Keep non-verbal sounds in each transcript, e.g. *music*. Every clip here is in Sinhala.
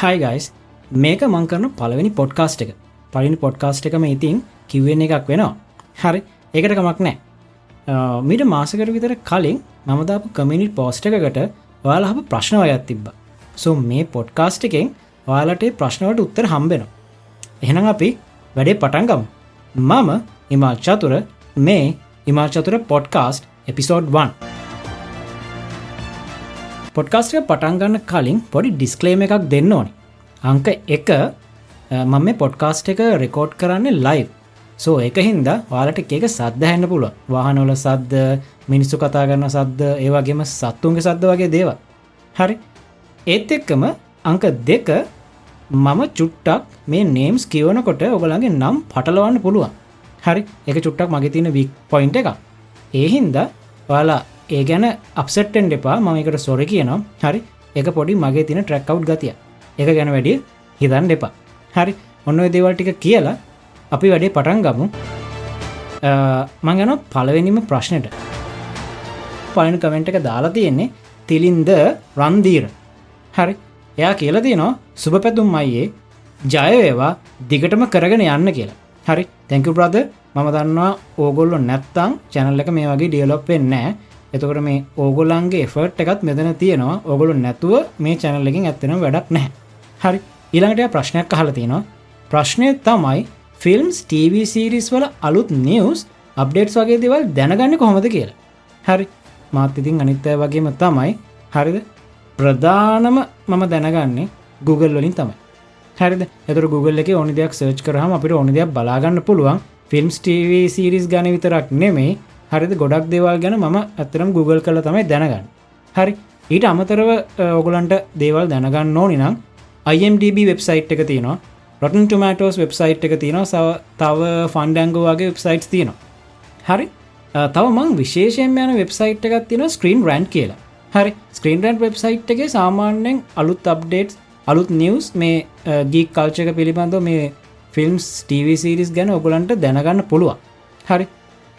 හයි ගයිස් මේක මං කරන පළවෙනි පොඩ්කාස්ට් එක. පලිනි පොඩ්කාස්ට් එකම ඉතින් කිව්වෙන් එකක් වෙනවා. හරි. ඒකට කමක් නෑ මිට මාසකට විතර කලින් මමදාපු කමිනිට් පෝස්ට එකකට ඔයාලා හබ ප්‍රශ්න අයත් තිබ්බ. සෝ මේ පොඩ්කාස්ට් එකෙන් ඔයාලට ප්‍රශ්නවට උත්තර හම්බෙනවා. එහෙනම් අපි වැඩේ පටන්ගම් මම ඉමල් චතුර මේ ඉමල් චතුර පොඩ්කාස්ට් එපිසෝඩ් 1 පොඩ්කාස්ටය පටන්ගන්න කලින් පොඩි ඩිස්කලේම එකක් දෙන්න ඕනි. අංක එක මම මේ පොඩ්කාස්ට එක රෙකෝඩ් කරන්න ලයිව් සෝ එක හින්ද වාලට එක සද්ධ හැන්න පුළුව වාහනොල සද්ද මිනිස්සු කතා කරන්න සද්ද ඒවගේම සත්තුන්ගේ සද්ද වගේ දේව හරි? ඒත් එක්කම අංක දෙක මම චුට්ටක් මේ නේම්ස් කියවනකොට ඔබලගේ නම් පටලවන්න පුළුවන්. හරි? එක චුට්ටක් මගේ තියෙන වික් පොයින්ට එක ඒහින්ද වාලා ඒ ගැන අපසෙට්ටෙන් එපා. ම එකට සොර කියනවා. හරි. එක පොඩි මගේ තින ට්‍රැක්කව් ගතිය. එක ගැන වැඩිය හිතන් දෙපා හරි. ඔන්න දේවල්ටික කියලා අපි වැඩේ පටන් ගමු. මංගන පලවෙනිම ප්‍රශ්නයට පලන කමෙන්ට් එක දාලා තියෙන්නේ තිලින්ද රන්දීර. හරි. එයා කියලා තියෙනවා සුභ පැතුම් අයියේ ජයවේවා දිගටම කරගෙන යන්න කියලා. හරි. තැංකු ප්‍රාද මම දන්නවා ඕගොල්ලො නැත්තං චැනල් එක මේ වගේ ඩියලොප් වෙන්නෑ එතකට මේ ඕගොල්ලන්ගේ එෆර්ට් එකත් මෙතන තියෙනවා. ඔගොලු නැතුව මේ චැනල්ලකින් ඇත්තෙන වැඩක් නැහැ. හරි. ඊළඟට ප්‍රශ්නයක් අහල තියෙනවා. ප්‍රශ්නය තමයි ෆිල්ම්ස් TV සීරිස් වල අලුත් නිවස් අප්ඩේට්ස් වගේ දෙවල් දැනගන්න කොහොමද කියලා. හරි. මාත් ඉතින් අනිත්තය වගේම තමයි. හරිද? ප්‍රධානම මම දැනගන්නේ Google වලින් තමයි. හරිද? එතුර Google එක ඕනි දෙයක් සර්ච් කරහම අපිට ඕනි දෙයක් බලාගන්න පුළුවන්. ෆිල්ම්ස් TV සීරිස් ගන විතරක් නෙමෙයි. හරිද? ගොඩක් දේවල් ගැන ම ඇතරම් Google කළ තමයි දැනගන්න. හරි. ඊට අමතරව ඔගුලන්ට දේවල් දැනගන්න ඕනි නම් IMDB වෙබ්සයිට් එක තියෙනවා. රොටන් ටමටෝස් වෙබ්සයිට් එක තියෙනවා. සව තව ෆන්ඩංගෝ වගේ වෙබ්සයිට් තියෙනවා. හරි. තව මං විශේෂයෙන් යන වෙබ්සයිට් එකක් තියෙන ස්ක්‍රීන් රන්් කියලා. හරි. ස්ක්‍රීන් රන්් වෙබ්සයිට් එක සාමාන්‍යෙන් අලුත් අප්ඩේට් අලුත් නිවස් මේ ගීක් කල්චක පිළිබඳව මේ ෆිල්ම්ස් TV සිරිස් ගැන ඔගොලන්ට දැනගන්න පුළුවන්. හරි.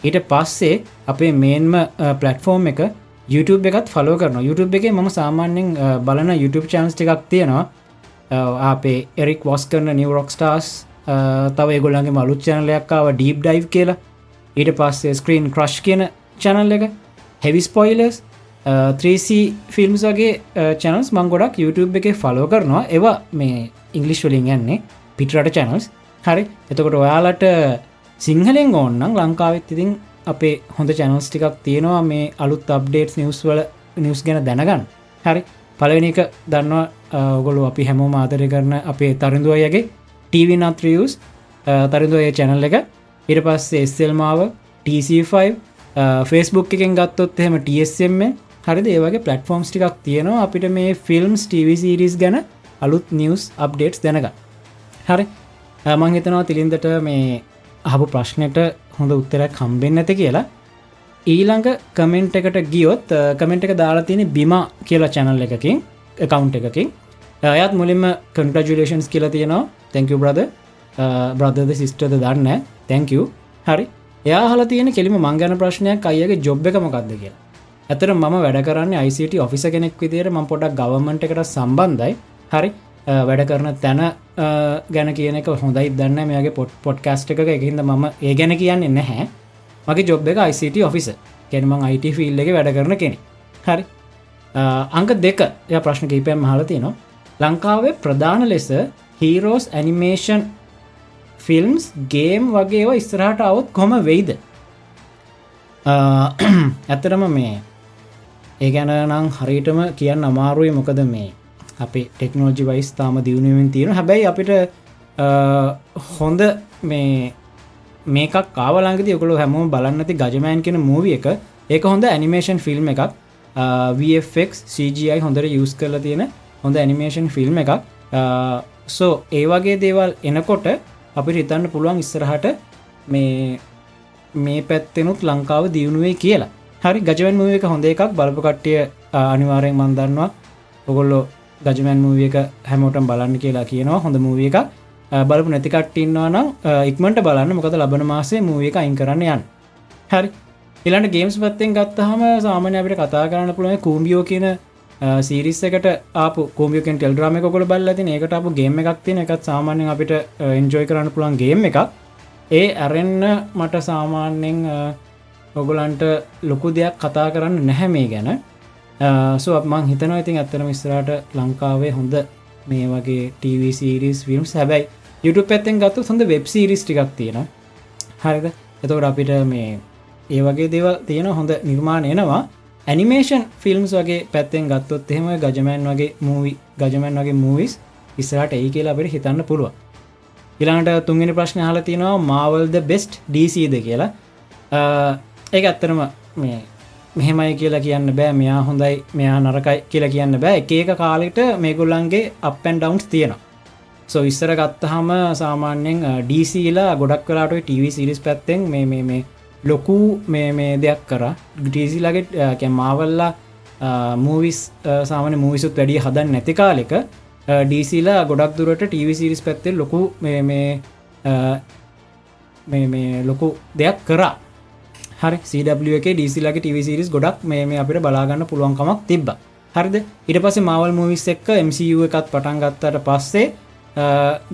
ඊට පස්සේ අපේ මේන්ම පලටෆෝර්ම් එක YouTube එකත් ෆලෝ කරන YouTube එක ම සාමාන්‍යෙන් බලන YouTube චන්ස් එකක් තියෙනවා. අපේ එරික් වොස් කරන නිවරොක් ස්ටාස් තව ගොල්ලන්ගේ මලුත් චනලයක්කාව ඩීප් ඩයි් කියලා. ඊට පස්සේ ස්ක්‍රීන් ක්‍රශ් කියන චැනල් එක. හෙවිස් පොයිලස් 3C ෆිල්ම්ස් වගේ චැනල්ස් මං ගොඩක් YouTube එක ෆලෝ කරනවා. ඒවා මේ ඉංගලිෂ් වලින් යන්නේ පිටරට චැනල්ස් හරි. එතකොට ඔයාලට සිංහලෙන් ඕන්නම් ලංකාවෙත් ඉතින් අපේ හොඳ චැනල්ස් ටිකක් තියෙනවා මේ අලුත් අප්ඩේට් නිවස් වල නිවස් ගැන දැනගන්න. හරි. පලවෙනි එක දන්නවා ඔගොලු අපි හැමෝ මාතරය කරන අපේ තරිඳුවයගේ ටව නත්‍රියස් තරිඳුවය චැනල් එක. ඉට පස්සේ එස්සෙල්මාව TC5 ෆස්බුක් එකෙන් ගත්තොත් එහෙම TSM හරිද? ඒවගේ පලටෆෝම්ස් ටිකක් තියෙනවා අපිට මේ ෆිල්ම්ස් TV සිරිස් ගැන අලුත් නිවස් අප්ඩේට්ස් දැනග හරි. මං හිතනවා තිලින්දට මේ අහපු ප්‍රශ්නයට හොඳ උත්තරයක් කම්බෙන් ඇත කියලා. ඊළඟ කමෙන්ට් එකට ගියොත් කමෙන්ට් එක දාලා තියෙන බිම කියලා චැනල් එකකින් එකකවුන්් එකකින්. අයත් මුලින්ම කන්ටජුලේෂන්ස් කියලා තියෙනවා. තැංක බ්‍රද බ්‍රදද සිිස්ටද දන්න තැංක හරි. යාහල තියෙන කෙලිම මංගන ප්‍රශ්නයක් අයගේ ජොබ් එක මොකක්ද කියලා. ඇතර ම වැඩ කරන්න ICT ඔෆිස කෙනෙක් විදිර ම පොඩක් ගවමන්ට එකට සම්බන්ධයි. හරි. වැඩ කරන තැන ගැන කියනක හොඳයි දන්න මේගේ පොට් පොඩ්කස්ට එක එකහිද ම ඒ ගැන කියන්නේ නැහැ. මගේ ජොබ් එක ICT ඔෆිස කෙනම IT ෆිල් එක වැඩ කරන කෙනෙ හරි. අංක දෙක ය ප්‍රශ්න කීපයම් හලති නවා ලංකාවේ ප්‍රධාන ලෙස හීරෝස් ඇනිමේෂන් ෆිල්ම්ස් ගේම් වගේව ඉස්තරහට අවුත් කොම වෙයිද? *clears throat* ඇත්තරම මේ ඒ ගැන නං හරිටම කියන්න අමාරුයි. මොකද මේ අපි ටෙක්නෝජි වයිස් තාම දියුණුවෙන් තියෙන හැබැයි අපිට හොඳ මේ මේකක් කාවලංගති ඔකළු හැමෝම බලන්නති ගජමෑන් කෙන මූවිය එක. ඒක හොඳ ඇනිමේෂන් ෆිල්ම් එකක්. VFX CGI හොඳට යස් කරලා තියෙන හොඳ ඇනිමේෂන් ෆිල්ම් එකක්. සෝ ඒ වගේ දේවල් එනකොට අපිට හිතන්න පුළුවන් ඉස්සරහට මේ මේ පැත්තෙනුත් ලංකාව දියුණුවේ කියලා. හරි ගජවන් මුව එක හොඳ එකක්. බලප කට්ටිය අනිවාරයෙන් මන්දන්නවා ඔගොල්ලෝ ගජමන් මූවිය එක හැමෝටම් බලන්න කියලා කියනවා. හොඳ මූවිය එක බලපු නැතිකට්ටින්නවා නම් ඉක්මට බලන්න. මොකද ලබන මාසේ මූවිය එක අයින් කරන්න යන් හරි. එලට ගේම්ස් පත්තෙන් ගත්තහම සාමානය අපට කතා කරන්න පුළුවන් කූම්බියෝ කියන සීරිස් එකට අප කෝමියකෙන් ටෙල් ්‍රම කොල බල්ල ති ඒකට අප ගේම එකක් තින එකත් සාමාන්‍යෙන් අපිට එන්ජෝයි කරන්න පුළන් ගේම එකක්. ඒ ඇරෙන්න මට සාමාන්‍යෙන් ඔගුලන්ට ලොකු දෙයක් කතා කරන්න නැහැ මේ ගැන. සුව මං හිතනවා ඉතින් ඇත්තන විස්තරට ලංකාවේ හොඳ මේ වගේ TV සිරිස් ෆිල්ම් හැබැයි YouTube පැත්තෙන් ගත්තු හොඳ වෙබ් සිරිස් ටිකක් තියෙන හරිද? එතවට අපිට මේ ඒ වගේ දේවල් තියෙන හොඳ නිර්මාණ එනවා. ඇනිමේෂන් ෆිල්ම්ස් වගේ පැත්තෙන් ගත්තොත් එහෙම ගජමෑන් වගේ මූවි ගජමෑන් වගේ මූවිස් ඉස්සරට ඒ කියලා අපට හිතන්න පුළුව ඉලාට තුන්ගෙන ප්‍රශ්න හල තියෙනවා මාවල්ද බෙස්ට් ඩීසිද කියලා. ඒ ඇත්තරම මේ මෙහෙමයි කියලා කියන්න බෑ. මෙයා හොඳයි මෙයා නරකයි කියලා කියන්න බෑ. එක එක කාලෙට මේගොල්ලන්ගේ අපැන් ඩවන්ස් තියෙනවා. සෝ ඉස්සර ගත්තහම සාමාන්‍යෙන් ඩීසිලා ගොඩක් කලාට TV සිරිස් පැත්තෙන් මේ මේ මේ ලොකු මේ මේ දෙයක් කර. ඩීසිලගේ මාවල්ලා මූවිස් සාමන මූවිසුත් වැඩිය හදන් නැති කාලෙක ඩීසිලා ගොඩක් දුරට TV සිරිස් පැත්තේ ලොකු මේ මේ ලොකු දෙයක් කරා. හරි එක ඩීසිලගේ TV සිරිස් ගොඩක් මේ අපිට බලාගන්න පුළුවන්කමක් තිබ්බ. හරිද? ඉට පස මවල් මූවිස් එක්ක MCU එකත් පටන් ගත්තට පස්සේ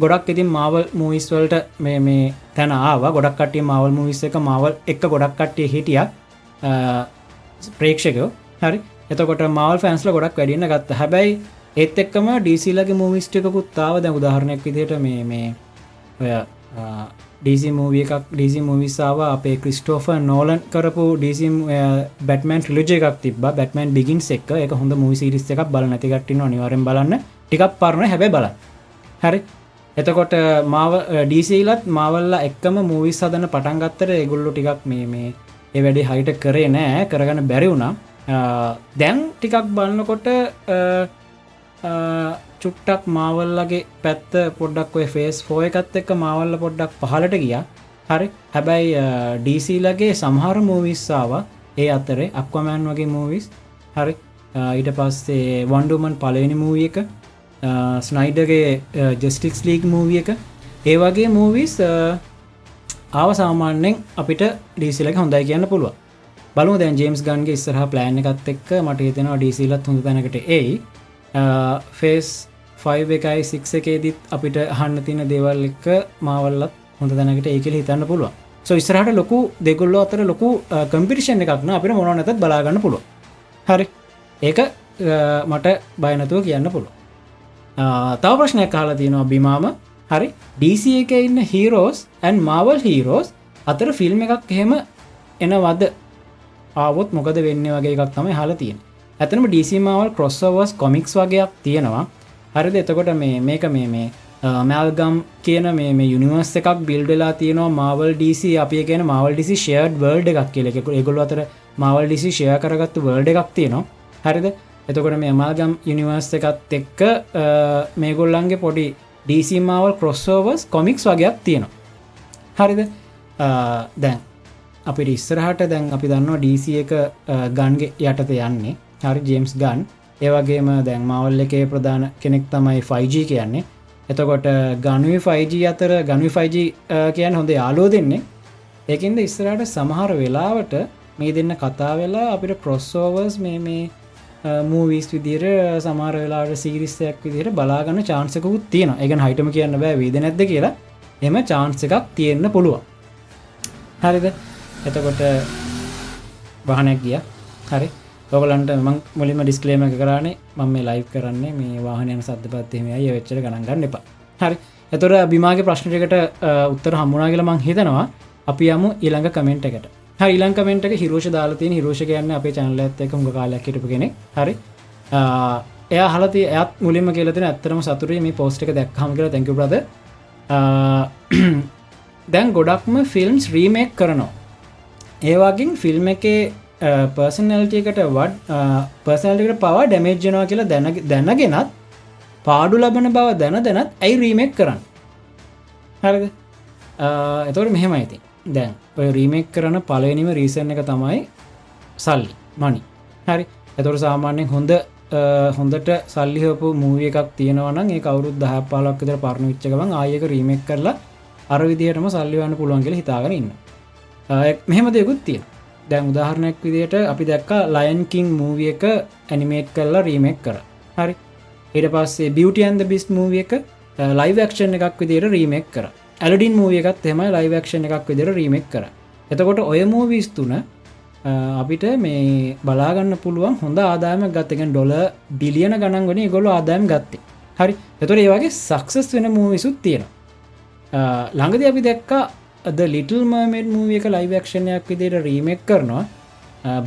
ගොඩක් ඉතින් මාවල් මූවිස්වල්ට මේ මේ තැන ආව. ගොඩක් කටිය මවල් මූවිස් එක මවල් එක ගොඩක් කට්ටිය හිටිය. ප්‍රේක්ෂකයෝ. හරි? එතකොට මවල් ෆැන්ස්ල ගොඩක් වැඩින්න ගත්ත. හැබැයි ඒත් එක්කම ඩීසිලගේ මූවිස්ටිකුත්තාව දැ උදාහරණයක් විදියට මේ මේ ඔය ඩීසි මූවිය එකක් ඩීසි මූවිස්සාාව අපේ ක්‍රිස්ටෝෆ නෝලන් කරපු ඩීසි බැටමන් ටලිජ එකක් තිබ බැටමන් බිගින් එක් එක හොඳ මූසිරිස් එකක්. බල නැතිකට්ටින නිවරෙන් බලන්න. ටිකක් පරණ හැබැ බල හරි. එතකොට මාව ඩීසීලත් මාවල්ලා එක්කම මූවිස් සදන පටන්ගත්තර එගුල්ලු ටිකක් මේ මේ ඒ වැඩි හයිට කරේ නෑ. කරගන්න බැරි වුණා. දැන් ටිකක් බලන්නකොට චුට්ටක් මාවල්ලගේ පැත්ත පොඩ්ඩක් ඔය ෆේස් ෆෝ එකත් එක්ක මාවල්ල පොඩ්ඩක් පහලට ගිය. හරි. හැබැයි ඩීසීලගේ සමහර මූවිස්සාාව ඒ අතරේ අක්වමෑන් වගේ මූවිස් හරි. ඊට පස්සේ වන්ඩුමන් පලවෙනි මූවිය එක. ස්නයිඩගේ ජස්ටික්ස් ලීක් මූවිය එක. ඒ වගේ මූවිස් ආව සාමාන්‍යෙන් අපිට ඩීසිලක හොඳයි කියන්න පුළුව බලු දැන් ජේම්ස් ගන්ගේ ඉස්සරහ ප්ලෑන් එකත් එක්ක මට හිතෙනවා ඩීසිලත් හොඳ තැනකට ඒයි ෆේස් ෆයි එකයි සික් එකේදීත් අපිට හන්න තින දේවල් එක්ක මාවල්ලත් හොඳ තැනකට ඒකෙල හිතන්න පුළුව සෝ ඉස්රහට ලොකු දෙගොල්ල අතර ලොකු කම්පිරිෂන් එකක්න අපිට මොන නැතත් බලාගන්න පුළුව හරි. ඒක මට බයනතුව කියන්න පුළුව තව ප්‍රශ්නයක් කාලා තියෙනවා බිමාම. හරි. DC එක ඉන්න හීරෝස් ඇන් මාවල් හීරෝස් අතර ෆිල්ම් එකක් එහෙම එනවද? ආවොත් මොකද වෙන්න වගේ එකක් තමයි හල තියෙන ඇතනම ඩීසිමාවල් කොස්සවර්ස් කොමික්ස් වගේයක් තියෙනවා. හරිද? එතකොට මේ මේක මේ මේ මැල්ගම් කියන මේ යුනිවර්ස් එකක් බිල්ඩලා තියෙනවා මාවල් ඩීසි අපිය කියන මවල් ඩිසි ෂේඩ් වර්ඩ් එකක් කියලෙකු එගොල අතර මවල් ඩිසි ෂය කරගත්තු වර්ඩ් එකක් තියෙනවා. හරිද? එතකොට මේ අමාගම් යුනිවර්ස් එකත් එක්ක මේගොල්ලන්ගේ පොඩි ඩීසිමාවල් කොස්සෝවර්ස් කොමික්ස් වගේයක් තියෙනවා. හරිද? දැන් අපි ඉස්සරහට දැන් අපි දන්නවා ඩීස එක ගන්ගේ යටත යන්නේ. හරි ජේම්ස් ගන් ඒවගේම දැන් මවල් එකේ ප්‍රධාන කෙනෙක් තමයි 5G කියන්නේ. එතකොට ගනුව 5G අතර ගනුව 5G කියන්න හොඳ යාලෝ දෙන්නේ. ඒකින්ද ඉස්සරට සමහර වෙලාවට මේ දෙන්න කතා වෙලා අපිට කොස්සෝවර්ස් මේ මේ මූවිස් විදිර සමාර වෙලාට සිරිස්සයක් විදිර බලාගන්න චාන්සකුත් තියෙන එක හයිටම කියන්න බෑ වේද නැද්ද කියලා. එම චාන්ස එකක් තියෙන්න්න පුළුවන්. හරිද? එතකොට වාහනයක් ගිය. හරි. ඔගලන්ට මං මුලිම ඩිස්කලේම කරන්නේ මම මේ ලයි් කරන්නේ මේ වාහනයන සද්ධ පත්තේම අය වෙච්චර ගණන්ගන්න එපා. හරි. එතොර බිමාගේ ප්‍රශ්නයකට උත්තර හම්මුණනා කියල මං හිතනවා. අපි යමු ඊළඟ කමෙන්ට් එකට. ඊලංකමෙන්ට හිරෝෂ දාලතිය හිරෝෂ කියන්න අපේ චනල ඇත්තක හුඟ කාලක්කිටපු කෙනෙ හරි. එය හලති ඇත් මුලින්ම කියලතින ඇත්තරම සතුරේ මේ පෝස්්ක දැක්හම කියල. තැක බ්‍රද දැන් ගොඩක්ම ෆිල්ම්ස් රීමෙක් කරනවා. ඒවාගින් ෆිල්ම් එකේ පර්සනල්ටකට වඩ පර්සනල්ටිකට පවා ඩැමේජ්ජනවා කියලා දැන දැනගෙනත් පාඩු ලබන බව දැන දැනත් ඇයි රීමෙක් කරන්න? හරිද? එතවට මෙහෙම ඇති දැන් ඔය රීමෙක් කරන පලනිම රීසන් එක තමයි සල්ලි මනි හරි? ඇතුර සාමාන්‍යෙන් හොඳ හොඳට සල්ලිහපු මූවිය එකක් තියෙනවන ඒ කවරුත් දහ පාලක්කතර පරණ විච්චකවන් ආයක රීමෙක් කරලා අර විදිහටම සල්ලිවන්න පුළුවන්ගල හිතාගෙන ඉන්න. මෙහෙම දෙකුත් තියෙන දැන් උදාහරණයක් විදියට අපි දැක්ක ලයන්කින් මූවිය එක ඇනිමේට් කරලා රීමෙක් කර. හරි. ඊට පස්සේ බියටියන්ද බිස් මූවිය එක ලයිවක්ෂන් එකක් විදියට රීමෙක් කර. ඇලඩින් මූවිය එකත් එම ලයිවක්ෂන් එකක් විදිර රීමෙක් කර. එතකොට ඔය මූවිස් තුන අපිට මේ බලාගන්න පුළුවන් හොඳ ආදායම ගත්තකෙන් ඩොල බිලියන ගණන් වන ගොල ආදායම් ගත්තේ. හරි. එතොට ඒ වගේ සක්සස් වෙන මූවිසුත් තියෙන ළඟද අපි දැක්කා අද ලිටල් මර්මේඩ් මූවිය එක ලයිවක්ෂණයක් විදිට රීමෙක් කරනවා.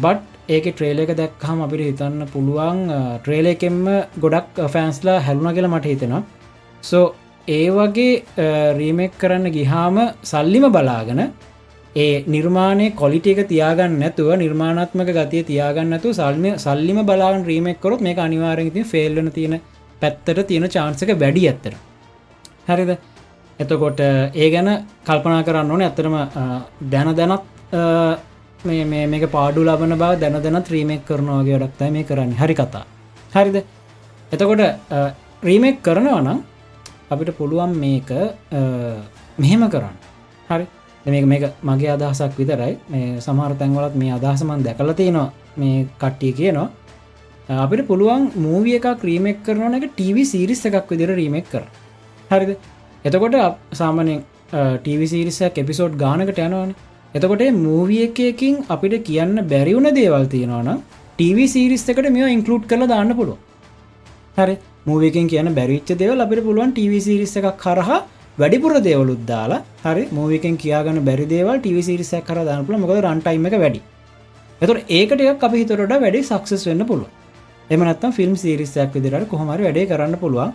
බට් ඒක ට්‍රේල එක දැක්හම අපිට හිතන්න පුළුවන් uh, ට්‍රේල එකෙන්ම ගොඩක් uh, ෆෑන්ස්ලා හැලුණ කියලා මට හිතෙනවා. සෝ ඒ වගේ uh, රීමෙක් කරන්න ගිහාම සල්ලිම බලාගෙන ඒ නිර්මාණය කොලිට එක තියාගන්න නැතුව නිර්මාණත්මක ගතිය තියාගන්නතු සල්ම සල්ලිම බලාගන් රීමෙක් කොරොත් මේ අනිවාරෙති ෆෙල්ලන තියෙන පැත්තට තියෙන චාන්සක වැඩි ඇත්තර හරිද? එතකොට ඒ ගැන කල්පනා කරන්න ඕන ඇතරම දැන දැනත් මේ මේක පාඩු ලබන බව දැන දැනත් රීමෙක් කරනවාගේ ඩක්තයි මේ කරන්න. හරි කතා. හරිද? එතකොට රීමෙක් කරනවා නම් අපිට පුළුවන් මේක මෙහෙම කරන්න. හරි? මේක මේක මගේ අදහසක් විතරයි. මේ සමහර තැන්වලත් මේ අදහසමන් දැකල තියෙනවා. මේ කට්ටිය කියනවා අපිට පුළුවන් මූවිය එකක් ක්‍රීමෙක් කරන එක ටව සිරිස් එකක් විදිර රීමෙක් කර හරිද? එතකොට සාමනෙන් ටීවිසිරිසක් එපිසෝඩ් ගානකට යනවාන. එතකොට මූවිය එකකින් අපිට කියන්න බැරිවුණ දේවල් තියෙනවාන ටව සිරිස් එකට මෙ ඉන්කලුට් කළ දාන්න පුළුව හරි. මූවකින් කියන බැරිච්ච දෙවල් අපිට පුළුවන් ටව සිරිස එකක් කරහ වැඩිපුර දේවලුත් දාලා හරි. මූවිකෙන් කියගන බැරි දේවල් ටව සිරිසක් කර දාන්නපුල මොකද රන්ටයිම එක වැඩි. එතුර ඒකට අපි හිතරට වැඩි සක්සස් වෙන්න පුළුව එමනත්තම් ෆිල්ම් සිරිසයක් විදිරට කොහමරි වැඩේ කරන්න පුළුවන්.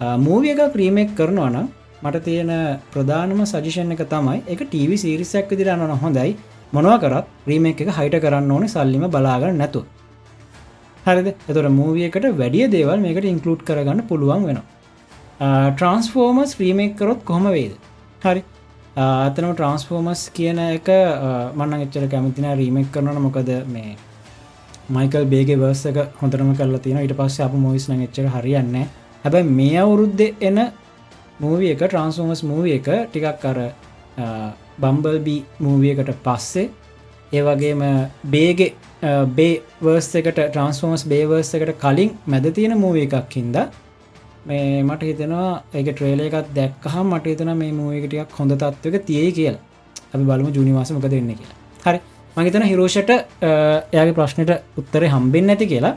මූවිය එක ප්‍රීමෙක් කරනවා නම් මට තියෙන ප්‍රධානම සජිෂන් එක තමයි එක ටව සිරිසක් විදිරන්න හොඳයි. මොනව කරත් රීමෙක් එක හයිට කරන්න ඕනේ සල්ලිම බලාගන්න නැතු හරිද? එතොට මූවියකට වැඩිය දේවල් මේකට ඉන්කලුට් කරගන්න පුළුවන් වෙන ට්‍රන්ස්ෆෝර්මස් රීමෙක් කරොත් කොහොම වේද හරි. අතනම ට්‍රන්ස්ෆෝර්මස් කියන එක මන්න එච්චර කැමතින රීමෙක් කරනන මොකද මේ මයිකල් බේගේ වර්සක හොඳරම කරලා තියෙන ඉට පස්ස අප මොයිස්න එච්චර හරියන්නේ හැබැයි මේ අවුරුද්ධ එන මූවිය එක ට්‍රන්ස්ෝමස් මූවිය එක ටිකක් අර බම්බල්බී මූවියකට පස්සේ ඒ වගේම බේගෙ බේ වර්ස් එකට ට්‍රන්ස්ෆෝමස් බේවර්ස් එකට කලින් මැද තියෙන මූවිය එකක් හින්ද මේ මට හිතෙනවා ඒක ට්‍රේල එකත් දැක්කහම් මට හිතන මේ මූවිකටියක් හොඳ තත්වක තියේ කියලා. අපි බලමු ජුනිවාසමක දෙන්න කියලා. හරි. මගේතන හිරෝෂට එයාගේ ප්‍රශ්නයට උත්තර හම්බෙන් නැති කියලා.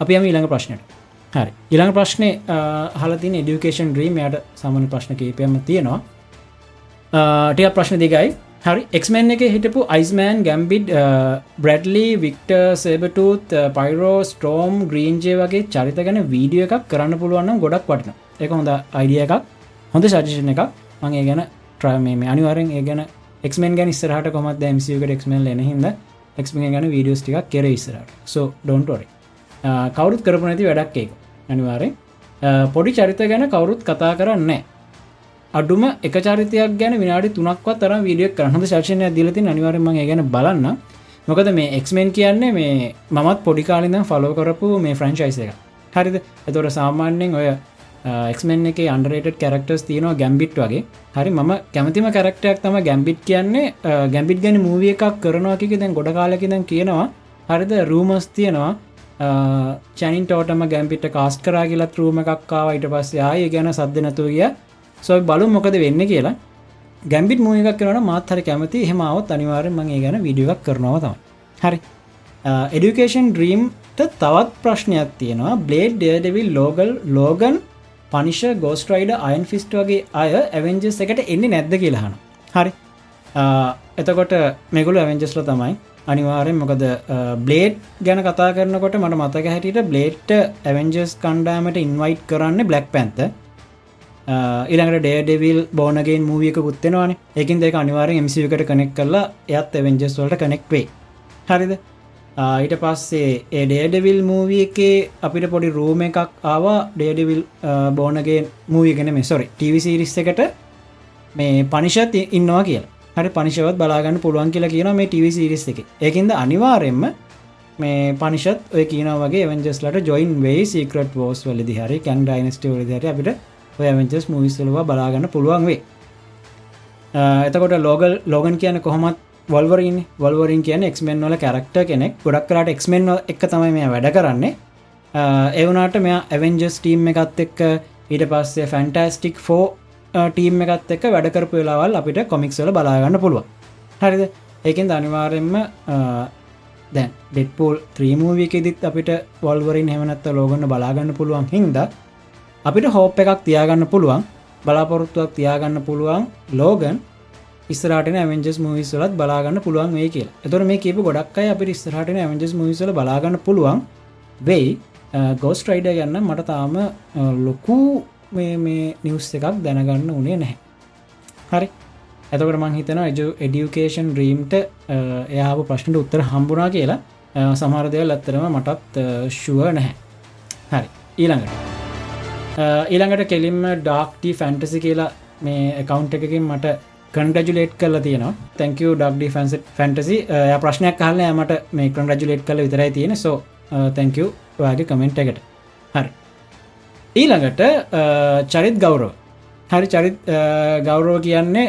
අපි යම ඊළඟ ප්‍රශ්නයට හරි. ඉළඟ ප්‍රශ්නය හලතින එඩියුකේෂන් ්‍රීම් යට සමන ප්‍රශ්න කීපයම තියෙනවා. ටිය ප්‍රශ්න දිගයි. හරි එක්මන් එක හිටපු අයිස්මෑන් ගැම්බිඩ් බ්‍රඩ්ලි වික්ට සේබටූත් පයිරෝ ස්ටෝම් ග්‍රීන්ජේ වගේ චරිත ගැන වීඩිය එකක් කරන්න පුළුවන්න ගොඩක් වටන එක හොඳ අයිඩිය එකක්. හොඳ ශජිෂණ එකක්. මගේ ගැන ට්‍රම මේ අනිවරෙන් ඒ ගැන එක්මෙන් ගැන ස්රහට කොමත් මසික එක්මල් ලන හිද එක්ම ගැන වීඩියස් ටික් කෙර ස්රට සෝ ඩොන්ටෝරි කවුරුත් කරපු නැති වැඩක් ඒක. අනිවාරෙන් පොඩි චරිත ගැන කවුරුත් කතා කරන්න අඩුම එක චරිතයක් ගැන විනාඩි තුනක්වත් තරම් වීඩියක් කරහඳ ශක්ෂණය දිලති අනිවාරම ගැන බලන්න මොකද මේ එක්මෙන් කියන්නේ මේ මත් පොඩිකාලිඳ ෆලෝ කරපු මේ ෆ්‍රංචයිස එක. හරිද? එතොට සාමාන්‍යෙන් ඔය එක්මෙන් එක අන්ඩරේට කරක්ටර්ස් තියනවා ගැම්බිට් වගේ. හරි ම කැමතිම කරක්ටයක් තම ගැම්බිට් කියන්නේ. ගැම්බිට් ගැන මූවිය එකක් කරනවා කික දැන් ගොඩ කාලකිදන් කියනවා. හරිද? රූමස් තියෙනවා. චැනින් ටෝටම ගැම්පිට කාස් කරා කියලත් රූම එකක්කාව ඊට පස්සේ ආය ගැන සද්ද නැතුව ගිය. සොයි බලු මොකද වෙන්න කියලා. ගැම්බිට මූිකක් කරන මාත්හර කැමති හෙමාවත් අනිවාරෙන් මගේ ගැන විඩියක් කරනවා තම හරි. එඩිකේෂන් ඩ්‍රීම්ට තවත් ප්‍රශ්නයක් තියෙනවා. බ්ලේඩ් ඩේඩවිල් ලෝගල් ලෝගන් පනිෂ ගෝස්ට්‍රයිඩ අයන් ෆිස්ට වගේ අය ඇවෙන්ජස් එකට එන්නේ නැද්ද කියලාහන හරි. එතකොට මෙගුල ඇවෙන්ජස්ල තමයි. අනිවාරෙන් මොකද බ්ලේඩ් ගැන කතා කරනකොට මට මතක හැටියට බ්ලේට් ඇවෙන්ජස් කණ්ඩාමට ඉන්වයිට් කරන්න බ්ලක් පැන්ත ඉළඟට ඩේඩෙවිල් බෝනගෙන් මූවියක පුත්තෙනවාන එකින් දෙක අනිවාරෙන් එමසිකට කනෙක් කරලා එයත් ඇවෙන්ජස් වලට කනෙක් වේ හරිද? ඊට පස්සේ ඒ ඩේඩවිල් මූවිය එකේ අපිට පොඩි රූම එකක් ආවා. ඩේඩවිල් බෝනගේ මූවිගෙන මෙසොරි ටවිසිරිස් එකට මේ පනිෂත් ඉන්නවා කියලා. හරි පනිශවත් බලාගන්න පුළුවන් කියලා කියන මේ ටව සිරිස් එක. ඒකින්ද අනිවාරෙන්ම මේ පනිෂත් ඔය කියන වගේ වෙන්ජස්ලට ජොයින් වේ සීකට ෝස් වලදි හරි කැන් ඩයිනස්ට ද අපිට ඔය වෙන්චස් මවිස්ලවා බලාගන්න පුළුවන් වේ එතකොට ලෝගල් ලෝගන් කියන කොහොමත් වල්වරින් වල්වරින් කියන එක්මෙන් වල කැරක්ට කෙනෙක්. ගොඩක් කරට එක්මෙන් එක තමයි මේ වැඩ කරන්නේ. එවනාට මෙයා ඇවෙන්ජස් ටීම් එකත් එක්ක ඊට පස්සේ ෆැන්ටස්ටික් ෆෝ ටීම් එකත් එක්ක වැඩකරපු වෙලාවල් අපිට කොමික්ස්වල බලාගන්න පුළුව හරිද? ඒකෙන් අනිවාරෙන්ම දැන් ඩෙට්පෝල් ත්‍රීමූවියකෙදිත් අපිට වල්වරින් හෙමනත්ත ලෝගන්න බලාගන්න පුළුවන් හින්ද අපිට හෝප් එකක් තියාගන්න පුළුවන් බලාපොරොත්තුවක් තියාගන්න පුළුවන් ලෝගන් ස්රට ඇමෙන්ජස් මවිස්ලත් බලාගන්න පුළුවන් වේ කියල. එතොර මේ කියපු ගොඩක්යි අපි ස්රට ඇමෙන්ජස් මවිසල බලාගන්න පුළුවන් වෙයි. ගෝස් ට්‍රයිඩ ගන්න මට තාම ලොකු මේ නිවස් එකක් දැනගන්න උනේ නැහැ. හරි. ඇතකට මං හිතන එජ එඩියුකේෂන් රීම්ට එයාපු ප්‍රශ්නට උත්තර හම්බුනා කියලා සමහරදයල් ඇත්තරම මටත් ශුව නැහැ. හරි. ඊළඟට. ඊළඟට කෙලින්ම ඩාක්ටි ෆැන්ටසි කියලා මේ එකකවුන්් එකකින් මට කන්ගජුලේට් කල තියෙන තැක ඩක් ෆන්ස ෆැන්ටසි ප්‍රශ්නයක් කාල මට මේ කන්ගජුලේට් කල විතරයි තියෙන සෝ තැක ඔයාගේ කමෙන්ට් එකට. හරි. ඊළඟට චරිත් ගෞරව. හරි චරිත් ගෞරෝ කියන්නේ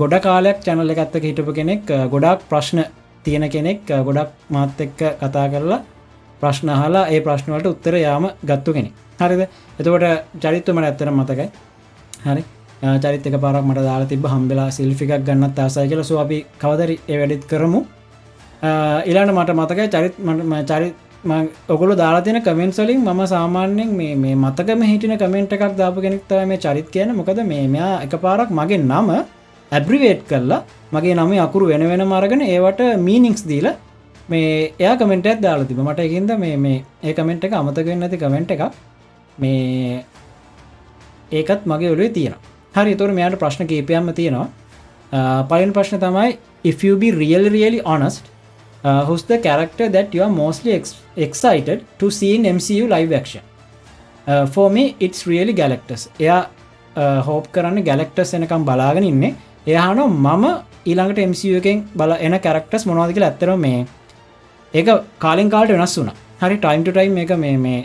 ගොඩ කාලයක් චැනල්ල එකත්තක හිටපු කෙනෙක් ගොඩක් ප්‍රශ්න තියෙන කෙනෙක් ගොඩක් මාත් එක්ක කතා කරලා ප්‍රශ්න හලා ඒ ප්‍රශ්නවලට උත්තර යාම ගත්තු කෙනෙ හරිද? එතකොට චරිත්තුමට ඇත්තර මතකයි. හරි. චරිතක පරක් මට දාලා තිබ හම්බෙලා සිල්ෆිකක් ගන්නත් ආසය කියල. සු අපි කවදරි ඒ වැඩිත් කරමු. ඉලාට මට මතකයි චරිත් චරිත් ඔගොල දාලාතින කමෙන්ට්සලින් ම සාමාන්‍යෙන් මේ මතකම හිටින කමෙන්ට් එකක් දාපු කෙනෙක්තව මේ චරිත් කියන මොකද මේ මෙයා එක පාරක් මගේ නම ඇබ්‍රිවේට් කරලා මගේ නම අකුරු වෙන වෙන මරගෙන ඒවට මීනිික්ස් දීල මේ එයා කමෙන්ටත් දාලා තිබ මට එකින්ද මේ මේ ඒ කමෙන්ට් එක අමතකෙන් ඇති කමෙන්ට් එක මේ ඒකත් මගේ ඔලුවේ තියෙන හරි තුර මෙයාට ප්‍රශ්න කීපයම්ම තියෙනවා. පලින් ප්‍රශ්න තමයි if you be really really honest uh, who's the character that you are mostly ex excited to see in MCU live action? Uh, for me it's really Galactus. එයා හෝප් uh, කරන්න ගැලක්ටස් එනකම් බලාගෙන ඉන්නේ. එයානො මම ඊළඟට MCU එකෙන් බල එන කැරක්ටස් මොනවාදකල ඇත්තර මේ ඒක කාලින් කාල්ට වෙනස් වුන හරි ටයිම් ටයිම් එක මේ මේ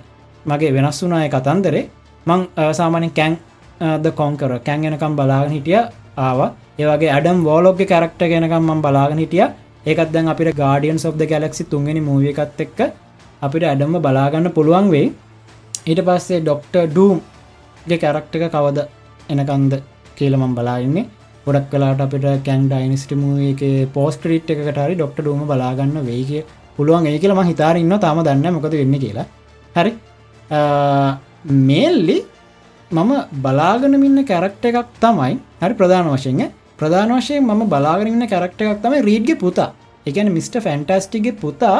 මගේ වෙනස් වුනාය කතන්දරේ. මං uh, සාමානෙන් කැන් ද කොංකර කැන් එනකම් බලාගෙන හිටිය ආව. ඒවගේ ඇඩම් වෝලෝග කැරක්ට ගෙනකම් ම බලාගෙන හිටිය. ඒකත් දැන් අපිට ගාඩියන් සෝ් ගැලක්සි තුන්ගෙන මූව එකත් එක්ක අපිට ඇඩම්ම බලාගන්න පුළුවන් වෙයි. ඊට පස්සේ ඩොක්ට ඩූම්ගේ කැරක්ට එක කවද එනකන්ද කියලමම් බලාඉන්නේ ගොඩක් කලාට අපිට කැන් ඩයිනිස්ටමූ එක පෝස්ට්‍රීට් එකටරි ඩොක්ට ඩූම බලාගන්න වේගේ පුළුවන් ඒ කියලම හිතාරන්න තාම දන්න මොකද වෙන්න කියලා. හරි. මේල්ලි මම බලාගනමින්න කැරක්ට එකක් තමයි හරි ප්‍රධාන වශයෙන් ප්‍රධාන වශයෙන් මම බලාගරන්න කැරක්ට එකක් තමයි රීඩ්ගේ පුතා එකන මිට. ෆැන්ටස්ටිගේ පුතා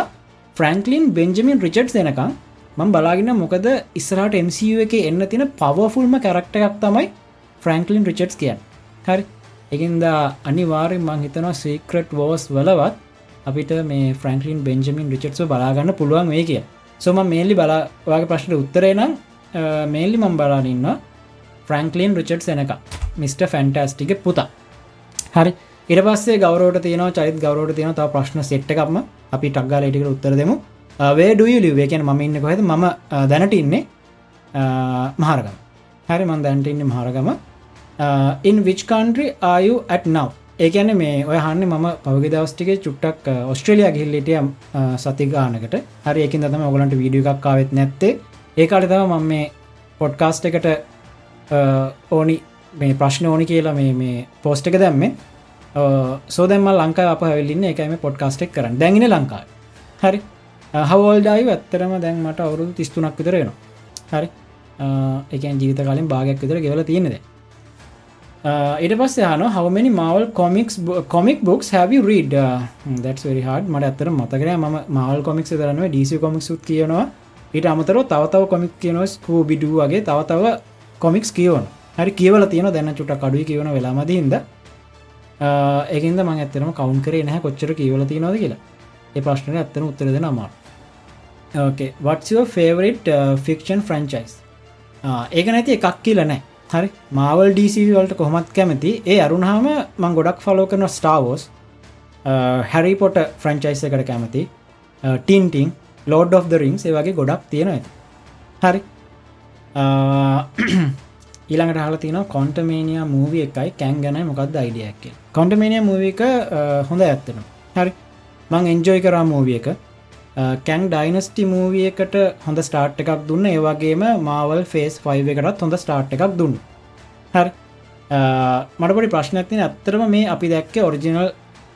ෆ්‍රන්ක්ලින් බෙන්ජමින් රිචඩ් දෙනකම් මං බලාගෙන මොකද ඉස්රට MCU එක එන්න තින පවෆුල්ම කැරක්ට එකක් තමයි ෆ්‍රන්ක්ලින් රිචඩ්ස් කියන් හරි එකින්ද අනිවාරෙන් මං හිතනවා සීක්‍රට් වෝස් වලවත් අපිට මේ ෆ්‍රන්ක්ලින් බෙන්ජමින් රිචඩ්ස බලාගන්න පුළුවන් වේ කිය සොම මේල්ලි බලාගේ ප්‍රශ්ට උත්තරේ නම් මේල්ලි මම් බලාන්න ෆ්‍රන්ක්ලින් රිචඩ් සෙනක මිට. ෆැන්ටස්ටික පුතා හරි. ඉට පස්සේ ගෞරවට තියන චරිත ගෞරවට තියන තාව ප්‍රශ්න සෙට්ටකක්ම අපි ටක්ගා ලටිකට උත්තර දෙමු. වේඩුය ලිවේකෙන ම ඉන්න කොහෙද? ම uh, දැනට ඉන්නේ මහරගම. හැරි මන් දැන්ට ඉන්න මහරගම. ඉන් විච් කන්ට්‍රි ආයු ඇත් නව් ඒකැන මේ ඔය හන්න මම පවග දවස්ටික චුට්ටක් uh, ඔස්ට්‍රලිය ගිල්ලිටිය uh, සතිගානකට හරි එකින් තම ඔගලන්ට වීඩිය එකක්කාවෙත් නැත්තේ. ඒකාට තම මම මේ පොඩ්කාස්ට එකට ඕනි මේ ප්‍රශ්න ඕනි කියලා මේ පෝස්ට එක දැම්මේ. සෝදැම ලංකා අප වෙල්ලින්න එකම පොඩ්කාස්ටෙක් කරන්න. දැගෙන ලංකා හරි. හවෝල්ඩයි ඇත්තරම දැන් මට අවුරුදු තිස්තුනක් විතරෙනවා හරි. එකන් ජීවිත කාලින් භාගයක් විතර ගෙවල තියෙනෙද ඉට පස්ස යන how many Marvel comics comic books have read දැට්වරි හඩ මට ඇත්තර මතකර ම මවල් කොමික් කරනවා ඩීසි කොමික් සුත් කියනවා. ඊට අමතර තවතව කොමික් කියනොස් කූ බිඩුවගේ තවතව කොමික්ස් කියවන හරි කියවල තියෙන දැන්න චුට කඩුව කියවන වෙලාමදහින්ද ඒකන්ද මං ඇතරම කවුන් කරේ නැහැ කොච්චර කියවල තියෙනවද කියලා. ඒ ප්‍රශ්නය ඇත්තන උත්තරද නමා okay what are favourite fiction franchise ඒක නැති එකක් කියල නෑ හරි. මාවල් ඩීසි වලට කොහොමත් කැමති. ඒ අරුණහම මං ගොඩක් ෆලෝ කරන ස්ටාවෝස් හැරි පොට ෆ්‍රංචයිස එකට කැමති. Tintin lord of the rings ඒ වගේ ගොඩක් තියෙන ඇති. හරි. ඊළඟට හල තින කොන්ටමේනිය මූවිය එකයි කැන් ගැන මොකක්ද අයිඩියක් කොන්ටමේනිය මූව එක හොඳ ඇත්තන හරි. මං එන්ජෝයි කරා මූවිය එක. කැන් ඩයිනස්ටි මූවිය එකට හොඳ ස්ටාර්ට් එකක් දුන්න. ඒවගේම මාවල් ෆේස් 5 එකටත් හොඳ ස්ටාර්ට් එකක් දුන්න. හරි. මටපොඩි ප්‍රශ්නයක්තින ඇත්තරම මේ අපි දැක්ක ඔරිජිනල්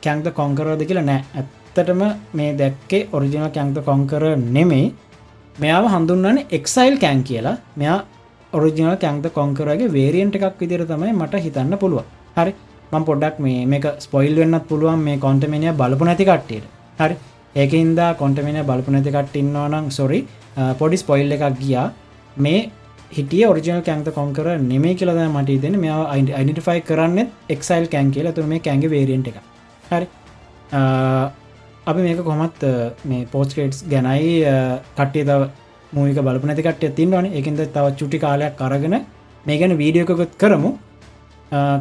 කැන්ත කොංකරද කියලා නෑ. ඇත්තටම මේ දැක්කේ ඔරිජිනල් කැන්ත කොංකර නෙමෙයි. මෙයාව හඳුන්නන එක්සයිල් කෑන් කියලා. මෙයා ඔරිජිනල් කැන්ත කොංකරගේ වේරියන්ට එකක් විදිර තමයි මට හිතන්න පුළුව හරි. මං පොඩ්ඩක් මේ මේක ස්පොයිල් වෙන්නත් පුළුවන් මේ කොන්ටමිනිය බලපු නැති කට්ටියට. හරි. ඒකන්දා කොන්ටමින බලපු නැති කට්ටින්නවා නම් සොරි පොඩි ස්පොයිල් එකක් ගියා. මේ හිටිය ඔරිජිනල් කැන්ත කොංකර නෙමේ කියලද මට දෙන මෙ අයිඩිෆයි කරන්න එක්සයිල් කැන් කියල. තුර මේ කැන්ග වේරියන්ට එක හරි. අපි මේක කොමත් මේ පෝස්කේට්ස් ගැනයි කට්ටිය තව මූක බලප නැති කට්ය තින්වන එකද තව චුටි කාලයක් කරගෙන මේ ගැන වීඩියෝකොත් කරමු.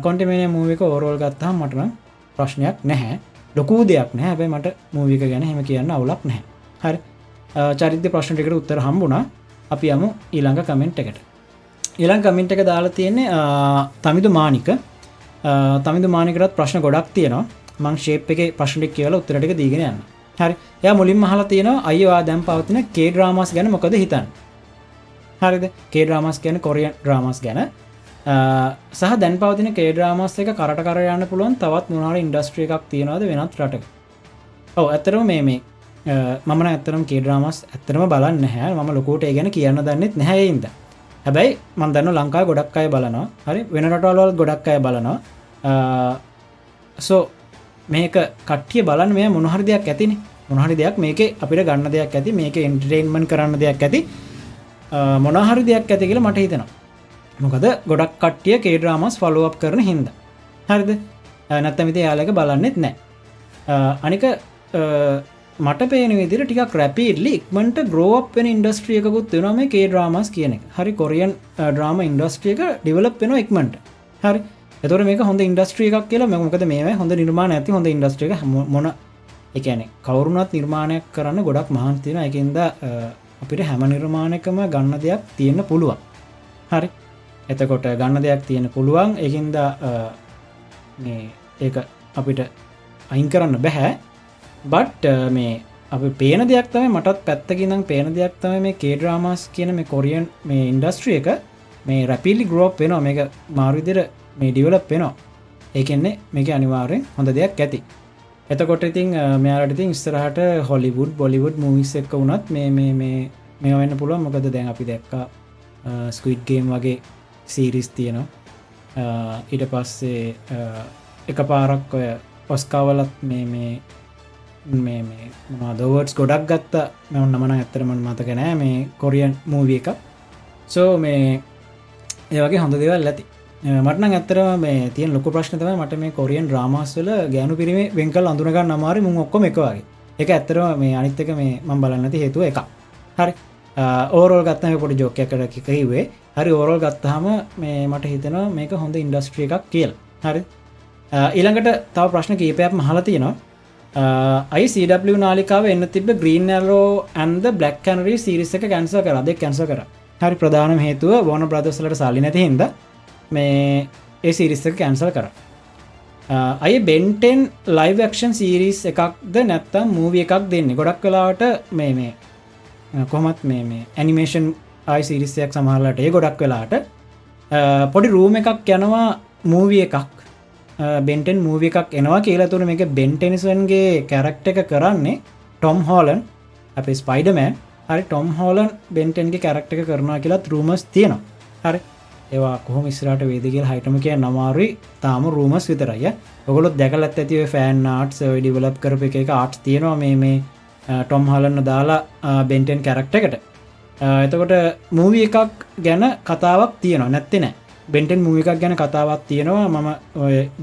කොන්ටමේන මූවික ඕරෝල් ගත්තා මටන ප්‍රශ්නයක් නැහැ. ලොකූ දෙයක් නෑ හැබයි මට මූවික ගැන හෙම කියන්න අවුලක් නැහැ. හරි. චරිත ප්‍රශ්නටිකට උත්තර හම්බුණා. අපි යමු ඊළඟ කමෙන්ට් එකට. ඊළං කමෙන්ට් එක දාලා තියෙන්නේ තමිදු මානික තමිදු මානිකරත් ප්‍රශ්න ගොඩක් තියෙනවා. මං ශේප් එක ප්‍රශ්නික් කියල උත්තරටික දීගෙන යන්න. හරි. ය මුලින් මහල තියෙනවා අයිවා දැම් පවතින කේඩ්‍රාමස් ගැන මොකද හිතන් හරිද? කේඩ්‍රාමස් ගැන කොරියන් ්‍රාමස් ගැන. සහ දැන් පවතින කේඩ්‍රාමස් එක කරට කරයන්න පුළුවන් තවත් මොනාට ඉන්ඩස්ට්‍රිය එකක් තියෙනවාද වෙනත් රට ඔව ඇතරම මේ මේ මම ඇතරම් කේඩ්‍රාමස් ඇතරම බලන්න හැ ම ලොකෝට ගැන කියන්න දන්නෙත් නැහැයින්ද හැබැයි මන්දන්න ලංකා ගොඩක් අය බලනවා. හරි? වෙන රටවල්වල් ගොඩක් අය බලනවා. සෝ මේක කට්ටිය බලන් මේ මොනහරි දෙයක් ඇතින. මොනහරි දෙයක් මේක අපිට ගන්න දෙයක් ඇති මේක ඉන්ට්‍රේන්මන් කරන්න දෙයක් ඇති මොනහරි දෙයක් ඇති කියලා මට හිතෙනවා. මොකද ගොඩක් කට්ටිය කේඩ්‍රාමස් ෆලෝප් කරන හින්ද. හරිද? නැත්තමිති යාලක බලන්නෙත් නෑ. අනික මට පේන විදිර ටික රැපිඩලි ඉක්මට ග්‍රෝප් වෙන ඉන්ඩස්ට්‍රියකුත් වෙන මේ කේඩ්‍රාමස් කියන හරි කොරියන් ඩ්‍රාම ඉන්ඩස්ට්‍රියක ඩිවලප් වෙන ඉක්මට හරි? එතර මේ හොඳ ඉන්ඩස්ට්‍රියක් කියලා මොකද මේ හොඳ නිර්මාණ ඇති හොඳ ඉන්ඩස්ට්‍රිය මොන එකන කවරුණත් නිර්මාණයක් කරන්න ගොඩක් මහන්තින එකන්ද අපිට හැම නිර්මාණයකම ගන්න දෙයක් තියෙන්න පුළුවන්. හරි. එතකොට ගන්න දෙයක් තියෙන පුළුවන්. එහින්ද ඒක අපිට අයින් කරන්න බැහැ. බට් මේ අප පේන දෙයක් තම මටත් පැත්තකිනම් පේන දෙයක් තම මේ කේඩ්‍රාමස් කියන මේ කොරියන් මේ ඉන්ඩස්ට්‍රිය එක. මේ රැපිලි ග්‍රෝප් වෙනවා. මේක මාරුවිදිර මේ ඩිවලප් වෙනවා. ඒකෙන්නේ මේක අනිවාරයෙන් හොඳ දෙයක් ඇති. එතකොට ඉතින් මෙයාට ඉතින් ස්තරහට හොලිවුඩ් බොලිවුඩ් මූවිස් එක්ක වුණත් මේ මේ මේ වෙන්න පුළුවන්. මොකද දැන් අපි දැක්කා ස්කවිඩ්ගේම් වගේ සීරිස් තියෙනවා. ඊට පස්සේ එක පාරක් ඔය ඔස්කාවලත් මේ මේ මේ මේ දවර්ස් ගොඩක් ගත්ත. මෙවන්න මන ඇත්තරමට මතක නෑ මේ කොරියන් මූවිය එක සෝ මේ ඒවගේ හොඳ දෙවල් ඇති. මටන ඇත්තර මේ තිය ලොක ප්‍රශ්නතම මට මේ කොරියන් රාමස්වල ගෑනු පිරිම වෙංකල් අඳුනගන්න අමාරි මුං ඔක්කොම එකවාගේ එක ඇත්තරම මේ අනිත්තක මේ මං බලන්නති හේතුව එක හරි. ඕරෝල් ගත්තම පොඩි ජෝකයකට කිකහිවේ හරි ඕරෝල් ගත්තහම මේ මට හිතනවා මේක හොඳ ඉන්ඩස්ට්‍රිය එකක් කියල්. හරි. ඊළඟට තව ප්‍රශ්න කීපයක් මහල තියෙනවා. අයි නාලිකාව එන්න තිබ ග්‍රීනරෝ ඇන්ද බ්ලක් කනරී සිරිස එක කැන්ස කරද කැන්ස කර. හරි ප්‍රධානම් හේතුව වෝන ප්‍රදස්සලට සල්ලි නැති හිද මේ ඒ සිරිස්සක කැන්සල් කර. අය බෙන්ටෙන් ලයිවක්ෂන් සීරිස් එකක්ද නැත්තම් මූවිය එකක් දෙන්නේ. ගොඩක් කලාට මේ මේ කොමත් මේ මේ ඇනිමේෂන් ආයි සිරිස්සයක් සමහරලට ඒ ගොඩක් වෙලාට පොඩි රූම එකක් යනවා මූවිය එකක්. බෙන්ටෙන් මූවි එකක් එනවා කියලා තුර මේක බෙන්ටෙනිසන්ගේ කැරක්ට එක කරන්නේ ටොම් හෝලන් අප ස්පයිඩමෑන් හරි ටොම් හෝලන් බෙන්ටෙන්ගේ කැරක්ට එක කරනවා කියලාත් රූමස් තියෙනවා. හරි. ඒවා කොහොම ස්රට වේදිකල් හයිටම කිය නමාරුයි තාම රූමස් විතරය. ඔගොලොත් දැකලත් ඇතිව ෆෑන් ආට්ස් ඩිවලප් කරප එක ආට් තියෙනවා මේ මේ ටොම් හලන්න දාලා බෙන්ටෙන් කැරක්ට එකට. එතකොට මූවී එකක් ගැන කතාවක් තියෙනවා. නැත්තෙන බෙන්ටෙන් මූවි එකක් ගැන කතාවක් තියෙනවා. මම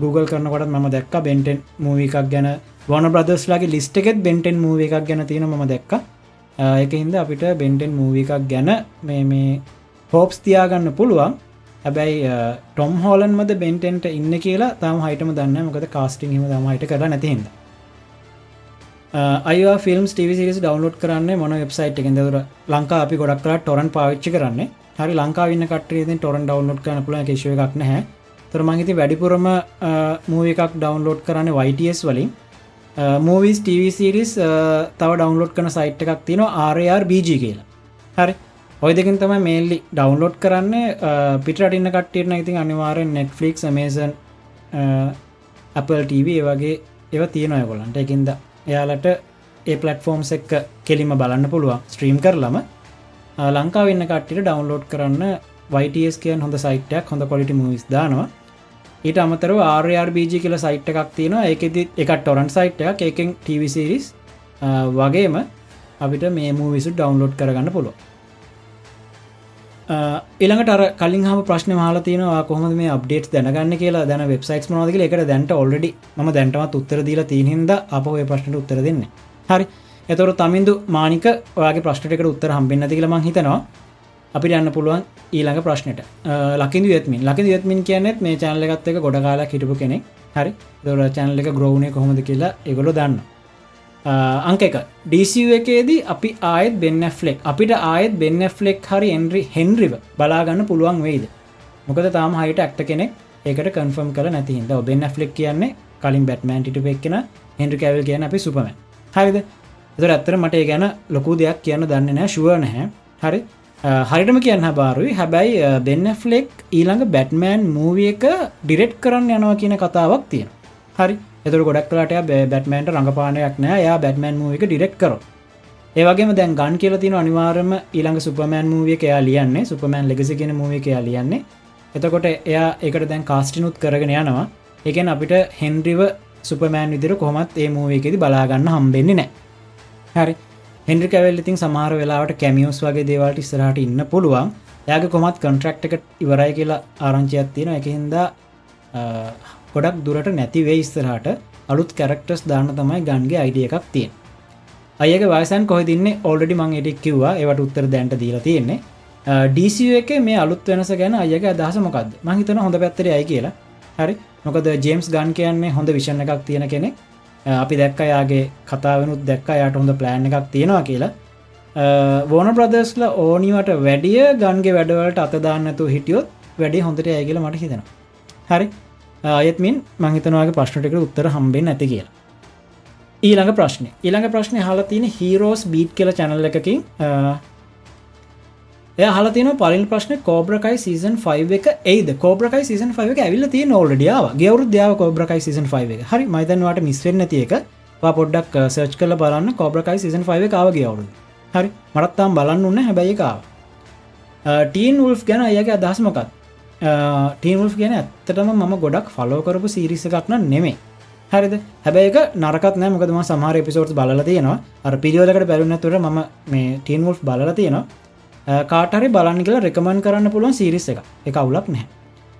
Google කරනකොට ම දැක්ක බෙන්ටෙන් මූවි එකක් ගැන. වන බ්‍රදස්ලාගේ ලිස්ට එකෙත් බෙන්ටෙන් මූව එකක් ගැන තියෙන ම දැක්ක. එක හින්ද අපිට බෙන්ටෙන් මූවි එකක් ගැන මේ මේ හෝප්ස් තියාගන්න පුළුවන්. හැබැයි ටොම් හෝලන් මද බෙන්ටෙන්ට ඉන්න කියලා තම හයිටම දන්න මොකද කාස්ටිං හිම තමයිට කර නැතිහිද අය ෆිල්ම් ටිවිසිරිස් ඩවන්ලෝඩ් කරන්න මොන වෙබ්සයිට් එකෙන් දර ලංකා අපි ගොඩක් කලා ටොරන් පාවිච්චි කරන්න. හරි ලංකාවන්න කටේ ටොරන් ඩවන්ලෝඩ් කරන පුල කිශව එකක් නැහැ. තර මංගති වැඩිපුරම මූව එකක් ඩවන්ලෝඩ් කරන්න වයිටස් වලින්. මූවිස් TV සිරිස් තව ඩවන්ලෝඩ් කන සයිට් එකක් තියෙන RRBG කියලා. හරි? ඔය දෙකින් තම මේල්ලි ඩවන්ලෝඩ් කරන්න. පිටරටින්න කට්ටියන ඉතින් අනිවාරෙන් නෙට්ෆලික් මේසන් Apple TV වගේ ඒව තියෙනය කොලන්ට එකින්ද එයාලට ඒ පලටෆෝම්ස් එක්ක කෙලිම බලන්න පුළුවන් ස්ට්‍රීම් කරලම. ලංකා වෙන්න කට්ටිට ඩවන්ලෝඩ් කරන්න වයිටස් කියන් හොඳ සයිට්යක් හොඳ කොලිටි මවිස් දානවා. ඊට අමතර RRBG කියල සයිට් එකක් තියෙන එකති එක ටොරන් සයිට් එකක්. එකෙන් TVසිරිස් වගේම අපිට මේ මූවිසු ඩවන්ලෝඩ් කරගන්න පුළුව එළඟට අර කලින් හම ප්‍රශ්න මාල තියනවා කොහොම මේ අප්ඩේට් දැනගන්න කියලා? දැන වෙබ්සයිට් මනදක එකට දැන්ට ඔල්ඩි ම දැන්ටමත් උත්තර දීලා තියහින්ද අප ඔය ප්‍රශ්නට උත්තර දෙන්න. හරි. එතොර තමින්දු මානික ඔයාගේ ප්‍රශ්ටකට උත්තර හම්බෙන්න්න තිකල මං හිතනවා. අපිට යන්න පුළුවන් ඊළඟ ප්‍රශ්නයට ලකිදු යත්මින්. ලකිදු යත්මින් කියනෙත් මේ චානලගත් එක ගොඩ කාලා හිටපු කෙනෙක්. හරි. දොර චැනල එක ග්‍රෝණය කොහොමද කියලා එගොලො දන්න අංක එක. ඩීසිව එකේදී අපි ආයත් බෙන්න ෆලෙක් අපිට ආයත් බෙන්න ෆලෙක් හරි එන්රි හෙන්රිව බලාගන්න පුළුවන් වෙයිද? මොකද තාම හයිට ඇක්ට කෙනෙක් ඒකට කන්ෆර්ම් කල නැතිහිද බෙන්න ෆලෙක් කියන්නේ කලින් බැට්මන්ටිට පෙක්ෙන හෙන්රි කැවල් කියන අපි සුපම හරිද? එතර ඇත්තර මට ගැන ලොකු දෙයක් කියන්න දන්න නෑ ශුව නැහැ. හරි. හරිටම කියන්න බාරුයි හැබැයි බෙන්න ෆලෙක් ඊළඟ බැට්මෑන් මූවිය එක ඩිරෙට් කරන්න යනවා කියන කතාවක් තියෙන හරි. එතුර ගොඩක් කලාට බැට්මන්ට රඟපානයක් නෑ. යා බැට්මන් මූව එක ඩිරෙක් කර ඒවගේම දැන් ගන් කියල තින අනිවාරම ඊළඟ සුපමෑන් මූවිය එයා ලියන්නේ. සුපමෑන් ලෙගසි කියෙන මූවිය එයා ලියන්නේ. එතකොට එයා එකට දැන් කාස්ටිනුත් කරගෙන යනවා. එකෙන් අපිට හෙන්ඩ්‍රිව සුපමෑන් විදිර කොහොමත් ඒ මූවේකෙති බලාගන්න හම්බෙන්නේ නෑ. හරි. හෙන්ඩි කැවල් ඉතින් සමහර වෙලාවට කැමියෝස් වගේ දේවල්ට ඉස්සරහට ඉන්න පුළුවන්. යාගේ කොමත් කන්ට්‍රක්් එක ඉවරයි කියලා ආරංචියත් තියෙන එකහින්දා ගොඩක් දුරට නැතිවේ ඉස්සරහට අලුත් කැරක්ටර්ස් දාන්න තමයි ගන්ගේ අයිඩිය එකක් තියෙන් අයක වයසන් කොහදින්නේ ඕල්ඩි මං එටික් කිව්වා. ඒවට උත්තර දැන්ට දීලා තියෙන්නේ. ඩීසිය එක මේ අලුත් වෙනස ගැන අයක අදහස මොකක්ද මහිතන හොඳ පැත්තර අයි කියලා. හරි. මොකද ජේම්ස් ගන් කියන්නේ හොඳ විෂණ එකක් තියෙන කෙනෙක්. අපි දැක්ක යාගේ කතාවනුත් දැක්ක යට හොඳ ප්ලෑන් එකක් තියෙනවා කියලා. වෝන ප්‍රදස්ල ඕනිවට වැඩිය ගන්ගේ වැඩවලට අතදාන්නතු හිටියොත් වැඩි හොඳට ඇගල මට හිතෙනවා. හරි. අයත්මින් මහිතනවාගේ ප්‍රශ්නටිකට උත්තර හම්බෙන් ඇති කියලා. ඊළඟ ප්‍රශ්නය ඊළඟ ප්‍රශ්නය හල තියෙන හීරෝස් බීට් කියල චැනල්ල එකකින් එය හලතින පලින් ප්‍රශ්න කෝබ්‍රකයි සීසන් 5 එක ඒද කෝබ්‍රකයි සීසන් 5 එක ඇවිල්ල තිය නොල්ඩියාව ගවරු දයාව කෝබ්‍රකයි සීසන් 5 එක. හරි මයිතන්වාට මිස්වෙන්න තියක පොඩ්ඩක් සර්ච් කල බලන්න. කෝබ්‍රකයි සීසන් 5 කාව ගවරු හරි මරත්තාම් බලන්න උන්න හැබැයිකාව ටීන් උල්ෆ් ගැන අයගේ අදහස්මකත් ටීන්ල්ෆ් ගැන ඇත්තටම මම ගොඩක් ෆලෝ කරපු සිරිස එකක්න නෙමේ හරිද? හැබැයික නරකත් නෑ. මොකදම සමහර පිසෝට් බල තියෙනවා. අර පිරිියෝදකට බැලුන්න තුර ම මේ ටීන් ල්ෆ් බලල තියෙනවා. කාටරි බලන්න කියලා රෙකමන් කරන්න පුළුවන් සිරිස එක එක අවුලක් නැහැ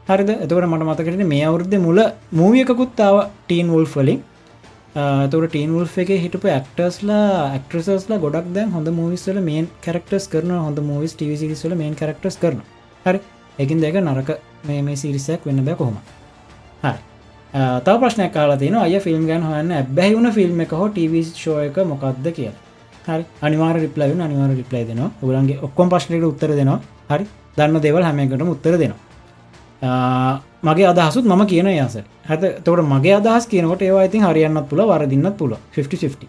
හරිද? එතකට මට මතකට මේ අවුද්ධ මුල මූවියකුත්තාව ටීන් වුල් වලින්. තුර ටීන් වුල් එක හිටපු ඇක්ටර්ස්ලා ඇක්ට්‍රසස්ලා ගොඩක් දැන් හොඳ මූවිස්වල මේන් කරක්ටස් කරන හොඳ මූවිස් ටිවිසිරිස්වල මේන් කරක්ටස් කරන හරි? එකින් දෙක නරක මේ මේ සිරිසයක් වෙන්න බෑ කොහොම හරි. තව ප්‍රශ්නයක් කාලා තින අය ෆිල්ම් ගැන් හන්න බැහිවුණ ෆිල්ම් එක හෝ ටව ෂෝ එක මොකක්ද කියලා. හරි. අනිවාර රිප්ලයින් අනිවාර රිප්ලයි දෙනවා. ඔගලන්ගේ ඔක්කොම් ප්‍රශ්නයට උත්තර දෙනවා. හරි. දන්න දේවල් හැමකටම උත්තර දෙනවා. මගේ අදහසුත් මම කියන යස හැත තොට මගේ අදහස් කියනකොට ඒවා ඉතින් හරියන්නත් පුළ වරදින්නත් පුළ 50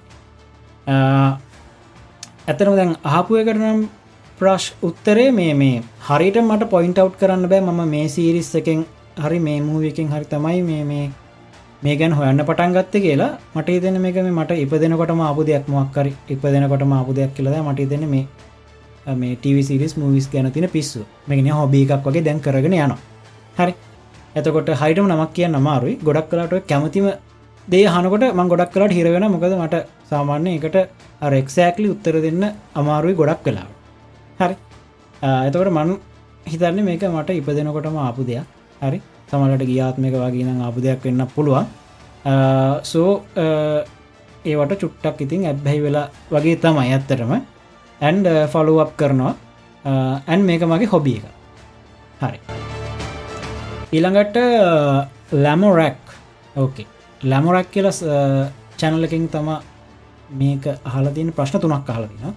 ඇතනම දැන් අහපු එකටනම් ප්‍රශ් උත්තරේ මේ මේ. හරිට මට පොයින්ට අව් කරන්න බෑ. මම මේ සීරිස් එකෙන් හරි මේ මූවකින් හරි තමයි මේ මේ මේ ගැන හොයන්න පටන් ගත්ත කියලා මට දෙන මේක මට ඉපදෙනකොටම අපපු දෙයක් මොක්කරි ඉපදෙනකොටම අපපු දෙයක් කියලද මට දෙන මේ මේ ටවිසිරිස් මූවිස් ගැන තින පිස්සු. මේන හොබී එකක් වගේ දැන් කරගෙන යනවා. හරි. එතකොට හයිටම නමක් කිය නමාරුයි ගොඩක් කලාට කැමතිම දේ හනකොට මං ගොඩක් කලාට හිරවෙන මොකද මට සාමාන්‍ය එකට රෙක්සෑක්ලි උත්තර දෙන්න අමාරුයි ගොඩක් කලා හරි. එතකොට මන් හිතන්නේ මේක මට ඉපදෙනකොටම ආපු දෙයක්. හරි. තමලට ගියාත්මක වගේ නම් ආපු දෙයක් වෙන්න පුළුවන්. සෝ ඒවට චුට්ටක් ඉතින් ඇබ්බැහි වෙලා වගේ තමයි ඇත්තරම ඇන්ඩ ෆොලුවප් කරනවා. ඇන් මේක මගේ හොබිය එක. හරි. ඊළඟට ලැමොරැක් ඕකේ ලැමොරැක් කියල චැනලකින් තම මේක හලතින ප්‍රශ්න තුනක් හලතින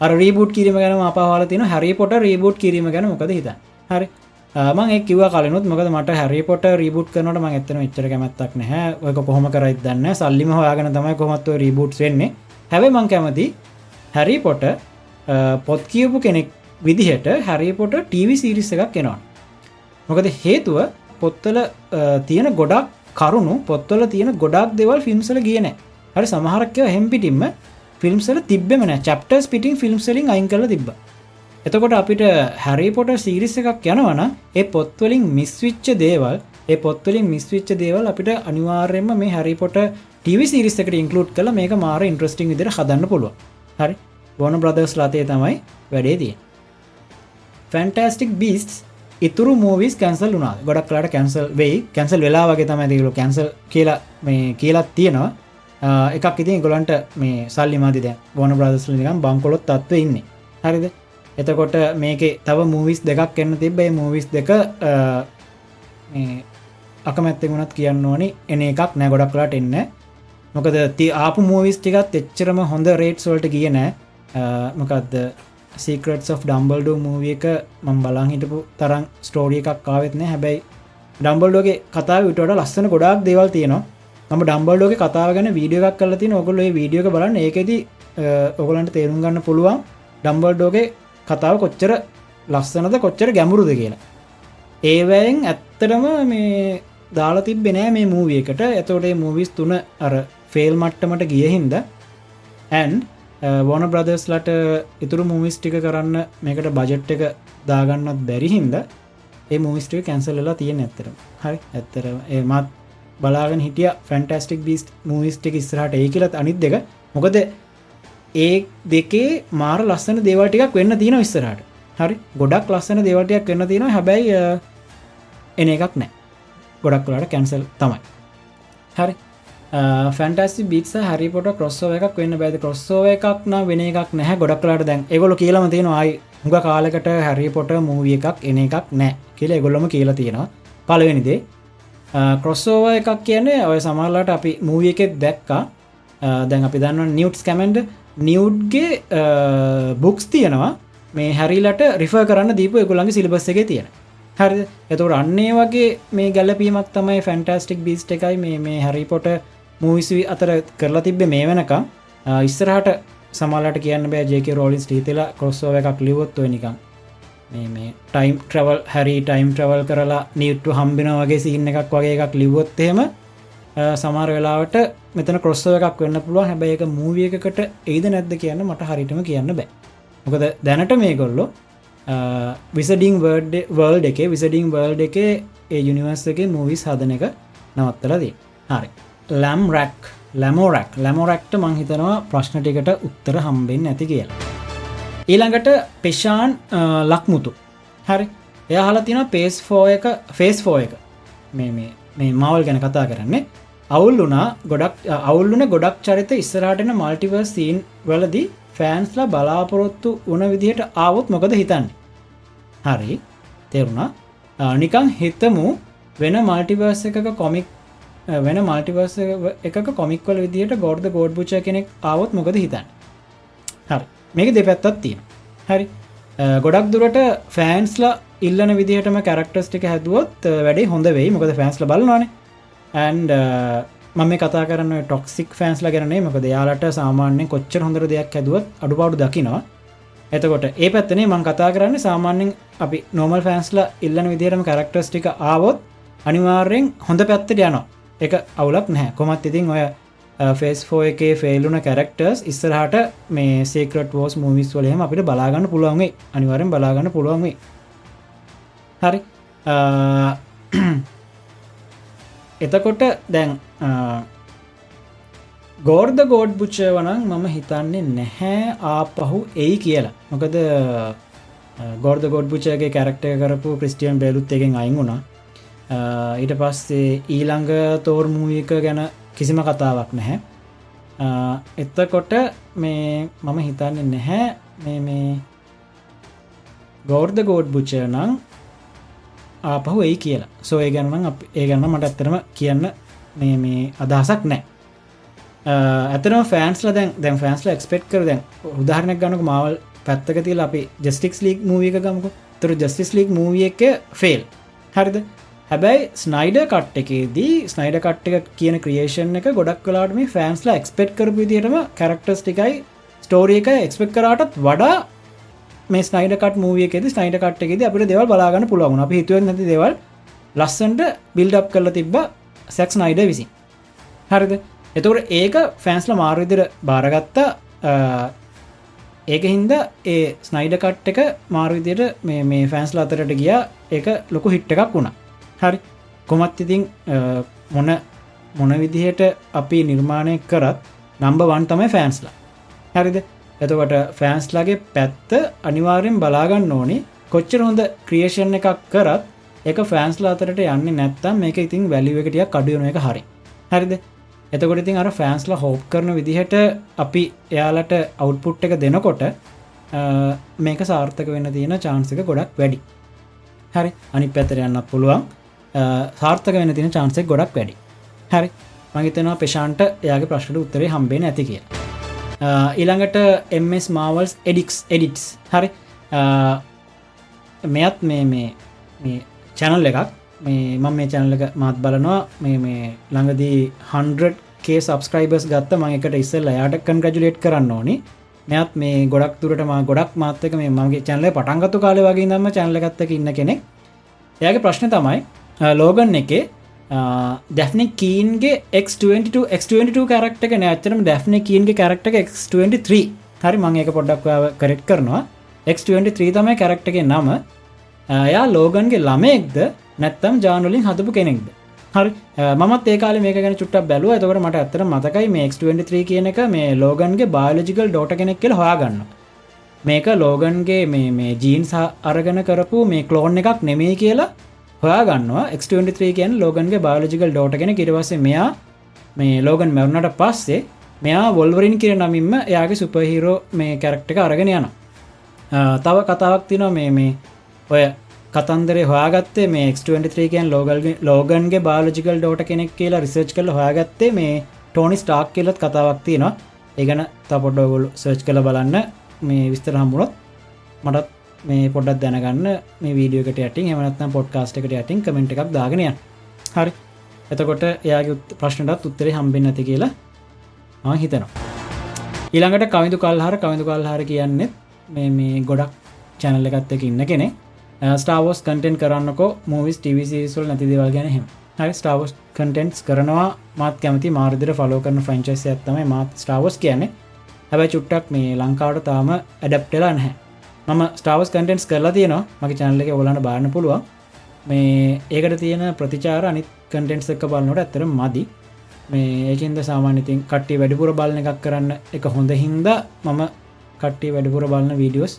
රීබුට් කිරීම ගැන අපහල තින හරි පොට රීබුට් කිරීම ගැන මොකද හිත හරි. මං එක්ව කලනුත් මකද මට හැරිපොට රීබුට් කරනට ම එතන එච්චර කැමැත්තක් නැහැ. ඔයක කොහොම කරයි දන්න සල්ලිම හොයාගෙන තමයි කොමත්ව රීබුට් වෙන්නේ. හැබේ මං කැමති හැරිපොට පොත් කියපු කෙනෙක් විදිහට හැරිපොට ටීවි සිරිස්ස එකක් කෙනවා මොකද හේතුව පොත්තල තියෙන ගොඩක් කරුණු පොත්වල තියෙන ගොඩක් දෙවල් ෆිල්ම්සල කියන හරි සමහරක්කව හෙම්පිටින්ම ෆිල්ම්සල තිබෙමන චප්ටර්ස් පිටින් ෆිල්ම්සලින් අයින් කල තිබ එතකොට අපිට හැරිපොට සිරිස එකක් යනවන ඒ පොත්වලින් මිස්විච්ච දේවල් ඒ පොත්වලින් මිස්විච්ච දේවල් අපිට අනිවාර්යම මේ හැරිපොට ටව සිරිස්සකට ඉන්කලුට් කළ මේක මාර ඉන්ට්‍රස්ටිං විදිර හදන්න පුළුව හරි? බොන බ්‍රදර්ස් ලතේ තමයි වැඩේ තිය ෆැන්ටස්ටික් බිස්ස් ඉතුරු මූවිස් කැන්සල් වුනා ගොඩක් කලාට කැන්සල් වෙයි. කැන්සල් වෙලා වගේ තමයි දකලු කැන්සල් කියලා මේ කියලත් තියෙනවා. එකක් ඉතින් ගොලන්ට මේ සල්ලි මතිද ගොන බ්‍රදස්ල නිකම් බංකොලොත් තත්ව ඉන්න. හරිද? එතකොට මේක තව මූවිස් දෙකක් එන්න තිබේ මූවිස් දෙක අකමැත්තෙ වුණත් කියන්න ඕනි. එන එකක් නෑ ගොඩක් කලාට එන්න මොකද ති ආපු මූවිස් ටිකත් එච්චරම හොඳ රේට්ස් වලට කියන මොකක්ද සීකරට් of ඩම්බල්ඩ මූවිය එක මං බලාන් හිටපු තරම් ස්ටෝරිය එකක් කාවෙත්න හැබැයි ඩම්බල්ඩෝගේ කතා විට ලස්සන ගොඩක් දේවල් තියෙනවා. ම ඩම්බල්ඩෝක කතාව ගැන වීඩිය එකක් කල තින ඔගොල වීඩියක බලන්න. ඒකෙද ඔගලන්ට තේරුම් ගන්න පුළුවන් ඩම්බල්ඩෝගේ කතාව කොච්චර ලස්සනද කොච්චර ගැමුරුද කියලා. ඒවැයෙන් ඇත්තටම මේ දාලා තිබෙනෑ මේ මූවියකට ඇතෝටේ මූවිස් තුන අර ෆේල් මට්ටමට ගියහින්ද ඇන් වෝන බ්‍රදර්ස්ලට ඉතුරු මූවිස්ටික කරන්න මේකට බජට් එක දාගන්නත් බැරිහින්ද ඒ මූවිස්ටික කැන්සල්ලලා තියෙන ඇත්තර හරි? ඇත්තර ඒමත් බලාගෙන හිටිය ෆැන්ටස්ටික් බිස් මූවිස්ටික් ඉස්රහට ඒ කියලත් අනිත් දෙක. මොකද ඒ දෙකේ මාර ලස්සන දේවටිකක් වෙන්න තියෙන විස්සරට හරි? ගොඩක් ලස්සන දේවටයක් වෙන්න තියෙන හැබැයි එන එකක් නෑ. ගොඩක් කලාට කැන්සල් තමයි. හරි? ෆැන්ටස්ි බික් හරිපොට කොස්සෝ එකක් වෙන්න බැද කොස්සෝ එකක් න වෙන එකක් නැහැ. ගොඩක් කලාට දැන් එගොල කියලම තියෙන අයි හුඟ කාලකට හැරිපොට මූවිය එකක් එන එකක් නෑ. කියල එගොල්ලොම කියලා තියෙනවා. පලවෙනිදේ කොස්සෝව එකක් කියන්නේ ඔය සමල්ලට අපි මූවිය එකෙත් දැක්කා. දැන් අපි දන්න නිවට්ස් කැමෙන්ඩ නිව්ඩ්ගේ බුක්ස් තියෙනවා. මේ හැරිලට රිෆ කරන්න දීප එකුළන්ගේ සිලිබස් එක තියෙන. හරි එතුට අන්නේ වගේ මේ ගැලපීමක් තමයි ෆැන්ටස්ටික් බිස්ට එකයි මේ මේ හැරිපොට මූවිසි අතර කරලා තිබ්බේ මේ වෙනකම්. ඉස්සරහට සමල්ලට කියන්න බෑ ජේක රෝලිස් ටීතලා කොස්සෝව එකක් ලිවොත්ව නිකම් මේ මේ time travel Harry time travel කරලා නිියට්ටු හම්බින වගේ සින්න එකක් වගේ එකක් ලිවොත්තේම සමාර වෙලාවට මෙතන කොස්සව එකක් වෙන්න පුළුව හැබැයි එක මූවිය එකකට ඒද නැද්ද කියන්න මට හරිටම කියන්න බෑ. මොකද දැනට මේ කොල්ලො විසඩිං වර්ඩ් වර්ල්ඩ එකේ විසඩිං වර්ල්ඩ එකේ ඒ යුනිවර්ස එක මූවිස් හදන එක නවත්තලදී හරි. ලැම් රැක් ලැමෝරැක් ලැමෝරැක්ට මංහිතනවා ප්‍රශ්න ටිකට උත්තර හම්බෙන් ඇති කියලා. ඊළඟට පෙෂාන් ලක්මුතු. හරි. එයාහල තින පේස් ෆෝ එක ෆේස් ෆෝ එක. මේ මේ මවල් ගැන කතා කරන්නේ. අවුල් වුනා ගොඩක් අවුල්ලුන ගොඩක් චරිත ඉස්සරාටන මල්ටිවර් සීන් වලදී ෆෑන්ස්ලා බලාපොරොත්තු වන විදිහට ආවොත් මොකද හිතන්නේ? හරි. තෙරුණා. නිකං හිතමු වෙන මල්ටිවර්ස එකක කොමික් වෙන මල්ටිවර්ස එක කොමික්වල විදිට ගොඩ්ද ගෝඩ් පුච කෙනෙක් ආවොත් මොකද හිතන්න? හරි. මේක දෙපැත්තත් තියෙන හරි. ගොඩක් දුරට ෆෑන්ස්ලා ඉල්ලන විදිහටම කැරක්ටස් ටික හැදුවොත් වැඩේ හොඳ වෙයි. මොකද ෆෑන්ස්ල බලවානේ ඇන්ඩ මම කතා කරන්න ටොක්සික් ෆෑන්ස්ල කරනේ මොකද යාලට සාමාන්‍යෙන් කොච්චර හොඳර දෙයක් හැදුවත් අඩුපාඩු දකිනවා. එතකොට ඒ පැත්තනේ මං කතා කරන්න සාමාන්‍යෙන් අපි නොමල් ෆෑන්ස්ලා ඉල්ලන විදිහටම කැරක්ටස් ටික ආවොත් අනිවාර්යෙන් හොඳ පැත්තට යනවා. එක අවුලක් නැහැ. කොමත් ඉතින් ඔය Uh, ෆෙස් ෆෝ එකේ ෆෙල්ලුන කැරක්ටර්ස් ඉස්සරහට මේ සේකරට වෝස් මූවිස් වලහෙම අපිට බලාගන්න පුළුවන්ගේ අනිවරෙන් බලාගන්න පුළුවන්ගේ හරි. Uh, *clears throat* එතකොට දැන් ගෝර්ද ගෝඩ් බුච්ච වනන් මම හිතන්නේ නැහැ ආපහු එයි කියලා. මොකද ගෝර්ද ගොඩ් බුච්චගේ කැරක්ටය කරපු ක්‍රස්ටියන් බෙලුත් එකෙන් අයින් වුණා. Uh, ඊට පස්සේ ඊළඟ තෝර් මූවික ගැන කිසිම කතාවක් නැහැ. එත්තකොට මේ මම හිතන්නේ නැහැ මේ මේ ගෞර්ද ගෝඩ් බුච්ච නම් ආපහු එයි කියලා. සෝ ඒ ගැනනම් ඒ ගැන්න මට ඇත්තරම කියන්න මේ මේ අදහසක් නෑ ඇතන ෆෑන්ස්ල දැන් දැන් ෆෑන්ස්ල එක්ස්පෙක්් කර දැන් උදාහරණයක් ගන්නක මවල් පැත්තක තිල අපි ජස්ටික්ස් ලීක් මූවික ගමක. තුර ජස්ටිස් ලික් මූවිය එක ෆෙල් හරිද? හැබැයි ස්නයිඩ කට් එකේදී ස්නයිඩ කට් එක කියන ක්‍රියේෂන් එක ගොඩක් කලාට මේ ෆෑන්ස්ලා එක්ස්පෙක්් කරපු විදිටම කරක්ටර්ස් ටිකයි ස්ටෝරිය එක එක්ස්පෙක් කරාටත් වඩා මේ ස්නයිඩකට මූවියකෙද ස්නයිඩ කට් එකෙද අපිට දෙවල් බලාගන්න පුළුවන් අප හිතුව නැති දෙවල් ලස්සන්ට බිල්ඩ් කරල තිබ්බ සැක්ස් නයිඩ විසි හරිද? එතකට ඒක ෆෑන්ස්ල මාර්විදිර භාරගත්තා ඒක හින්ද ඒ ස්නයිඩ කට් එක මාර්විදියට මේ මේ ෆෑන්ස්ල අතරට ගිය. ඒක ලොකු හිට්ට එකක් වුණා. හරි. කොමත් ඉතින් මොන මොන විදිහට අපි නිර්මාණය කරත් නම්බ වන් තමයි ෆෑන්ස්ලා හරිද? එතකොට ෆෑන්ස්ලාගේ පැත්ත අනිවාරයෙන් බලාගන්න ඕනි. කොච්චර හොඳ ක්‍රියේෂන් එකක් කරත් එක ෆෑන්ස්ලා අතරට යන්න නැත්තම් මේක ඉතින් වැලිුවකටිය කඩුවන එක හරි. හරිද? එතකොට ඉතින් අර ෆෑන්ස්ලා හෝප් කරන විදිහට අපි එයාලට අවුට්පුට් එක දෙනකොට මේක සාර්ථක වෙන්න තියෙන චාන්සක ගොඩක් වැඩි. හරි? අනි පැතර යන්න පුළුවන්. සාර්ථක වෙන තින චාන්සෙක් ගොඩක් වැඩි. හරි. මගතනවා පෙෂාන්ට එයාගේ ප්‍රශ්ට උත්තරේ හම්බෙන ඇති කිය ඊළඟට එම්ස් මාවල්ස් එඩික්ස් එඩිටස් හරි. මෙයත් මේ මේ චැනල් එකක්. මේ මම මේ චැනලක මාත් බලනවා. මේ මේ ළඟදී 100ගේ සබස්ක්‍රයිබර්ස් ගත්ත මංකට ඉස්සල් යාට කන්ගජුලේට් කරන්න ඕනි. මෙත් මේ ගොඩක් තුරටම ගොඩක් මාතක මේ මගේ චැනල පටන්ගතු කාල වගේ දම්ම චැනලගත්තක ඉන්න කෙනෙක්. එයාගේ ප්‍රශ්න තමයි ලෝගන් එකේ. දැෆ්න කීන්ගේ X22 X22 character නෑචරම දැෆ්න කීන්ගේ character X23 හරි මං එක පොඩ්ඩක් කරෙට් කරනවා. X23 තමයි කරක්ටගේ නම. එයා ලෝගන්ගේ ළමයෙක්ද? නැත්තම් ජානුලින් හදපු කෙනෙක්ද? හරි මත් ඒකාල මේ ගැන චුට්ට බැලුව. ඇතකට මට ඇතර මතකයි මේ X23 කියන එක මේ ලෝගන්ගේ බාලජිකල් ඩෝට කෙනෙක් කියල හොයාගන්න මේක ලෝගන්ගේ මේ මේ ජීන්ස් අරගන කරපු මේ කලෝන් එකක් නෙමේ කියලා හොයාගන්නවා. X23 කියෙන් ලෝගන්ගේ බාලජිකල් ඩෝට කෙන කිරවස මෙයා මේ ලෝගන් මැවුණට පස්සේ මෙයා වොල්වරින් කිර නමින්ම එයාගේ සුපහිරෝ මේ කැරක්ට එක අරගෙන යන තව කතාවක් තිනවා මේ මේ ඔය කතන්දර හොයාගත්තේ මේ X23 කියන් ලෝගල්ගේ ලෝගන්ගේ බාලජිකල් ඩෝට කෙනෙක් කියලා රිසර්ච් කල හොයාගත්තේ මේ ටෝනි ස්ටාක් කියලත් කතාවක් තියෙනවා. ඒගන තපොඩ්ඩෝගොල් සර්ච් කළ බලන්න. මේ විස්තර හම්බුණොත් මටත් මේ පොඩක් දැනගන්න මේ වීඩියෝකට යටින් එමනත්නම් පොඩ්කාස්ට එකට යටින් කමෙන්ට් එකක් දාගෙනය හරි. එතකොට එයාගේ ප්‍රශ්නටත් උත්තරේ හම්බෙන් ඇති කියලා මම හිතනවා. ඊළඟට කවිදු කල්හර කවිදු කල්හර කියන්නේ මේ මේ ගොඩක් චැනල්ල එකත් එක ඉන්න කෙනෙ ස්ටාවෝස් කටෙන්ට් කරන්නකෝ මූවිස් ටිවිසිසුල් නැති දෙවල් ගැන හෙම හරි ස්ටාවස් කටෙන්ට්ස් කරනවා. මාත් කැමති මාර්දිර ෆලෝ කරන ෆ්‍රංචයිස ඇත්තම මාත් ස්ටාවස් කියන්නේ. හැබැයි චුට්ටක් මේ ලංකාවට තාම ඇඩප්ටලා නැහැ. මම ස්ටාවස් කටෙන්ටස් කරලා තියෙනවා. මගේ චැනල එක ඔලන්න බාන්න පුළුවන්. මේ ඒකට තියෙන ප්‍රතිචාර අනිත් කටෙන්ට්ස් එක බලන්නට ඇතර මදි. මේ ඒකන්ද සාමාන්‍යතින් කට්ටි වැඩිපුර බලන එකක් කරන්න එක හොඳ හින්ද මම කට්ටි වැඩිපුර බලන්න වීඩියෝස්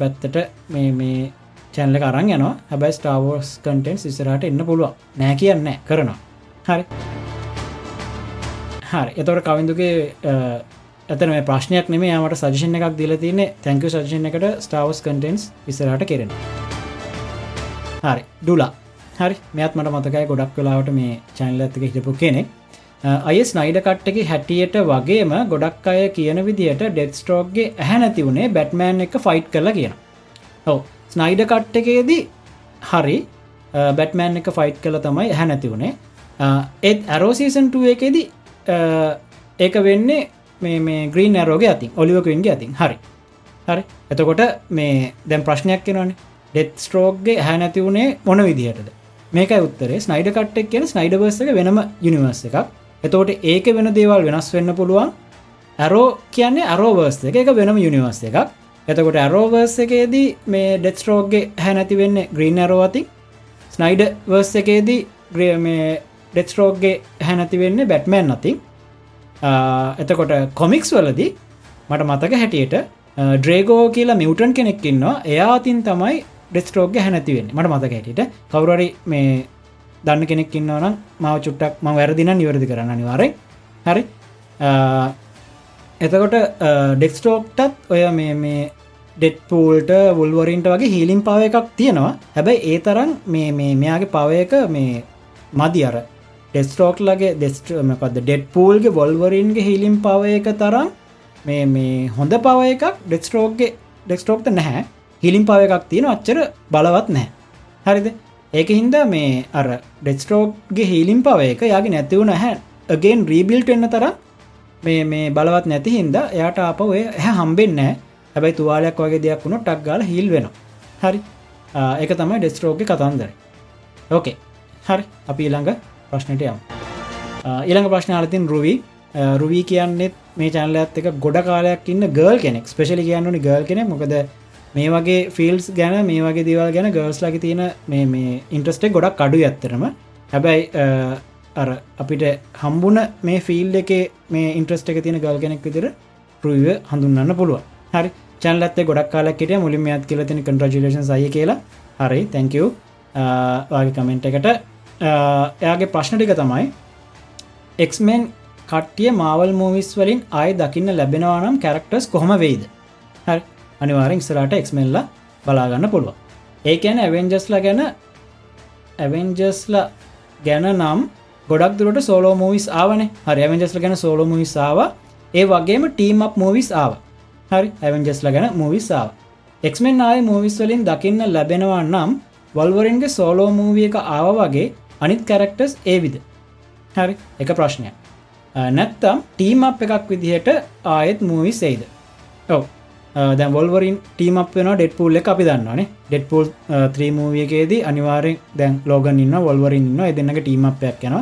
පැත්තට මේ මේ චැනල කරන්න යනවා. හැබයි ස්ටාවෝස් කටෙන්ස් ඉස්සරට එන්න පුළුවන්. නෑ කියන්න කරනවා. හරි. හරි. එතවට කවින්දුගේ ඇතන මේ ප්‍රශ්නයක් නෙම යාමට සජෂණ එකක් දිල තියන්නේ තැංක සජන එකට ස්ටාවස් කටෙන්ස් ඉස්සරට කෙරෙන හරි ඩුලා හරි මෙත් මට මතකයි ගොඩක් වෙලාවට මේ චැනල ඇතික හිටපු කෙනෙක්. අය ස්නයිඩ කට්ටක හැටියට වගේම ගොඩක් අය කියන විදිට ඩෙත් ස්ටෝක්ගේ ඇහැ නැති වුණේ බැට්මෑන් එක ෆයිට් කරලා කියන ඔව ස්නයිඩ කට් එකේදී හරි බැට්මෑන් එක ෆයිට් කළ තමයි හැ නැති වුණේ ඒත් ඇරෝසීසන්ටුව එකේදී ඒක වෙන්නේ මේ මේ ග්‍රීන් ඇරෝග ඇතින් ඔලිවකන්ගේ ඇතින් හරි. හරි. එතකොට මේ දැම් ප්‍රශ්නයක් කෙනවනේ ඩෙත් ස්ට්‍රෝක්ගේ හැ නැති වුණේ මොන විදිහටද මේක උත්තරේ. ස්නයිඩ කට්ටක් කියන ස්නයිඩවර්සක වෙනම යුනිවර්ස එකක්. එතෝට ඒක වෙන දේවල් වෙනස් වෙන්න පුළුවන්. ඇරෝ කියන්නේ අරෝවර්ස් එක. එක වෙනම යුනිවර්ස එකක්. එතකොට ඇරෝවර්ස් එකේදී මේ ඩෙස්ටරෝග්ගේ හැනැති වෙන්න ග්‍රීන් ඇරෝවති ස්නයිඩ වර්ස් එකේදී ග්‍රිය මේ ඩෙස්ටරෝග්ගේ හැනැති වෙන්න බැට්මෑන් නති එතකොට කොමික්ස් වලදී මට මතක හැටියට ඩ්‍රේගෝ කියලා මියටන් කෙනෙක්කින්නවා එයාතින් තමයි ඩෙස්ටරෝග හැනැතිවෙන්න මට මතක හැටියට. කවුරරි මේ දන්න කෙනෙක්කින්නවනම් මව චුට්ටක් ම වැරදින නිවැරදි කරන්න අනිවාරය හරි? එතකොට ඩෙක්ස්ටෝක්ටත් ඔය මේ මේ ඩෙට්පූල්ට වුල්වරින්ට වගේ හීලිම් පව එකක් තියෙනවා. හැබැයි ඒ තරම් මේ මේ මෙයාගේ පවයක මේ මදි අර. ඩෙස්ටෝක් ලගේ දෙස්ටමකද ඩෙට්පූල්ගේ වොල්වරින්ගේ හිලිම් පව එක තරම් මේ මේ හොඳ පව එකක් ඩෙක්ස්ටෝක්ගේ ඩෙක්ස්ටෝක්ට නැහැ. හිලිම් පව එකක් තියෙන අච්චර බලවත් නෑ හරිද? ඒක හින්ද මේ අර ඩෙස්ටරෝක්ගේ හිලිම් පව එක යාගේ නැතිවුණ හැ අගෙන් රීබිල්ට එන්න තර මේ මේ බලවත් නැති හින්ද එයාට අප ඔය හැ හම්බෙන්න හැබැයි තුවාලයක් වගේ දෙයක් වුණු ටක් ගාල හිල් වෙන හරි. ඒක තමයි ඩෙස්ටරෝග කතන්දර ඕකේ හරි. අපි ඊළඟ ප්‍රශ්නයට යම්. ඊළඟ ප්‍රශ්න අලතින් රුවී. රුවී කියන්නෙත් මේ චැනල ඇත් එක ගොඩ කාලයක් ඉන්න ගර්ල් කෙනෙක්. ස්පෙශලි කියන්නනි ගර්ල් කෙනෙ මොකද මේ වගේ ෆිල්ස් ගැන මේ වගේ දේවල් ගැන ගර්ස් ලකි තියෙන මේ මේ ඉන්ට්‍රස්ටේ ගොඩක් අඩු ඇත්තරම හැබැයි අර අපිට හම්බුන මේ ෆිල් එක මේ ඉන්ට්‍රස්ට එක තියෙන ගල් කෙනෙක් විදිර රුව හඳුන්න්න පුළුව හරි. චැල්ලත් ගොඩක් කාලක්ට මුලින් ඇත් කියල තින කන්ට්‍රජලේෂන් සය කියලා. හරි. තැංකව වගේ කමෙන්ට් එකට එයාගේ ප්‍රශ්න ටික තමයි එක්මෙන් කට්ටිය මාවල් මූවිස් වලින් අය දකින්න ලැබෙනවානම් කැරක්ටර්ස් කොහොම වෙයිද? හරි. අනිවාරෙන් ඉස්සරට එක්මෙල්ල බලාගන්න පුළුව ඒකැන ඇවෙන්ජස්ල ගැන ඇවෙන්ජස්ල ගැන නම් ගොඩක් දුරට සෝලෝ මූවිස් ආවන. හරි ඇවෙන්ජස්ල ගැන සෝලෝ මවිසාාව ඒ වගේම ටීමක් මූවිස් ආව. හරි ඇවෙන්ජස්ල ගැන මූවිසාාව එක්මෙන් ආය මූවිස් වලින් දකින්න ලැබෙනවා නම් වල්වරන්ගේ සෝලෝ මූවිය එක ආව වගේ අනිත් කැරක්ටර්ස් ඒවිද හරි එක ප්‍රශ්නය නැත්තම් ටීම් අප් එකක් විදිහට ආයෙත් මූවි සෙයිද ඔව. දැ වොල්වරින් ටීමක් වෙන ඩෙට්පුල් එක අපි දන්නවානේ ඩෙට්පුල් ත්‍රීමූවියකේදී අනිවාරෙන් දැන් ලෝගන් ඉන්න වොල්වරින් ඉන්න එදන්නක ටීමක්යක් යන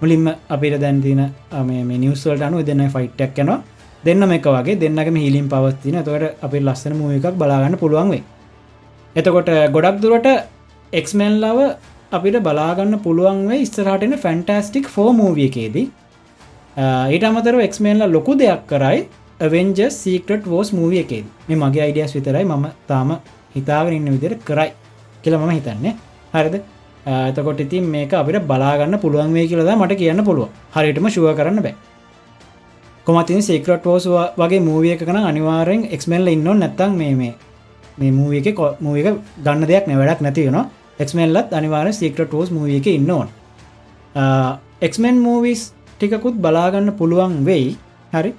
මුලින්ම අපිට දැන්තින මේ නිවස්වල්ට අනු දෙන්න ෆයිට්ටක් යනවා. දෙන්න එක වගේ දෙන්නකම හිලින් පවත්තින තොට අපි ලස්සන මූ එකක් බලාගන්න පුළුවන් වේ එතකොට ගොඩක් දුරට එක්මෙන්ලාව අපිට බලාගන්න පුළුවන් වේ ස්තරහටන ෆැන්ටස්ටික් ෆෝ මූවියකේදී ඊට අමතරව එක්මේන්ල ලොකු දෙයක් කරයි වෙන්ජ සීකට වෝස් මූවිය එකේද. මේ මගේ අයිඩියස් විතරයි මම තාම හිතාගෙන ඉන්න විදිර කරයි කියල මම හිතන්නේ. හරිද? එතකොට ඉතින් මේක අපිට බලාගන්න පුළුවන් වේ කියලද මට කියන්න පුළුව හරිටම ශුව කරන්න බෑ. කොමතින් සේකරට ෝස් වගේ මූවිය එකන අනිවාරෙන් එක්මල්ල ඉන්න නැත්තන් මේ මේ මේ මූවියක මූවික ගන්න දෙයක් නැවැඩක් නැතිවෙන එක්මල්ලත් අනිවාර සේකට ෝස් මූවිය එක ඉන්නවන් එක්මෙන් මූවිස් ටිකකුත් බලාගන්න පුළුවන් වෙයි. හරි?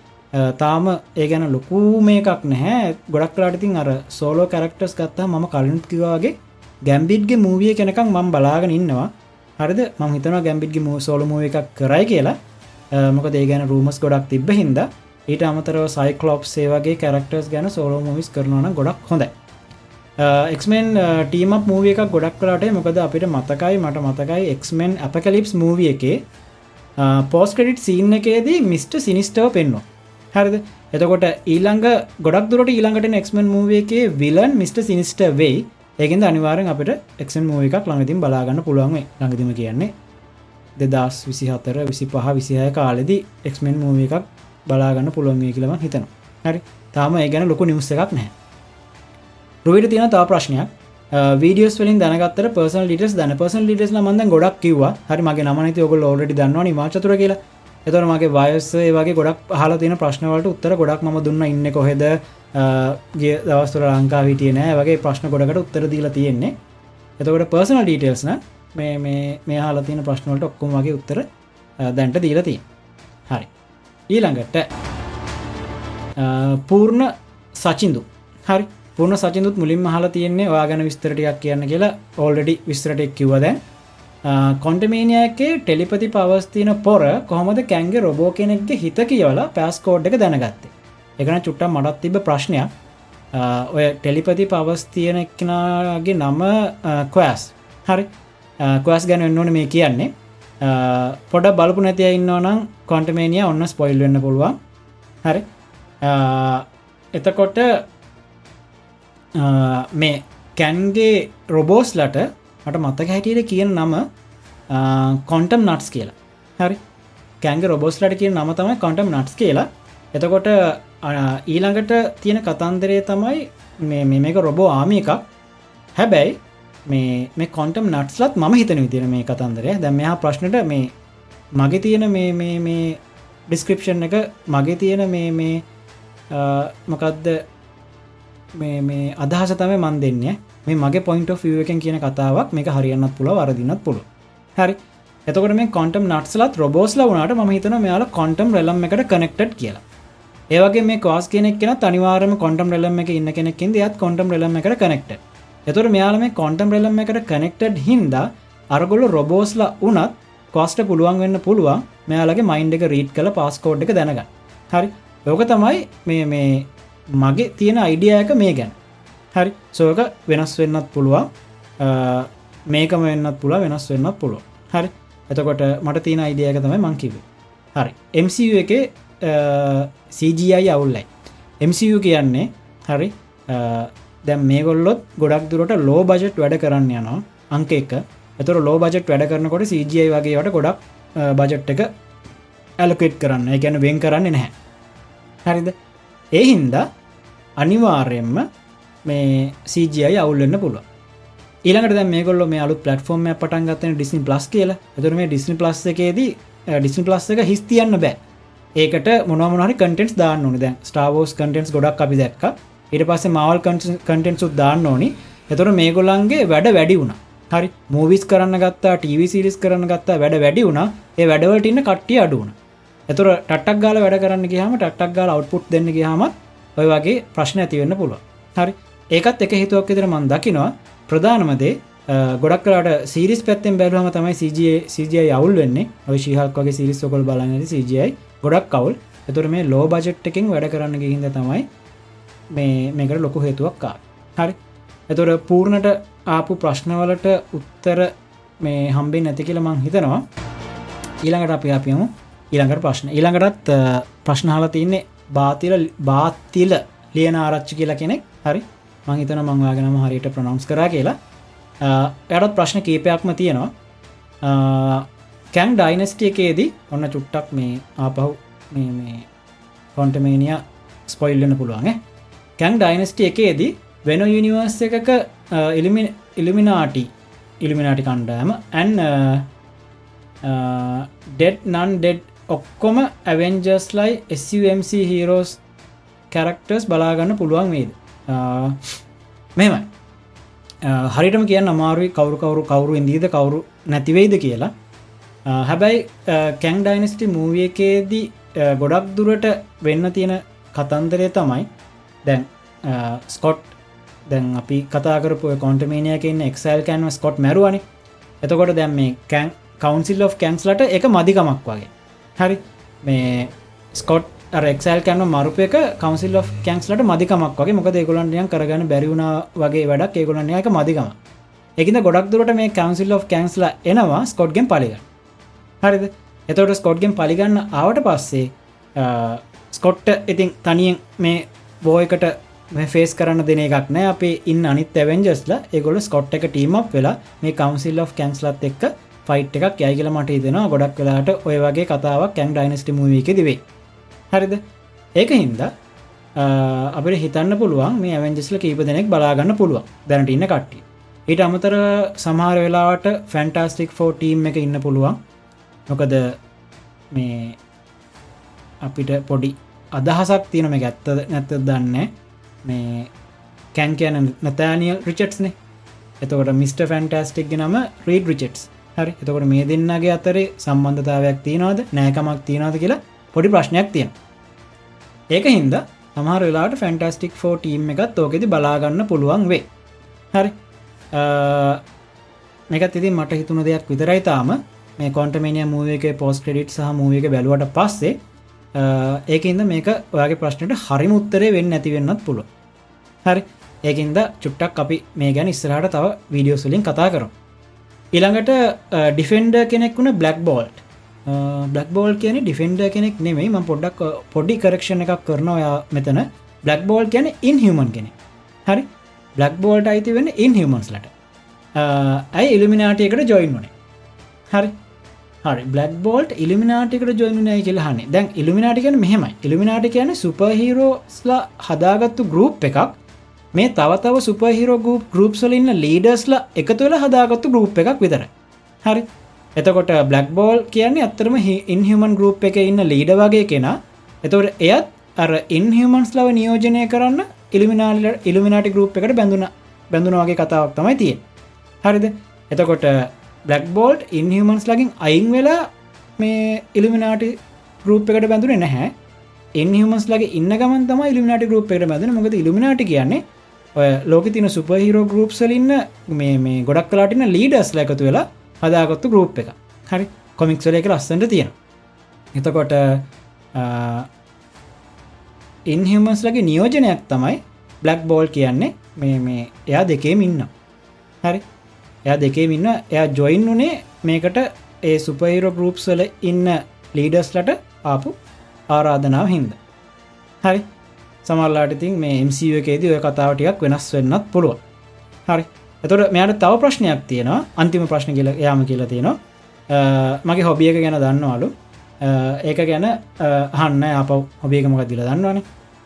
තාම ඒ ගැන ලොකු මේකක් නැහැ. ගොඩක්ලාට තින් අර සෝලෝ කරක්ටර්ස් ගත්තා මම කලින්ත් කිවාගේ ගැම්බිට්ගේ මූවිය කෙනකක් මම් බලාගෙන ඉන්නවා. හරිද? මං හිතන ගැම්බිට්ගේ මූ සෝල මූව එකක් කරයි කියලා. මොක ඒ ගැන රූමස් ගොඩක් තිබ හින්ද. ඊට අමතරව සයිකලොප් සේවගේ කරක්ටර්ස් ගැන සෝලෝ මවිස් කරනවන ගොඩක් හොඳයි. එක්මෙන් ටීම මූවිය එකක් ගොඩක් කලාට මොකද අපිට මතකයි මට මතකයි එක්මෙන් අපකලිප්ස් මූවිය එකේ පෝස් ක්‍රඩිට් සීන් එකේදී මිස්ට සිනිස්ටව පෙන්වා හරිද? එතකොට ඊළඟ ගොඩක් දුරට ඊළඟට නෙක්මන් මූවගේ විලන් මිට සිනිස්ට වෙයි. ඒකෙන්ද අනිවාරෙන් අපට එක්න් මූව එකක් ළඟතින් බලාගන්න පුළුවන් ළඟතිම කියන්නේ දෙදස් විසි හතර විසි පහ විසිහය කාලෙදි එක්මෙන් මූව එකක් බලාගන්න පුළුවන්ගේ කියලම හිතනවා. හරි. තාම ඒ ගැන ලොකු නිවස එකක් නෑ රුවිට තියෙන තා ප්‍රශ්නයක්. වීඩියස් වලින් දැනගත් පර්සල් ලිටස් දන පර්සල් ලිටස් මන්ද ගොඩක් කිව හරි මගේ නමනති ඔග ලෝඩ දන්නවා මාචතුර කියලා. එතර මගේ වයස වගේ ගොඩක් හල තියෙන ප්‍රශ්නවලට උත්තර ගොඩක් ම දුන්න. ඉන්න කොහෙද? ගේ දවස්තුර ලංකා හිටිය නෑ. වගේ ප්‍රශ්න ගොඩකට උත්තර දීලා තියෙන්නේ. එතකොට පර්සනල් ඩීටේල්ස්න මේ මේ හල තියෙන ප්‍රශ්නවලට ඔක්කොම වගේ උත්තර දැන්ට දීලතිය හරි. ඊළඟට පූර්ණ සචින්දු. හරි. පුර්ණ සචිදුත් මුලින්ම හලා තියෙන්නේ වාගන විස්තරටයක් කියන්න කියලා ඕල්ඩඩි විස්තරටෙක් කිවදැන් කොන්ටමේනියගේ ටෙලිපති පවස්තින පොර කොහොමද කැන්ගේ රොබෝ කෙනෙක්ගේ හිත කියවලා පැස්කෝඩ් එක දැනගත්තේ? එකන චුට්ටම් මටත් තිබ ප්‍රශ්නයක්. ඔය ටෙලිපති පවස්තියනෙක්කනගේ නම කොයස් හරි. කොස් ගැන එන්නවන මේ කියන්නේ. පොඩ බලපු නැතිය ඉන්නවනම් කොන්ටමේනිය ඔන්න ස්පොයිල් වෙන්න පුළුවන්. හරි. එතකොට මේ කැන්ගේ රොබෝස්ලට මට මත්තක හැටියට කියන නම කොන්ටම් නට්ස් කියලා. හරි. කැන්ග රොබෝස්ලට කියන නම තමයි කොන්ටම් නට්ස් කියලා. එතකොට ඊළඟට තියෙන කතන්දරේ තමයි මේ මේක රොබෝ ආමි එකක්. හැබැයි මේ මේ කොන්ටම් නට්ස්ලත් ම හිතන විතිර මේ කතන්දරය. දැ මෙයා ප්‍රශ්නට මේ මගේ තියෙන මේ මේ මේ ඩිස්ක්‍රපෂන් එක මගේ තියෙන මේ මේ මොකක්ද මේ මේ අදහස තම මන් දෙන්නේ. මේ මගේ පොයින්ට ිය එකෙන් කියන කතාවක් මේ හරියන්නත් පුළ වරදින්නත් පුළුව හරි. එතකට මේ කොටම් නට්සලත් රොබෝස්ල වනට ම හිතන මෙයාල කොටම් රෙලම් එකට කනෙක්ටඩ් කියලා. ඒවගේ මේ කෝස් කෙනෙක් කෙන අනිවාරම කොටම් රෙල්ලම එක ඉන්න කෙනෙක්ින්ද යත් කොටම් රෙල්ලම එකට කනෙක්ට එතුර මෙයාල මේ කොන්ටම් රෙල්ලම එකට කනෙක්ටඩ් හින්දා අරගොල්ල රොබෝස්ලා උනත් කොස්ට පුළුවන් වෙන්න පුළුවන්. මෙයාලගේ මයින්් එක රීට් කළ පාස්කෝඩ් එක දැනග හරි. යෝක තමයි මේ මේ මගේ තියෙන අයිඩියයක මේ ගැන. හරි. සෝක වෙනස් වෙන්නත් පුළුවන්. මේකම වෙන්නත් පුළ වෙනස් වෙන්නත් පුළුව හරි. එතකොට මට තියෙන අයිඩියයක තමයි මංකිවේ හරි. MCU එක CGI අවුල්ලයි. MCU කියන්නේ හරි දැම් මේ ගොල්ලොත් ගොඩක් දුරට ලෝ බජට් වැඩ කරන්න යනවා අංක එක. එතුර ලෝ බජට් වැඩ කරනකොට CGI වගේට ගොඩක් බජට් එක ඇලකෙට් කරන්න. ගැන වෙන් කරන්න නැහැ. හරිද? ඒ හින්දා අනිවාර්යෙන්ම මේ CGI අවුල්ලන්න පුළුව ඊළඟට මේ ගොල්ල මේ අලු පලටෆෝර්ම පටන් ගත්තන ඩිස්නි ප්ලස් කියල. එතුර මේ ඩිස්නි ප්ලස් එකේදී ඩිස්නි ප්ලස් එක හිස්තියන්න බෑ. ඒකට මොනමනහරි කටෙන්ස් දාන්න ඕන. දැ ස්ටාවෝස් කටෙන්ස් ගොඩක් අපි දැක්ක. ඉට පස්සේ මවල් කටෙන්සුත් දාන්න ඕනි. එතුර මේ ගොල්ලන්ගේ වැඩ වැඩි වුණ. හරි. මූවිස් කරන්න ගත්තා ටව සිරිස් කරන්න ගත්තා වැඩ වැඩි වුණ. ඒ වැඩවලට ඉන්න කට්ටිය අඩුවන එතුර ටක් ගාල වැඩ කරන්න ගහම ටක් ගාල අවට්පුට් දෙන්න ගහමත් ඔය වගේ ප්‍රශ්න ඇතිවෙන්න පුළුව හරි. ඒකත් එක හිතුවක් විතර මන් දකිනවා. ප්‍රධානමදේ ගොඩක් කලාට සිරිස් පැත්තෙන් බැලුවම තමයි CGI CGI අවුල් වෙන්නේ. ඔය ශිහක් වගේ සිරිස් ඔකොල් බලන්නද CGI ගොඩක් කවුල් එතුර මේ ලෝ බජට් එකින් වැඩ කරන්න ගහින්ද තමයි මේ මේකට ලොකු හේතුවක්කා හරි. එතුර පූර්ණට ආපු ප්‍රශ්නවලට උත්තර මේ හම්බෙන් නැති කියල මං හිතනවා. ඊළඟට අපි අපියමු ඊළඟට ප්‍රශ්න. ඊළඟටත් ප්‍රශ්නහල තියන්නේ බාතිල බාතිල ලියන ආරච්චි කියලා කෙනෙක්. හරි. මංහිතන මංවාගෙනම හරියට ප්‍රනොන්ස් කර කියලා. යටත් ප්‍රශ්න කීපයක්ම තියෙනවා. කැන් ඩයිනස්ටියකේදී ඔන්න චුට්ටක් මේ ආපහු මේ කොන්ටමේනිය ස්පොයිල්ලන්න පුළුවන් කැන් ඩයිනස්ටිය එකේදී වෙන යුනිවර්ස් එකක ඉලිමිනාටි ඉලිමිනාටි කණ්ඩෑම ඇන් ඩෙඩ් නන් ඩෙඩ් ඔක්කොම Avengers like SUMC heroes characters බලාගන්න පුළුවන් වේද? මෙමයි හරිටම කියන්න අමාරුයි කවරු කවරු කවරු ඉදීද කවරු නැතිවෙයිද කියලා. හැබැයි කැං ඩයිනස්ටි මූවියකේදී ගොඩක් දුරට වෙන්න තියෙන කතන්දරය තමයි දැන් ස්කොට් දැන් අපි කතාකරපු කොන්ටමේනියකන්න එක්සල් කෑන්ව ස්කොට් මැරුවනි. එතකොට දැම් මේ කැන් කවන්සිල් of කැන්ස්ලට එක මදිකමක් වගේ. හරි. මේ ස්කොට් රෙක්සල් කෑන මරුප එක කවන්සිල් of කැන්ස්ලට මදිකමක් වගේ. මොක ඒගොලන්ටියන් කරගන්න බැරිවුණ වගේ වැඩක්. ඒගොලන්නේ එක මදිකම. එකන ගොඩක් දුරට මේ කවන්සිල් of කැන්ස්ලා එනවා ස්කොට්ගෙන් පලිග හරිද? එතවට ස්කොට්ගෙන් පලිගන්න ආවට පස්සේ ස්කොට්ට ඉතින් තනියෙන් මේ බෝයකට ෆේස් කරන්න දෙන එකක් නෑ. අපේ ඉන්න අනිත් ඇවෙන්ජස්ල ඒගොල ස්කොට් එක ටීමක් වෙලා මේ කවන්සිල් of කැන්ස්ලත් එක්ක ෆයිට් එකක් යයිගල මට දෙෙනවා ගොඩක් වෙලාට ඔය වගේ කතාවක් කැන් ඩයිනස්ටි මූවක දිවේ හරිද? ඒක හින්දා අපට හිතන්න පුළුවන් මේ ඇවෙන්ජස්ල කීප දෙනෙක් බලාගන්න පුළුවන් දැනට ඉන්න කට්ටිය. ඊට අමතර සමහර වෙලාවට ෆැන්ටස්ටික් ෆෝ ටීම් එක ඉන්න පුළුවන්. නොකද මේ අපිට පොඩි අදහසක් තියෙන මේ ඇත්තද නැත්ත දන්න මේ කැන් කියන නතෑනියල් රිචට්ස්නේ එතකොට මිට. ෆැන්ටස්ටික් නම රීඩ රිචට්ස් හරි. එතකොට මේ දෙන්නගේ අතරේ සම්බන්ධතාවයක් තියනවාද? නෑකමක් තියනවාද කියලා පොඩි ප්‍රශ්නයක් තියෙන ඒක හින්ද සමහර වෙලාට ෆැන්ටස්ටික් ෆෝ ටීම් එකත් ඕකෙති බලාගන්න පුළුවන් වේ හරි. මේකත් ඉතින් මට හිතුන දෙයක් විතරයි තාම. මේ කොන්ටමේනිය මූවක පෝස් ක්‍රඩිට් සහ මූවක බැලුවට පස්සේ ඒකන්ද මේක ඔයාගේ ප්‍රශ්නයට හරිම උත්තරේ වෙන්න ඇතිවෙන්නත් පුළුව හරි. ඒකින්ද චුට්ටක් අපි මේ ගැන ඉස්සරහට තව වීඩියෝසුලින් කතා කරු ඉළඟට ඩිෆෙන්ඩ කෙනෙක් වුණ බ්ලක් බෝල්ට් බ්ලක් බෝල් කියන ඩිෆෙන්ඩ කෙනෙක් නෙමෙයි. ම පොඩ්ඩක් පොඩි කරක්ෂණ එකක් කරනවා මෙතන. බ්ලක් බෝල් කියන ඉන්හමන් කෙනෙ හරි? බ්ලක් බෝල්ට අයිති වෙන ඉන්හමන්ස්ලට ඇයි ඉල්ිමිනාටියකට ජොයින් වනේ හරි? හරි. බ්ලක් බෝල්ට ඉලිමිනාටිකට ජොයිනය කියලහන්න දැන් ඉල්ිමිනාටිකන මෙහෙමයි. ඉල්ිමිනාටි කියන සුපහිරෝස්ලා හදාගත්තු ගරුප් එකක්. මේ තවතව සුපහිරෝ ගූප් ගරුප්සල ඉන්න ලීඩස්ලා එකතුවෙල හදාගත්තු ගරුප් එකක් විතර හරි. එතකොට බ්ලක් බෝල් කියන්නේ අත්තරම ඉන්හමන් ගරුප් එක ඉන්න ලීඩ වගේ කෙනා. එතවට එයත් අර ඉන්හමන්ස් ලව නියෝජනය කරන්න ඉලිමිනාල ඉල්ිමිනාටි ගරුප් එකට බැඳුන බැඳුනවාගේ කතාවක් තමයි තිය හරිද? එතකොට බ්ලක් බෝල්ට් ඉන්හමන්ස් ලගින් අයින් වෙලා මේ ඉල්ිමිනාටි ගරුප් එකට බැඳුනේ නැහැ. එන්හමස් ලගේ ඉන්න ගමන් තම ඉලිමිනාට ගරුප් එකට මැදන මොකද ඉලිමිනාට කියන්නේ ඔය ලෝක තින සුපහිරෝ ගරුප්සලින්න මේ මේ ගොඩක් කලාටින ලීඩස් ලැකතු වෙලා හදාගත්තු ගරුප් එක හරි? කොමික්ස්වල එක ලස්සට තියෙන එතකොට ඉන්හමස් ලගේ නියෝජනයක් තමයි බ්ලක් බෝල් කියන්නේ මේ මේ එයා දෙකේම ඉන්න හරි? එයා දෙකේම ඉන්න එයා ජොයින් වනේ මේකට ඒ සුපහිරෝ ගරුප්සල ඉන්න ලීඩස්ලට ආපු ආරාධනාව හින්ද. හරි? සමල්ලාට ඉතින් මේ MCU එකේදී ඔය කතාවටයක් වෙනස් වෙන්නත් පුළුව හරි. එතොට මෙයට තව ප්‍රශ්නයක් තියෙනවා. අන්තිම ප්‍රශ්න කියල යාම කියලා තියෙනවා. මගේ හොබියක ගැන දන්නවාලු. ඒක ගැන හන්න අප හොබියකමක් දිල දන්නවන.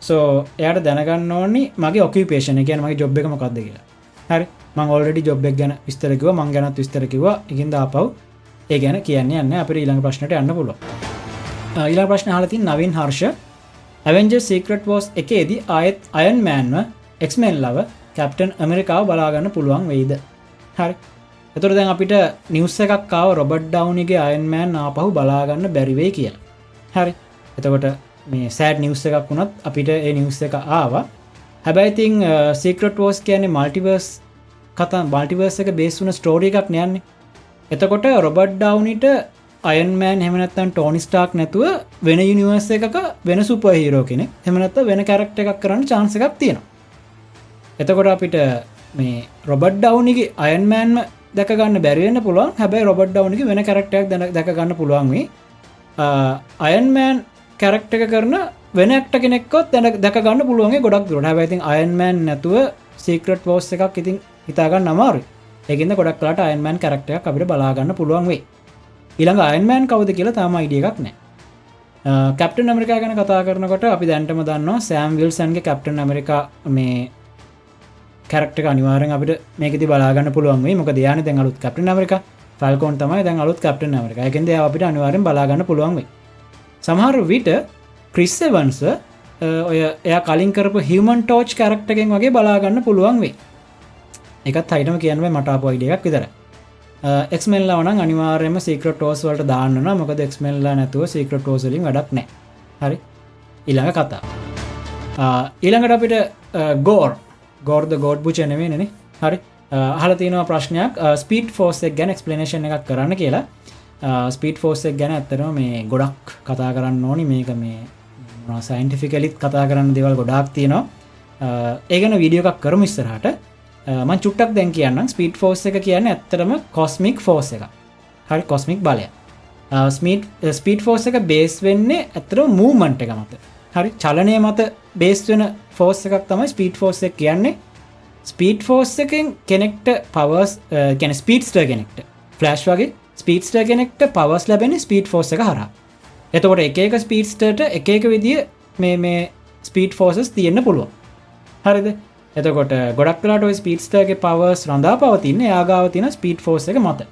සෝ එයට දැනගන්න ඕනි මගේ ඔකපේෂන කියන මගේ ජොබ් එක මොකක්ද කියලා. හරි. මං ඔල්ඩි ජොබ්බක් ගැන විස්තරකිව මං ගැනත් විස්තරකිව ඉකින්ද අපව් ඒ ගැන කියන්නේ යන්න අප ඊළඟ ප්‍රශ්නට යන්න පුලො ඊලා ප්‍රශ්න හලතින් Navin Harsha. Avengers Secret Wars එකේදී ආයෙත් අයන් මෑන්ව එක්මෙන් ලව කැප්ටන් ඇමරිකාව බලාගන්න පුළුවන් වෙයිද? හරි. එතුර දැන් අපිට නිවස්ස එකක්කාව රොබඩ් ඩවනිගේ අයන්මෑන් ආපහු බලාගන්න බැරිවෙයි කියල. හරි. එතකොට මේ සෑඩ් නිවස්ස එකක් වුණත් අපිට ඒ නිවස්ස එක ආවා. හැබැයිතිං සීක්‍රට් වෝස් කියන්නේ මල්ටිවර්ස් කතා බල්ටිවර්ස එක බේස්වුන ස්ටෝඩි එකක් යන්නේ. එතකොට රොබඩ් ඩවනිට අයන්මෑන් හෙමනත්තන් ටෝනි ස්ටාක් නැතුව වෙන යුනිවර්ස එකක වෙන සුපහිරෝ කෙනෙ හෙමනත්ත වෙන කැරක්ට එකක් කරන්න චාන්ස එකක් තියෙනවා. එතකොට අපිට මේ රොබඩ් ඩවනිගේ අයන්මෑන්ම දැකගන්න බැරිවෙන්න පුළුවන්. හැබැයි රොබඩ් ඩවනිගේ වෙන කරක්ටයක් දැන දැකගන්න පුළුවන්වේ අයන්මෑන් කැරක්ට එක කරන වෙනක්ට කෙනෙක්කොත් දැන දැකගන්න පුළුවන්ගේ ගොඩක් දුරට. හැබැයිතින් අයන්මෑන් නැතුව සීක්‍රට් පෝස් එකක් ඉතින් හිතාගන්න අමාරු ඒකන්න ගොඩක් කලට අයන්මෑන් කරක්ටයක් අපිට බලාගන්න පුළුවන් වේ ඉළඟ අයන්මෑන් කවද කියලා තාම ඉඩිය එකක් නෑ කැප්ටන් ඇමරිකා ගැන කතා කරනකොට අපි දැන්ටම දන්නවා සෑම් විල්සන්ගේ කැප්ටන් ඇමරිකා මේ කැරක්ට අනිවාරෙන් අපිට මේකති බලාගන්න පුළුවන් මොක දයාන දැන් අලුත් කැප්ටන් ඇමරික ෆල්කෝන් තමයි දැන් අලුත් කැප්ටන් ඇමරික එකද අපිට අනිවාරෙන් බලාගන්න පුළුවන් සමහර විට ක්‍රිස්සවන්ස ඔය එය කලින් කරපු හිමන් ටෝච් කැරක්ටකෙන් වගේ බලාගන්න පුළුවන් වේ එකත් හයිටම කියන්ව මටාපු අයිඩියක් විතර එක්මල්ලා වන අනිවාර්යම සීක්‍රට ටෝස් වලට දාන්න මොකද එක්මල්ලා නැතුව සීක්‍රට ටෝසලින් වැඩක් නෑ හරි? ඉළඟ කතා ඊළඟට අපිට ගෝර් ගෝර්ද ගෝඩ් පුචනවේ නෙන හරි? හල තියෙනවා ප්‍රශ්නයක්. ස්පීට් ෆෝස්සෙක් ගැන එක්ස්පලනේෂන් එකක් කරන්න කියලා. ස්පීට් ෆෝස්සෙක් ගැන ඇත්තරම මේ ගොඩක් කතා කරන්න ඕනි. මේක මේ සයින්ටිෆිකලිත් කතා කරන්න දෙවල් ගොඩක් තියෙනවා. ඒගන වීඩියෝ එකක් කරම ඉස්සරහට. මං චුට්ටක් දැන් කියන්න ස්පීට් ෆෝස් එක කියන්න ඇත්තරම කොස්මික් ෆෝස් එක හරි කොස්මික් බලය. ස්මීට් ස්පීට් ෆෝස් එක බේස් වෙන්නේ ඇතර මූමන්ට එක මත. හරි චලනය මත බේස් වෙන ෆෝස් එකක් තමයි ස්පීට් ෆෝස් එක කියන්නේ. ස්පීට් ෆෝස් එකෙන් කෙනෙක්ට පවස් ගැන ස්පීට්ස්ට කෙනෙක්ට. ෆලස්් වගේ ස්පීට්ස්ට කෙනෙක්ට පවස් ලැබෙන ස්පීට් ෆෝස් එක හර එතකොට එක එක ස්පීට්ස්ට එක එක විදිිය මේ මේ ස්පීට් ෆෝසස් තියෙන්න්න පුළුවන්. හරිද? එතකොට ගොඩක් කලාට ස්පීට්ස්ටගේ පවස් රඳා පවතින්න යාගාව තින ස්පීට් ෆෝස් එක මත.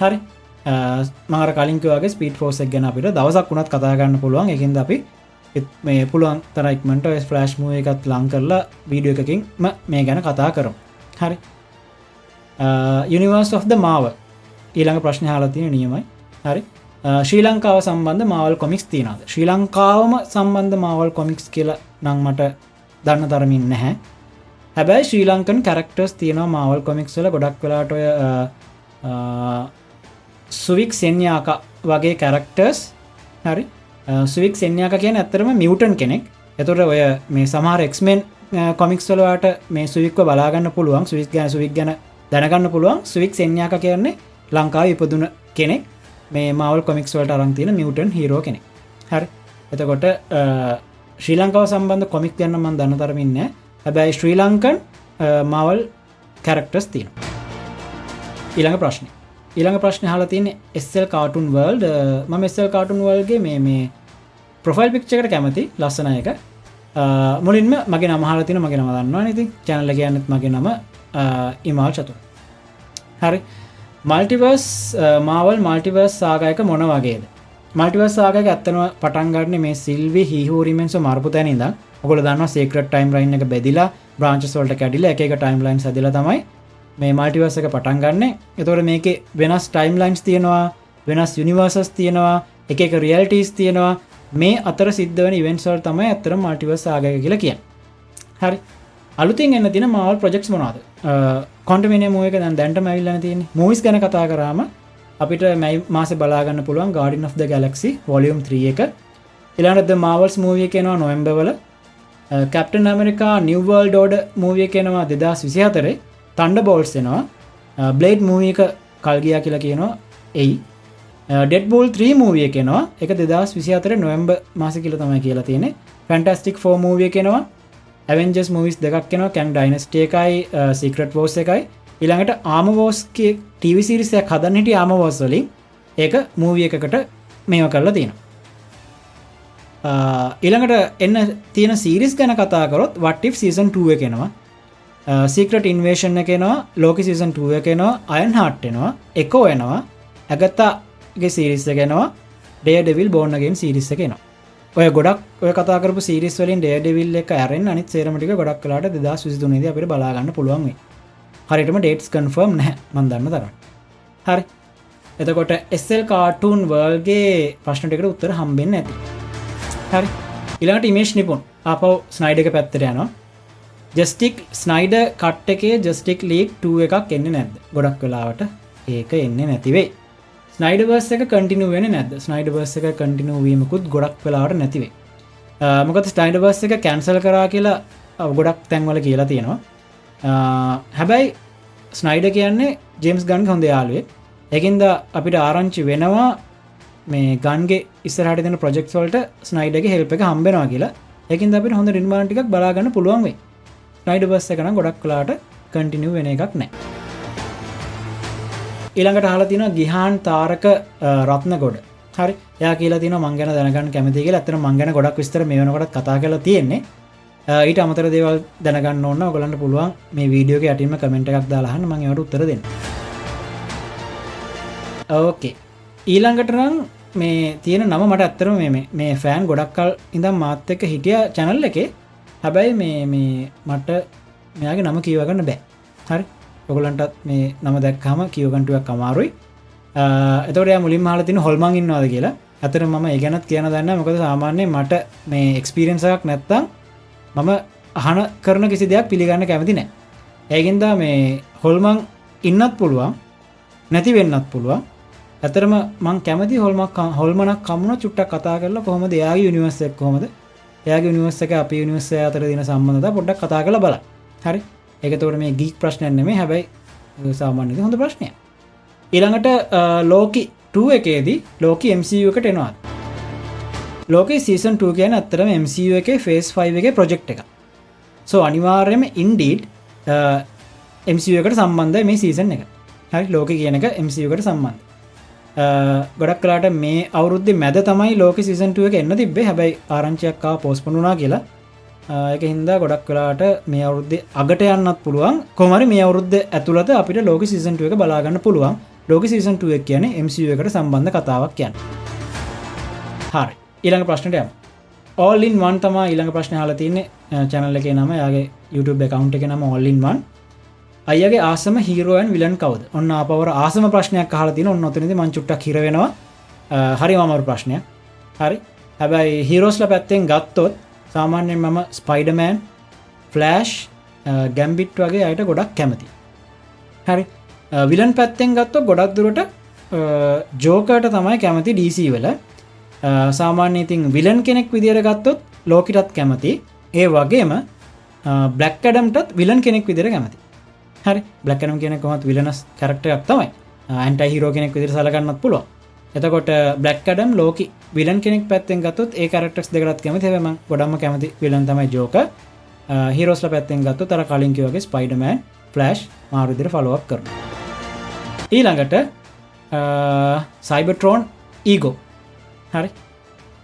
හරි. මාර කලින්කවගේ ස්පීට ෆෝස් එක් ගැන අපිට දවසක් වුණත් කතාගන්න පුළුවන්. එකින්ද අපි මේ පුළුවන් තරයික්මට ෆලස්් මුව එකත් ලං කරලා වීඩියෝ එකකින් මේ ගැන කතා කරම්. හරි. යනිවර්ස් of ද මාව ඊළඟ ප්‍රශ්න හලතින නියමයි. හරි. ශ්‍රී ලංකාව සම්බන්ධ මවල් කොමික්ස් තියනද ශ්‍රී ලංකාවම සම්බන්ධ මවල් කොමික්ස් කියල නංමට දන්න තරමින් නැහැ. හැබැයි ශ්‍රී ලංකන් කරක්ටර්ස් තියෙනවා මවල් කොමික්ස්ල ගොඩක් වෙලාට ඔය සුවික් සෙන්යාක වගේ කැරක්ටර්ස් හරි? සුවික් සෙන්යාක කියන ඇත්තරම මියටන් කෙනෙක්. එතොට ඔය මේ සමහර එක්මෙන් කොමික්ස්වලවාට මේ සුවික්ව බලාගන්න පුළුවන් සුවික් ගැන සුවික් ගැන දැනගන්න පුළුවන්. සුවික් සෙන්යාක කියන්නේ ලංකාව ඉපදුන කෙනෙක්. මේ මවල් කොමික්ස් වලට අරන්තින මියටන් හිරෝ කෙනෙක්. හරි? එතකොට ශ්‍රී ලංකාව සම්බන්ධ කොමික් ගන්න මන් දන්න තරමින්න හැබැයි ශ්‍රී ලංකන් මවල් කැරක්ටර්ස් තියෙන ඊළඟ ප්‍රශ්නය ඊළඟ ප්‍රශ්න හල තියන එස්සල් කාටුන් වල්ඩ ම එස්සල් කාටුන් වල්ගේ මේ මේ ප්‍රොෆයිල් පික්්චකට කැමති ලස්සනයක මුලින්ම මගේ නමහලතින මගේ නම දන්නවා නති චැනල්ල කියන්නෙත් මගේ නම ඉමල් චතු හරි. මල්ටිවර්ස් මාවල් මල්ටිවර්ස් සාගයක මොන වගේද? මල්ටිවර්ස් සාගක ඇත්තනව පටන්ගන්න මේ සිල්වි හිහූරීමෙන්ස මරපු තැනිද ඔගොල දන්න සේක්‍රට ටයිම් රයින් එක බෙදිලා බ්‍රාංචස්වල්ට කැඩිල එක ටයිම් ලයින් සදිල තමයි මේ මල්ටිවර්ස එක පටන් ගන්න. එතොට මේක වෙනස් ටයිම් ලයින්ස් තියෙනවා වෙනස් යනිවර්සස් තියෙනවා එක එක රියල්ටස් තියෙනවා. මේ අතර සිද්ධවන ඉවෙන්සල් තමයි ඇත්තර මල්ටිවස් ආගය කියලා කිය හරි. අලුතින් එන්න තින මවල් ප්‍රජෙක්ස් මොනාද කොන්ටමින මුවක දැන් දැන්ට මැවිල්ලන තියන මූවිස් ගැන කතා කරාම අපිට මැයි මාස බලාගන්න පුළුවන් Guardians of the Galaxy volume 3 එක. ඉලානද මවල්ස් මූවිය කෙනවා නොම්බවල කැප්ටන් ඇමරිකා නිවවල් ඩෝඩ මූවිය කෙනවා දෙදස් විසි අතරේ තන්ඩ බෝල්ස් එෙනවා බ්ලේඩ් මූවියක කල්ගියා කියලා කියනවා එයි. ඩෙඩ් බෝල් 3 මූවිය කෙනවා එක දෙදස් විසි අතර නොම්බ මාස කියල තමයි කියලා තියෙන ෆැන්ටස්ටික් ෆෝ මූවිය කෙනවා ඇවෙන්ජස් මවිස් දෙකක් කෙනවා කැන් ඩයිනස්ටේකයි සිකට වෝස් එකයි. ඉළඟට ආමවෝස්ගේ ටීවිසිරිසයක් හදන්න හිට ආමවෝස්වලින් ඒක මූවිය එකකට මේව කරලා තියෙනවා. ඉළඟට එන්න තියෙන සීරිස් ගැන කතාකරොත් වට්ටි් සීසන් 2 කෙනවා සීක්‍රට ඉන්වේෂණ කෙනවා ලෝක සීසන් 2 කෙනවා අයන් හට්ටෙනවා එකෝ එනවා ඇගත්තාගේ සිරිස්ස කෙනවා ඩේ ඩෙවිල් බෝන්නගෙන් සිරිස්ස කෙනවා ඔය ගොඩක් ඔය කතාකරපු සිරිස් වලින් ඩේඩවිල් එක ඇරෙන් අනිත් සේරමටික ගොඩක් කලාට දෙදස් විසිතුනේද අපට බලාගන්න පුළුවන්ගේ හරිටම ඩේටස් කන්ෆර්ම් නැහැ. මන්දන්න තර හරි. එතකොට එස්සල් කාටූන් වර්ගේ ප්‍රශ්නටිකට උත්තර හම්බෙන් ඇති හරි. ඉලාට ඉමේශ් නිපුන්. අපව ස්නයිඩ එක පැත්තර යනවා. ජස්ටික් ස්නයිඩ කට් එකේ ජස්ටික් ලීක් 2 එකක් එන්න නැද්ද? ගොඩක් වෙලාවට ඒක එන්න නැතිවේ ස්නයිඩවර්ස එක කටිනු වෙන නැද ස්නයිඩවර්ස එක කටිනු වීමකුත් ගොඩක් වෙලාට නැතිවේ මොකද ස්ටයිඩවර්ස එක කැන්සල් කරා කියලා ගොඩක් තැන්වල කියලා තියෙනවා. හැබැයි ස්නයිඩ කියන්නේ ජේම්ස් ගන් හොඳ යාලුවේ එකින්ද අපිට ආරංචි වෙනවා මේ ගන්ගේ ඉස්සරහට දෙන ප්‍රජෙක්් වල්ට ස්නයිඩගේ හෙල්ප එක හම්බෙනවා කියලා. එකින් අපිට හොඳ නිර්මාණටික් බලාගන්න පුළුවන්වේ ස්නයිඩ බස්ස එකන ගොඩක් කලාට කටිනිව වෙන එකක් නෑ. ඊළඟට හල තින ගිහාන් තාරක රත්න ගොඩ හරි. යා කියලා තින මංගන දැනගන්න කැමති කියලා. ඇතන මංගන ගොඩක් විස්තර මේ වනකොට කතා කලා තියෙන්නේ. Uh, ඊට අමතර දේවල් දැනගන්න ඕන්න ඔගලන්ට පුළුවන් මේ වීඩියෝක ඇටිම කමෙන්ට එකක් දාලාහන්න මඟට උත්තර දෙන්න. ඕකේ ඊළඟටරං මේ තියෙන නම මට ඇත්තරම මේ මේ ෆෑන් ගොඩක්කල් ඉඳම් මාත් එක හිටිය චැනල් එකේ. හැබැයි මේ මේ මට මෙයාගේ නම කියවගන්න බෑ. හරි. ඔගලන්ටත් මේ නම දැක්කම කියවගන්ටුවක් අමාරුයි. Uh, එතොට මුලින් හලතින හොල්මං ඉන්නවාද කියලා. ඇතර මම ඒගැනත් කියන දන්න මොකද සාමාන්‍ය මට මේ එක්ස්පිරෙන්න්සයක් නැත්තම් මම අහන කරන කිසි දෙයක් පිළිගන්න කැමති නෑ. ඒගෙන්ද මේ හොල්මං ඉන්නත් පුළුවන් නැති වෙන්නත් පුළුවන්. ඇතරම මං කැමති හොල්මක් හොල්මනක් කමුණ චුට්ටක් කතා කරලා කොහොම දෙයාගේ යුනිවර්සක් කොමද එයාගේ නිවස්සක අප නිවස්ස අතර දින සම්බඳධ පොඩ්ඩක් කතා කළ බල හරි? එකතවට මේ ගීක් ප්‍රශ්නයන් නෙමේ හැබැයි සාමාන්‍යද හොඳ ප්‍රශ්නය ඉළඟට ලෝකි 2 එකේදී ලෝක MCU එකට එනවා ලෝක සීසන් 2 කියන අත්තරම MCU එක ෆේස් 5 එක ප්‍රජෙක්් එක සෝ අනිවාර්යම ඉන්ඩීඩ් uh, MCU එකට සම්බන්ධ මේ සීසන් එක. හරි ලෝක කියන එක MCU එකට සම්බන්ධ uh, ගොඩක් කලාට මේ අවුද්ධ මැද තමයි ලෝක සිසන්ටුව එක එන්න තිබේ හැබැයි ආරංචයක්කා පෝස්පනුනා කියලා. Uh, එක හින්දා ගොඩක් කලාට මේ අවුද්ධ අගට යන්නත් පුළුවන්. කොමරි මේ අවුද්ධ ඇතුළත අපිට ලෝක සිසන්ටුව එක බලාගන්න පුළුවන්. ලෝක සිසන්ටුවක් කියන MCU එකට සම්බන්ධ කතාවක් කියන්න. හරි. ඊළඟ ප්‍රශ්නටය ඕල්ලින් වන් තමා ඊළඟ ප්‍රශ්න හල තියන්නේ චැනල්ල එක නම යාගේ YouTube එකකවන්් එක නම ඔල්ලින් වන් අයගේ ආසම හිරුවන් විලන් කවද? ඔන්න අපවර ආසම ප්‍රශ්නයක් හල තින ඔන්න ඔතනද මංචුට්ටක් හිරවෙනවා හරි මමර ප්‍රශ්නය. හරි. හැබැයි හිරෝස්ල පැත්තෙන් ගත්තොත් සාමාන්‍යයෙන් මම ස්පයිඩමෑන් ෆලෑෂ් ගැම්බිට් වගේ අයට ගොඩක් කැමති. හරි. විලන් පැත්තෙන් ගත්ත ගොඩක් දුරට ජෝකට තමයි කැමති ඩීසි වල. සාමාන්‍ය ඉතින් විලන් කෙනෙක් විදිර ගත්තොත් ලෝකිටත් කැමති. ඒ වගේම බ්ලක්කඩම්ටත් විලන් කෙනෙක් විදිර කැමති. හරි. බ්ලක්කනම් කෙනෙ කොමත් විලනස් කරක්ටයක් තමයි. ඇන්ට හිරෝ කෙනෙක් විදිර සලගන්නත් පුළුව එතකොට බ්ලක්කඩම් ලෝක විලන් කෙනෙක් පැත්තෙන් ගත්තුත් ඒ කරක්ටස් දෙකරත් කැමති. හෙම ගොඩම කැමති විලන් තමයි ජෝක හිරෝස්ල පැත්තෙන් ගත්තු තර කලින්කිවගේ ස්පයිඩමෑන් ෆලස්් මාරුදිර ෆලෝප් කරන ඊළඟට සයිබටරෝන් ඊගෝ හරි.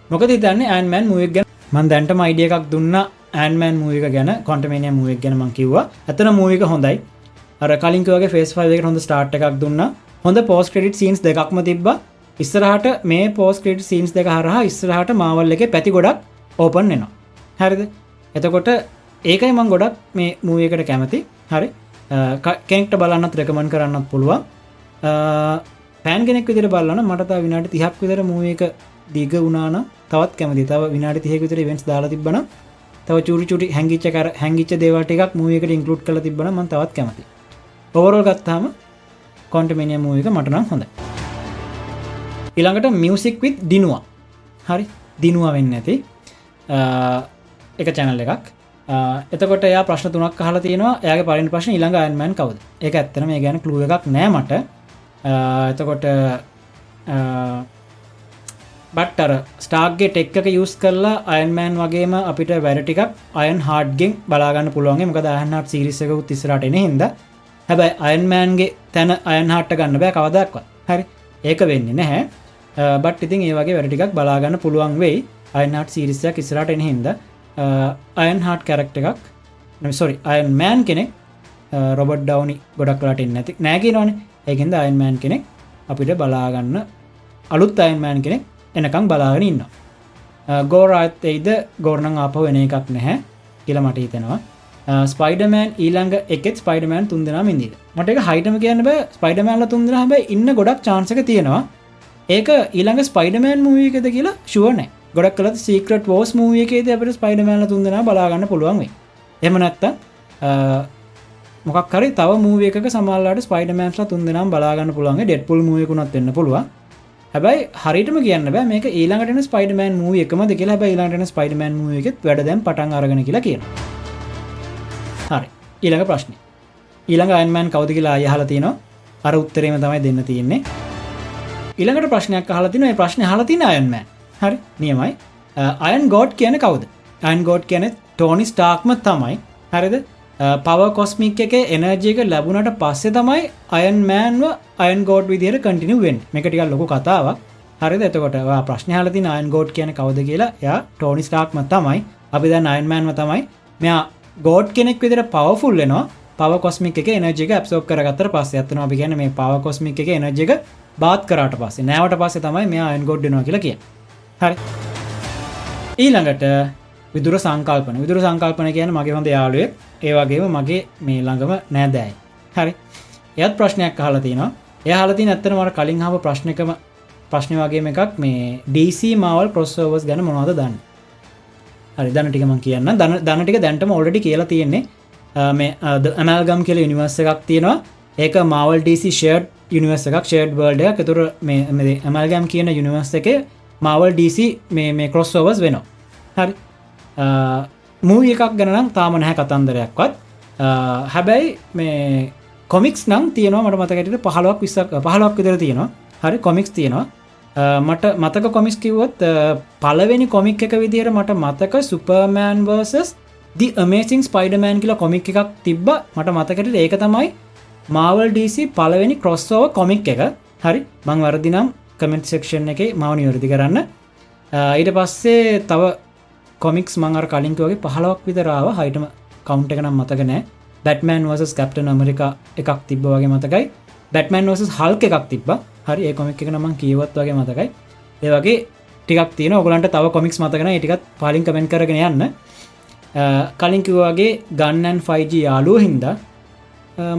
මොකද තන්න ඇන්මන් මුවක් ගැන? මන් දැන්ට මයිඩිය එකක් දුන්න ඇන්මන් මූක ගැන කොටමේනය මුවක් ගැන මං කිව්වා. ඇතන මූවික හොඳයි. අර කලින්කවගේ ෆේස් ෆයික හොඳ ස්ටාර්ට් එකක් දුන්න. හොඳ පෝස් ක්‍රඩිට සීන්ස් දෙකක්ම තිබ්බා. ඉස්සරහට මේ පෝස්කට් සීන්ස් දෙක හරහා ඉස්සරහට මාවල් එක පැති ගොඩක් ඕපන් එනවා හැරිද? එතකොට ඒකයි මං ගොඩක් මේ මූයකට කැමති. හරි. කෙනෙක්ට බලන්නත් රැකමන් කරන්නත් පුළුවන්. පෑන් කෙනෙක් විදිර බලන්න මටතා විනාට තිහක් විදර මූය එක දිග වුණාන තවත් කැමති. තව විනාට තියකුතර වෙන්ස් දාලා තිබන තව චුරි චුටි හැංගිච්ච කර හැංගිච්ච දේවට එකක් මූයකට ඉන්කලුට් කල තිබන ම තවත් කැමති. ඔවරල් ගත්තාම කොන්ටමිනිය මූවික මටනම් හොඳ ඉළඟට මියසික් විත් දිනවා. හරි දිනුව වෙන්න ඇති එක චැනල් එකක්. එතකොට එයා ප්‍රශ්න තුනක් හල තියෙනවා. ඇගේ පරින් ප්‍රශ්න ඉළඟ අයන්මන් කවද? එක ඇත්තන මේ ගැන කලුව එකක් නෑමට එතකොට බට්ටර ස්ටාර්ගේ ටෙක් එක යස් කරලා අයන්මෑන් වගේම අපිට වැඩටිකක් අයන් හාඩ්ගෙන් බලාගන්න පුළුවන්ගේ මක දහන්නට සිරිසක තිස්සරට එන හිද හැබැයි අයන්මෑන්ගේ තැන අයන් හාට්ට ගන්න බෑ කවදක්ව හරි. ඒක වෙන්න නැහැ. බට් ඉතින් ඒ වගේ වැඩටිකක් බලාගන්න පුළුවන් වෙයි අයන්හට සිරිසයක් ඉස්රට එන හිද අයන් හාට් කැරක්ට එකක් සොරි අයන් මෑන් කෙනෙක් රොබඩ් ඩවනි ගොඩක් ලට නැති නෑකි නොන ඒකෙන්ද අයන්මෑන් කෙනෙක් අපිට බලාගන්න අලුත් අයන්මෑන් කෙනෙක් එනකං බලාගෙන ඉන්න ගෝරාත් එයිද ගෝර්ණං ආප වෙන එකක් නැහැ කියල මට හිතෙනවා. ස්පයිඩමෑන් ඊළඟ එකෙත් ස්පයිඩමෑන් තුන්දෙන ඉදිද මට එක හයිටම කියන්න බ. ස්පයිඩමෑන්ල තුන්දෙන හැබ ඉන්න ගොඩක් චාන්සක තියෙනවා. ඒක ඊළඟ ස්පයිඩමෑන් මූවියකද කියලා ශුවනෑ ගොඩක් කලත් සීකට පෝස් මූවියකේද අපට ස්පයිඩමෑල තුන්දෙන බලාගන්න පුළුවන්වේ එම නැත්ත මොක්කරි තව මූවක සමල්ලට ස්පයිඩමෑන්ස්ල තුන්දෙනම් බලාගන්න පුළුවන් ඩෙට්පුල් මූයකුණත් එන්න පුළුවන්. හැබයි හරිටම කියන්න බෑ මේක ඊළඟට ස්පයිඩමන් මූ එකම දෙ කියලා. බ ඊලාටන ස්පයිඩමන් මූ එකත් වැඩදැම් පටන් අරගෙන කියලා කියන හරි. ඊළඟ ප්‍රශ්නය ඊළඟ අයින්මෑන් කවද කියලා යහල තියනවා. අර උත්තරේම තමයි දෙන්න තියෙන්නේ. ඊළඟට ප්‍රශ්නයක් හලතින ප්‍රශ්න හලතින අයන්මෑන් හරි. නියමයි. අයන් ගෝඩ් කියන කවුද? අයන් ගෝඩ් කියන ටෝනි ස්ටාක්ම තමයි. හරිද? Uh, පව කොස්මික් එක එනර්ජයක ලැබුණට පස්සේ තමයි අයන් මෑන්ව අයන් ගෝඩ් විදිර කටිනුවෙන් එකටික ලොකු කතාවක්. හරි එතකොට ප්‍රශ්නහලති අයන් ගෝඩ් කියන කවද කියලා ය ටෝනි ස්ටාක්ම තමයි. අපි දැන් අයන්මෑන්ව තමයි. මෙයා ගෝඩ් කෙනෙක් විදිර පවෆුල්ලනවා පව කොස්මික් එක එනජික ඇප්සෝක් කරගත්තර පස්ස ඇත්තන අපි ගැන මේ පව කොස්මික් එක එනජික බාත් කරට පස්සේ නෑවට පස්සේ තමයි මේ අයන් ගෝඩ්නවා කියලා කිය හරි. ඊළඟට විදුර සංකල්පන. විදුර සංකල්පන කියන මගේ හොඳ යාලුවෙක් ඒවගේම මගේ මේ ළඟම නෑදෑයි. හරි. එයත් ප්‍රශ්නයක් හල තිනවා. එය හලති නැත්තන මට කලින් හම ප්‍රශ්නකම ප්‍රශ්න වගේම එකක් මේ DC මවල් ප්‍රොස්සෝවස් ගැන මොනවද දන්න? හරි දන ටිකම කියන්න දන දනටික දැන්ටම ඔල්ඩි කියලා තියෙන්නේ. මේ ඇමල්ගම් කියල යනිවර්ස එකක් තියෙනවා. ඒක මවල් DC ෂේඩ් යනිවර්ස එකක් ෂේඩ් වර්ඩ එක තුර මේ ඇමල්ගම් කියන යනිවර්ස එක මවල් DC මේ මේ කොස්සෝවස් වෙනවා. හරි. මූ එකක් ගැනම් තාම නැහැ කතන්දරයක්වත්. හැබැයි මේ කොමික්ස් නම් තියනවා මට මතකට පහලක් විස්සක් පහලක් විදර තියෙනවා. හරි කොමික්ස් තියෙනවා. මට මතක කොමිස් කිව්වොත් පලවෙනි කොමික් එක විදිහයට මට මතක සුපර්මෑන් වර්සස් දි අමේසින් ස්පයිඩමෑන් කියලා කොමික් එකක් තිබ්බ. මට මතකට ඒක තමයි මාවල් DC පලවෙනි කොස්සෝව කොමික් එක. හරි මං වරදිනම් කමෙන්ට් සෙක්ෂන් එක මව නිවරදි කරන්න. ඊට පස්සේ තව කොමික්ස් මංර කලින්කවගේ පහලක් විතරාව හයිටම කවුන්ට එක නම් මතකනෑ බැටමන් වස කප්ටන් අමරිකා එකක් තිබ්බ වගේ මතකයි. බැටමන් වස හල්ක එකක් තිබ හරි ඒ කොමික් එක නමන් කියවත් වගේ මතකයි. ඒ වගේ ටිකක් තියෙන ඔගලන්ට තව කොමික්ස් මතකන ටිකත් පාලින් කමෙන්ට කරගෙන යන්න. කලින්කිවගේ ගන්නන් 5G යාලුව හින්ද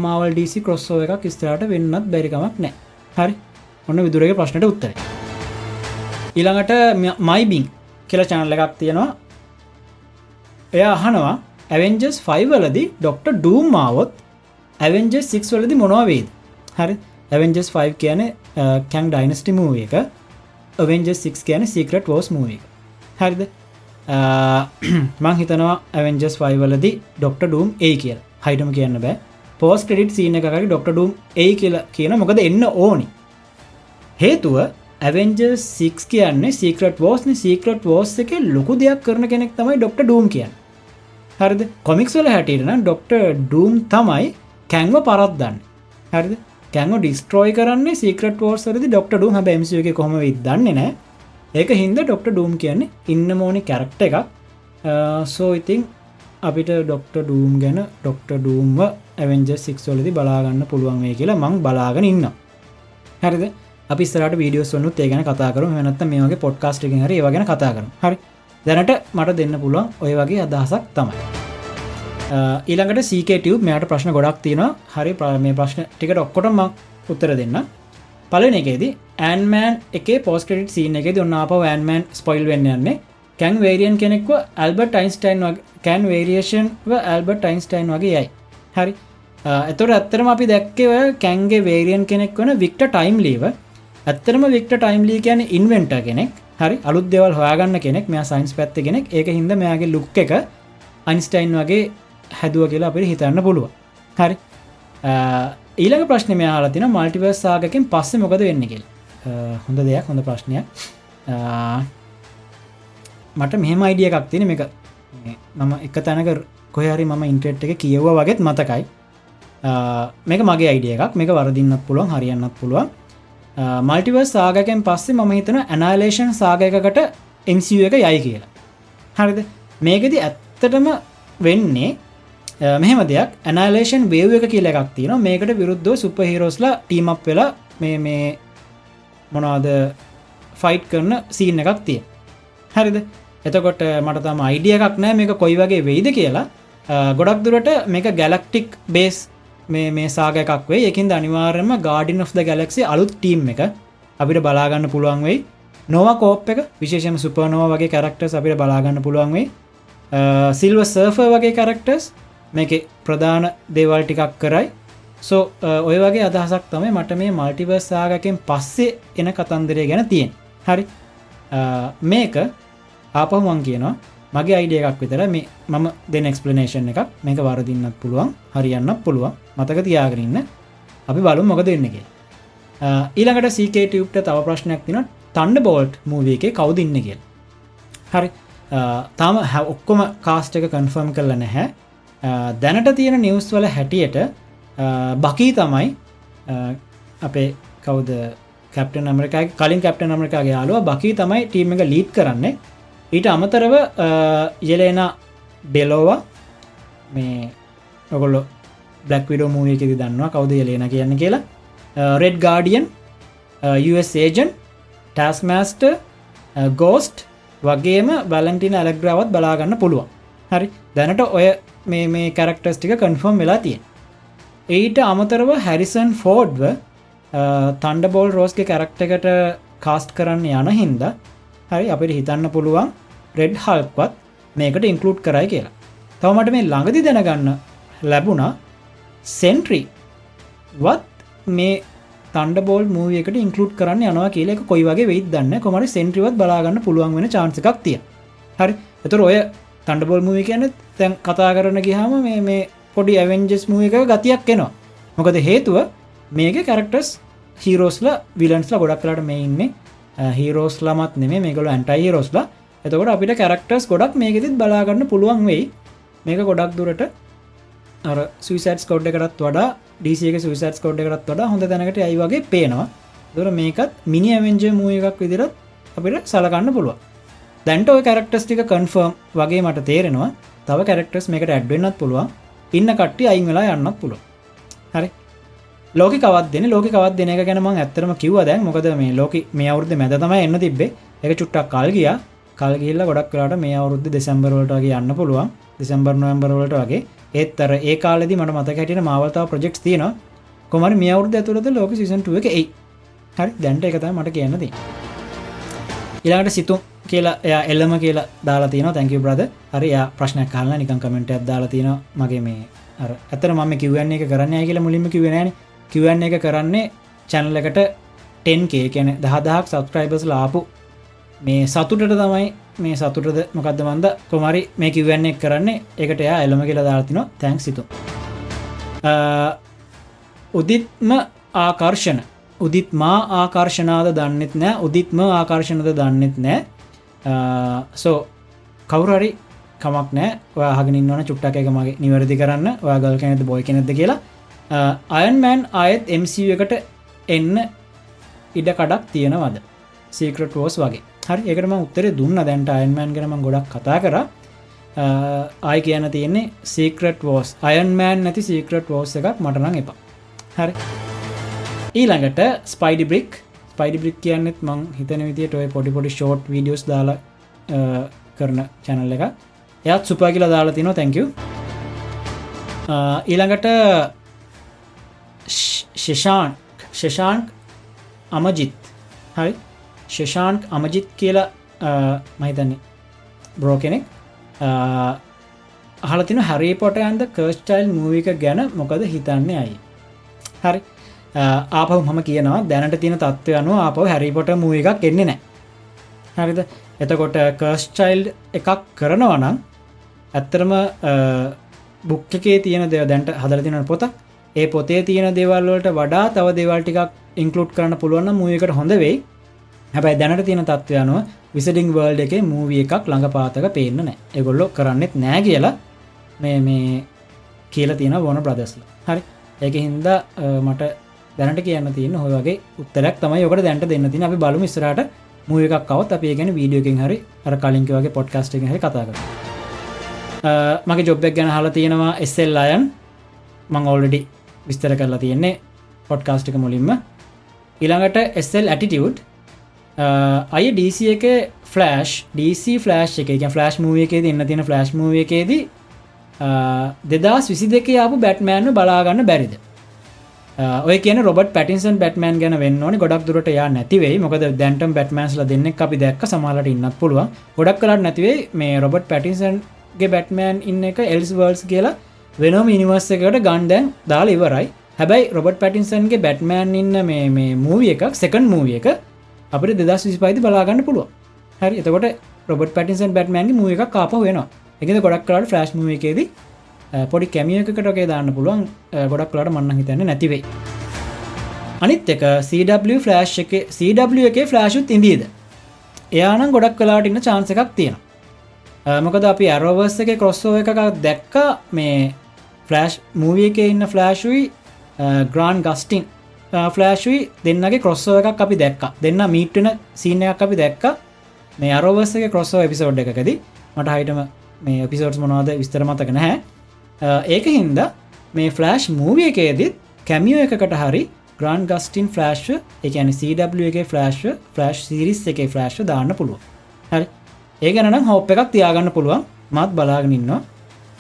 මවල් ඩීසි කොස්සෝ එකක් ස්තරට වෙන්නත් බැරිකමක් නෑ හරි. ඔන්න විදුරගේ ප්‍රශ්නයට උත්තර. ඊළඟට මයිබිං කියල චනල්ල එකක් තියෙනවා. එය අහනවා ඇවෙන්ජස් 5 වලදි ඩොක්ට ඩූම් මාවොත් ඇවෙන්ජස් 6 වලදි මොනවවේද හරි. ඇවෙන්ජස් 5 කියන කැන් ඩයිනස්ටි මූ එක. වෙන්ජස් 6 කියන සිකට වෝස් මූ එක. හරිද? *clears throat* මං හිතනවා ඇවෙන්ජස් 5 වලදි ඩොක්ට ඩූම් ඒ කියල. හයිටම කියන්න බෑ. පෝස් ක්‍රඩිට් සීන එකකි ඩොක්ට ඩූම් ඒ කියලා කියන මොකද එන්න ඕනි. හේතුව ඇවෙන්ජ සික් කියන්නේ සීකට වෝස්න සීකට වෝස් එක ලොකු දෙයක් කරන කෙනෙක් තමයි ඩොක්ට ඩූම් කියන්න. හරිද? කොමික්ස්වල හැටිරන ඩොක්ට ඩූම් තමයි කැංව පරත්දන්න හරිද? කැංව ඩිස්ට්‍රෝයි කරන්නේ සීකට වෝර්සරදි ඩොක්ට ඩුම් හ මසික කොම දන්නේ නෑ ඒක හින්ද ඩොක්ට ඩූම් කියන්නේ ඉන්න මෝනි කැරක්ට එකක්. Uh, සෝ ඉතිං අපිට ඩොක්ට ඩූම් ගැන ඩොක්ට ඩූම්ව ඇවෙන්ජ සික්ස්වලදි බලාගන්න පුළුවන් වේ කියලා මං බලාගෙන ඉන්න හරිද? අපිස්රට වීඩියෝ සොනුත් ඒ ගැන කතාකරු වෙනත් මේගේ පොඩ්කාස්ට් එක හරි වගෙන කතා කරු හරි. දැනට මට දෙන්න පුළුවන් ඔය වගේ අදහසක් තමයි. ඊළඟට සීකටව මෙයට ප්‍රශ්න ගොඩක් තියෙන හරි ප්‍රමය ප්‍රශ්න ටිකට ඔක්කොටම උත්තර දෙන්න. පලන එකේදී ඇන්මෑන් එක පෝස්කට් සීන එක ඔන්න අප ඇන්මෑන් ස්පොයිල් වෙන්න යන්නේ. කැන් වේරියන් කෙනෙක්ව Albert Einstein Kang variation Albert Einstein වගේ යයි. හරි. එතොට ඇත්තරම අපි දැක්කව කැන්ගේ වේරියන් කෙනෙක් වන වික්ට ටයිම් ලීව ඇත්තරම වික්ට ටයිම් ලී කියන ඉන්වෙන්ට කෙනෙක්. හරි අලුත් දෙවල් හොයාගන්න කෙනෙක් මෙයා සයින්ස් පැත්ත කෙනෙක්. ඒක හිද මෙයාගේ ලුක් එක අයින්ස්ටයින් වගේ හැදුව කියලා අපිට හිතන්න පුළුව හරි. ඊළඟ ප්‍රශ්න මෙයාලා තින මල්ටිවර්ස් සාගකින් පස්සේ මොකද වෙන්න කෙල් හොඳ දෙයක් හොඳ ප්‍රශ්නයක්. මට මෙහෙම අයිඩිය එකක් තියෙන එක මම එක තැනක කොහරි මම ඉන්ට්‍රෙට් එක කියව්ව වගේත් මතකයි. මේක මගේ අයිඩිය එකක්. මේක වරදින්නත් පුළුවන් හරියන්නත් පුළුවන්. Uh, මල්ටිවර්ස් සාගකෙන් පස්සේ මම හිතන ඇනලේෂන් සාගයකට MCU එක යයි කියලා. හරිද? මේකෙදි ඇත්තටම වෙන්නේ uh, මෙහෙම දෙයක්. ඇනලේෂන් වේව එක කියල එකක් තියෙන මේකට විරුද්ධ සුප හිරෝස්ලා ටීමක් වෙලා මේ මේ මොනාද ෆයිට් කරන සීන් එකක් තිය හරිද? එතකොට මට තම අයිඩිය එකක් නෑ මේක කොයි වගේ වෙයිද කියලා. Uh, ගොඩක් දුරට මේක ගැලක්ටික් බේස් මේ මේ සාගයක් වේ එකින් අනිවාර්යම ගාඩින් of ද ගැලක්සි අලුත් ටීම් එක අපිට බලාගන්න පුළුවන් වෙයි. නොව කෝප් එක විශේෂම සුපනෝව වගේ කරක්ටර්ස් අපිට බලාගන්න පුළුවන් වෙයි. සිල්ව සර්ෆ වගේ කරක්ටර්ස් මේක ප්‍රධාන දේවල් ටිකක් කරයි. සෝ ඔය වගේ අදහසක් තමයි මට මේ මල්ටිවර්ස් සාගකෙන් පස්සේ එන කතන්දරය ගැන තියෙන් හරි. මේක ආපහු මං කියනවා. මගේ අයිඩිය එකක් විතර මේ මම දෙන එක්ස්පලනේෂන් එකක්. මේක වරදින්නත් පුළුවන්. හරියන්න පුළුවන්. මතක තියාගරන්න අපි බලු මොක දෙන්නගේ ඊළඟට සීකේටයුප්ට තව ප්‍රශ්නයක් තින තන්ඩ බෝල්ට් මූවිය එක කවුදන්න කියල්. හරි. තාම හැ ඔක්කොම කාස්ට එක කන්ෆර්ම් කරල නැහැ. දැනට තියෙන නිවස් වල හැටියට බකී තමයි අපේ කවුද? කැප්ටන් අමරිකා කලින් කැප්ටන් අමරිකාගේ යාලුව බකී තමයි ටීම එක ලීඩ් කරන්නේ. ඊට අමතරව යෙලේන ඩෙලෝවා මේ ඔගොල්ලො බ්ලක් විඩෝ මූවියකෙද දන්නවා කවුද යෙලේන කියන්න කියලා. Red Guardian agent Taskmaster ghost වගේම බලන්ටින ඇලග්‍රාවත් බලාගන්න පුළුවන්. හරි. දැනට ඔය මේ මේ කැරක්ටර්ස් ටික කන්ෆර්ම් වෙලා තියෙන්. ඊට අමතරව හැරිසන් ෆෝඩ්ව තන්ඩ බෝල් රෝස්ගේ කැරක්ට එකට කාස්ට් කරන්න යන හින්දා හරි අපිට හිතන්න පුළුවන් රෙඩ් හල්පත් මේකට ඉන්කලුඩ් කරයි කියලා. තවමට මේ ළඟදි දැනගන්න ලැබුණා සෙන්ට්‍රී වත් මේ තන්ඩ බෝල් මූවියකට ඉන්කලුඩ් කරන්න යනවා කියලෙක කොයි වගේ වෙයි දන්න. කොමට සෙන්ට්‍රිවත් බලාගන්න පුළුවන් වෙන චාන්සකක් තිය හරි එතුර ඔය තන්ඩ බෝල් මූවි කියන තැන් කතා කරන ගිහාම මේ මේ පොඩි ඇවෙන්ජස් මූ එක ගතියක් එනවා. මොකද හේතුව මේක කැරක්ටර්ස් හිරෝස්ල විලන්ස්ලා ගොඩක් කලට මේ ඉන්නේ. හීරෝස් ලමත් නෙේ මේකල ඇන්ටයි රෝස්ලා එතකොට අපිට කැරක්ටර්ස් ගොඩක් මේකෙතිත් බලාගන්න පුළුවන් වෙයි. මේක ගොඩක් දුරට අර සුසටස් කෝඩ් එකටත් වඩා ඩීසික සුසටස් කෝඩ් එකටත් වඩා හොඳ දැනකට අයි වගේ පේනවා. දුර මේකත් මිනි ඇවෙන්ජ මූ එකක් විදිරත් අපිට සලකන්න පුළුව දැන්ට ඔය කැරක්ටස් ටික කන්ෆර්ම් වගේ මට තේරෙනවා. තව කැරක්ටර්ස් මේකට ඇඩ්වෙන්නත් පුළුවන්. ඉන්න කට්ටි අයින් වෙලා යන්නත් පුළුව හරි. ලෝක කවත් දෙන ලෝක කවත් දෙන එක ගැනම ඇත්තරම කිව දැන්. මොකද මේ ලෝක මේ අවුද්ධ මැද තම එන්න තිබේ එක චුට්ටක් කල් ගිය. කල්ගිල්ල ගොඩක් කලාට මේ අවුද්ධ දෙසැම්බරවලටගේ යන්න පුළුවන්. දෙසම්බර් නොවම්බරවලට වගේ. ඒත්තර ඒ කාලෙදි මට මත හැටින මාවතාව ප්‍රජෙක්් තියන කොමර මේ අවුද්ධ ඇතුළද ලෝක සිසන්ටුව එක එයි. හරි දැන්ට එකතයි මට කියන්නදී ඉලාට සිතුම් කියලා එය එල්ලම කියලා දාලා තියන තැක බ්‍රද හරි ප්‍රශ්න කාල නිකන් කමෙන්ට දාලා තියෙන මගේ මේ ඇතර ම කිවන්නේ එක කරන්න කියලා මුලින්ම කිවෙනන කිවන්න එක කරන්නේ චැනල එකට 10කේ කැන දහදහක් සබස්ක්‍රයිබස් ලාපු මේ සතුටට තමයි මේ සතුටද මොකක්ද මන්ද? කොමරි මේ කිවන්නේ කරන්නේ? එකට එයා එළම කියලා දාතින තැන්ක් සිතු උදිත්ම ආකර්ෂණ. උදිත් මා ආකර්ශනාද දන්නෙත් නෑ. උදිත්ම ආකර්ශණද දන්නෙත් නෑ. සෝ කවුරරි කමක් නෑ. ඔයාහගෙන වන චුට්ටක් එක මගේ නිවැරදි කරන්න. ඔයාගල් කෙනෙද බොයි කෙනෙද කියලා. අයන්මෑන් අයත් MC එකට එන්න ඉඩ කඩක් තියෙනවද? සීක්‍රට ෝස් වගේ. හරි එකටම උත්තර දුන්න. දැන්ට අයන්මෑන් කරම ගොඩක් කතා කර. ආය කියන තියෙන්නේ සීක්‍රට වෝස් අයන්මෑන් නැති සීක්‍රට වෝස් එකක් මටනං එපා. හරි. ඊළඟට ස්පයිඩි බ්‍රික් ස්පයිඩි බ්‍රික් කියන්නෙත් මං හිතන විදිට ඔය පොඩි පොඩි ෂෝට් වීඩියස් දාලා කරන චැනල් එක එයත් සුපා කියලා දාලා තිනවා. තැංකව ඊළඟට ශෂාන් ශෂාන්ක් අමජිත්. හරි? ශෂාන්ක් අමජිත් කියලා මහිතන්නේ බ්‍රෝ කෙනෙක් අහලතින හරි පොට ඇන්ද කර්ස්ටයිල් මූවික ගැන මොකද හිතන්නේ අයි හරි. ආපව මම කියනවා දැනට තින තත්ත්ව අනුව ආපව හැරිපොට මූ එකක් එන්නේ නෑ හරිද? එතකොට කර්ස්චයිල්් එකක් කරනවනම් ඇත්තරම බුක්කේ තියෙන දෙව දැන්ට හදර තින පොත ඒ පොතේ තියෙන දෙවල්වලට වඩා තව දෙවල්ටිකක් ඉන්කලුට් කරන්න පුළුවන් මූයකට හොඳ වෙයි. හැබැයි දැනට තියෙන තත්ත්වයනුව විසඩිං වර්ල්ඩ එක මූවිය එකක් ළඟ පාතක පේන්න නෑ. එගොල්ලො කරන්නෙත් නෑ කියලා මේ මේ කියල තියෙන වොන ප්‍රදස්ල හරි. ඒක හින්දා මට දැනට කියන්න තියන්න හොගේ උත්තරක් තමයි යොකට දැන්ට දෙන්න තින අපි බලු ස්රට මූ එකක් කවත් අපේ ගැන වීඩියෝකින් හරි අර කලින්ක වගේ පොඩ්කාස්ට හරි කතාක මගේ ජොබ්බක් ගැන හලා තියෙනවා එස්සෙල් අයන් මං ඔල්ඩඩි විස්තර කරලා තියෙන්නේ පොඩ්කාස්ටික මුලින්ම. ඉළඟට එස්සල් ඇටිටියුඩ් අය DC එක ෆලෑෂ් DC ෆලෑශ් එක ෆලෑශ් මූුව එකේ ඉන්න තියෙන ෆලෑශ් මූුව එකේදී දෙදස් විසි දෙක ආපු බැට්මෑන්ු බලාගන්න බැරිද? ඔය කියන රොබට පැටින්සන් බැට්මන් ගැන වෙන්න ඕනි. ගොඩක් දුරට යා නැතිවේ මොකද දැන්ටම් බැට්මන්ස්ල දෙන්න අපි දැක් සමාලට ඉන්නත් පුළුව ගොඩක් කලට නැතිවේ මේ රොබට් පැටින්සන්ගේ බැට්මෑන් ඉන්න එක එල්ස් වර්ල්ස් කියලා. වෙනම ඉනිවර්ස එකට ගන්ඩැන් දාල ඉවරයි. හැබැයි රොබට පැටින්සන්ගේ බැට්මෑන් ඉන්න මේ මේ මූවිය එකක් සෙකන් මූවිය එක අපට දෙදස් විසිපයිති බලාගන්න පුළුව හැරි එතකොට රොබට පැටින්සන් බැට්මෑන්ගේ මූ එකක් කාප වෙනවා එක ගොඩක් කලාට ෆලස්් මූ එකේදී පොඩි කැමියකටගේ දාන්න පුළුවන්. ගොඩක් කලාට මන්න හිතන්න නැතිවෙයි අනිත් එක CW ෆලෑශ් එක CW එක ෆලෑශුත් ඉදීද එයානම් ගොඩක් කලාට ඉන්න චාන්ස එකක් තියෙන මොකද අපි ඇරෝවර්ස එක කොස්සෝ එකක් දැක්ක මේ ෆලෑශ් මූවිය එක ඉන්න ෆලෑශුයි ග්‍රාන් ගස්ටිං ෆලෑශුයි දෙන්නගේ කොස්සෝ එකක් අපි දැක්ක. දෙන්න මීට්ටන සීන එකක් අපි දැක්ක. මේ අරෝවර්ස එක කොස්සෝ එපිසෝඩ් එකකද. මට හයිටම මේ එපිසෝඩ්ස් මොනවාද විස්තර මතක නැහැ. ඒක හින්ද මේ ෆලෑශ් මූවිය එකේදත් කැමියෝ එකකට හරි ග්‍රන් ගස්ටින් ෆලෑශ් එකන CW එක ෆලෑශ් ෆලෑශ් සිරිස් එක ෆලෑශ් දාන්න පුළුව හරි. ඒ ගැනම් හෝප් එකක් තියාගන්න පුළුවන්. මත් බලාගෙනන්නවා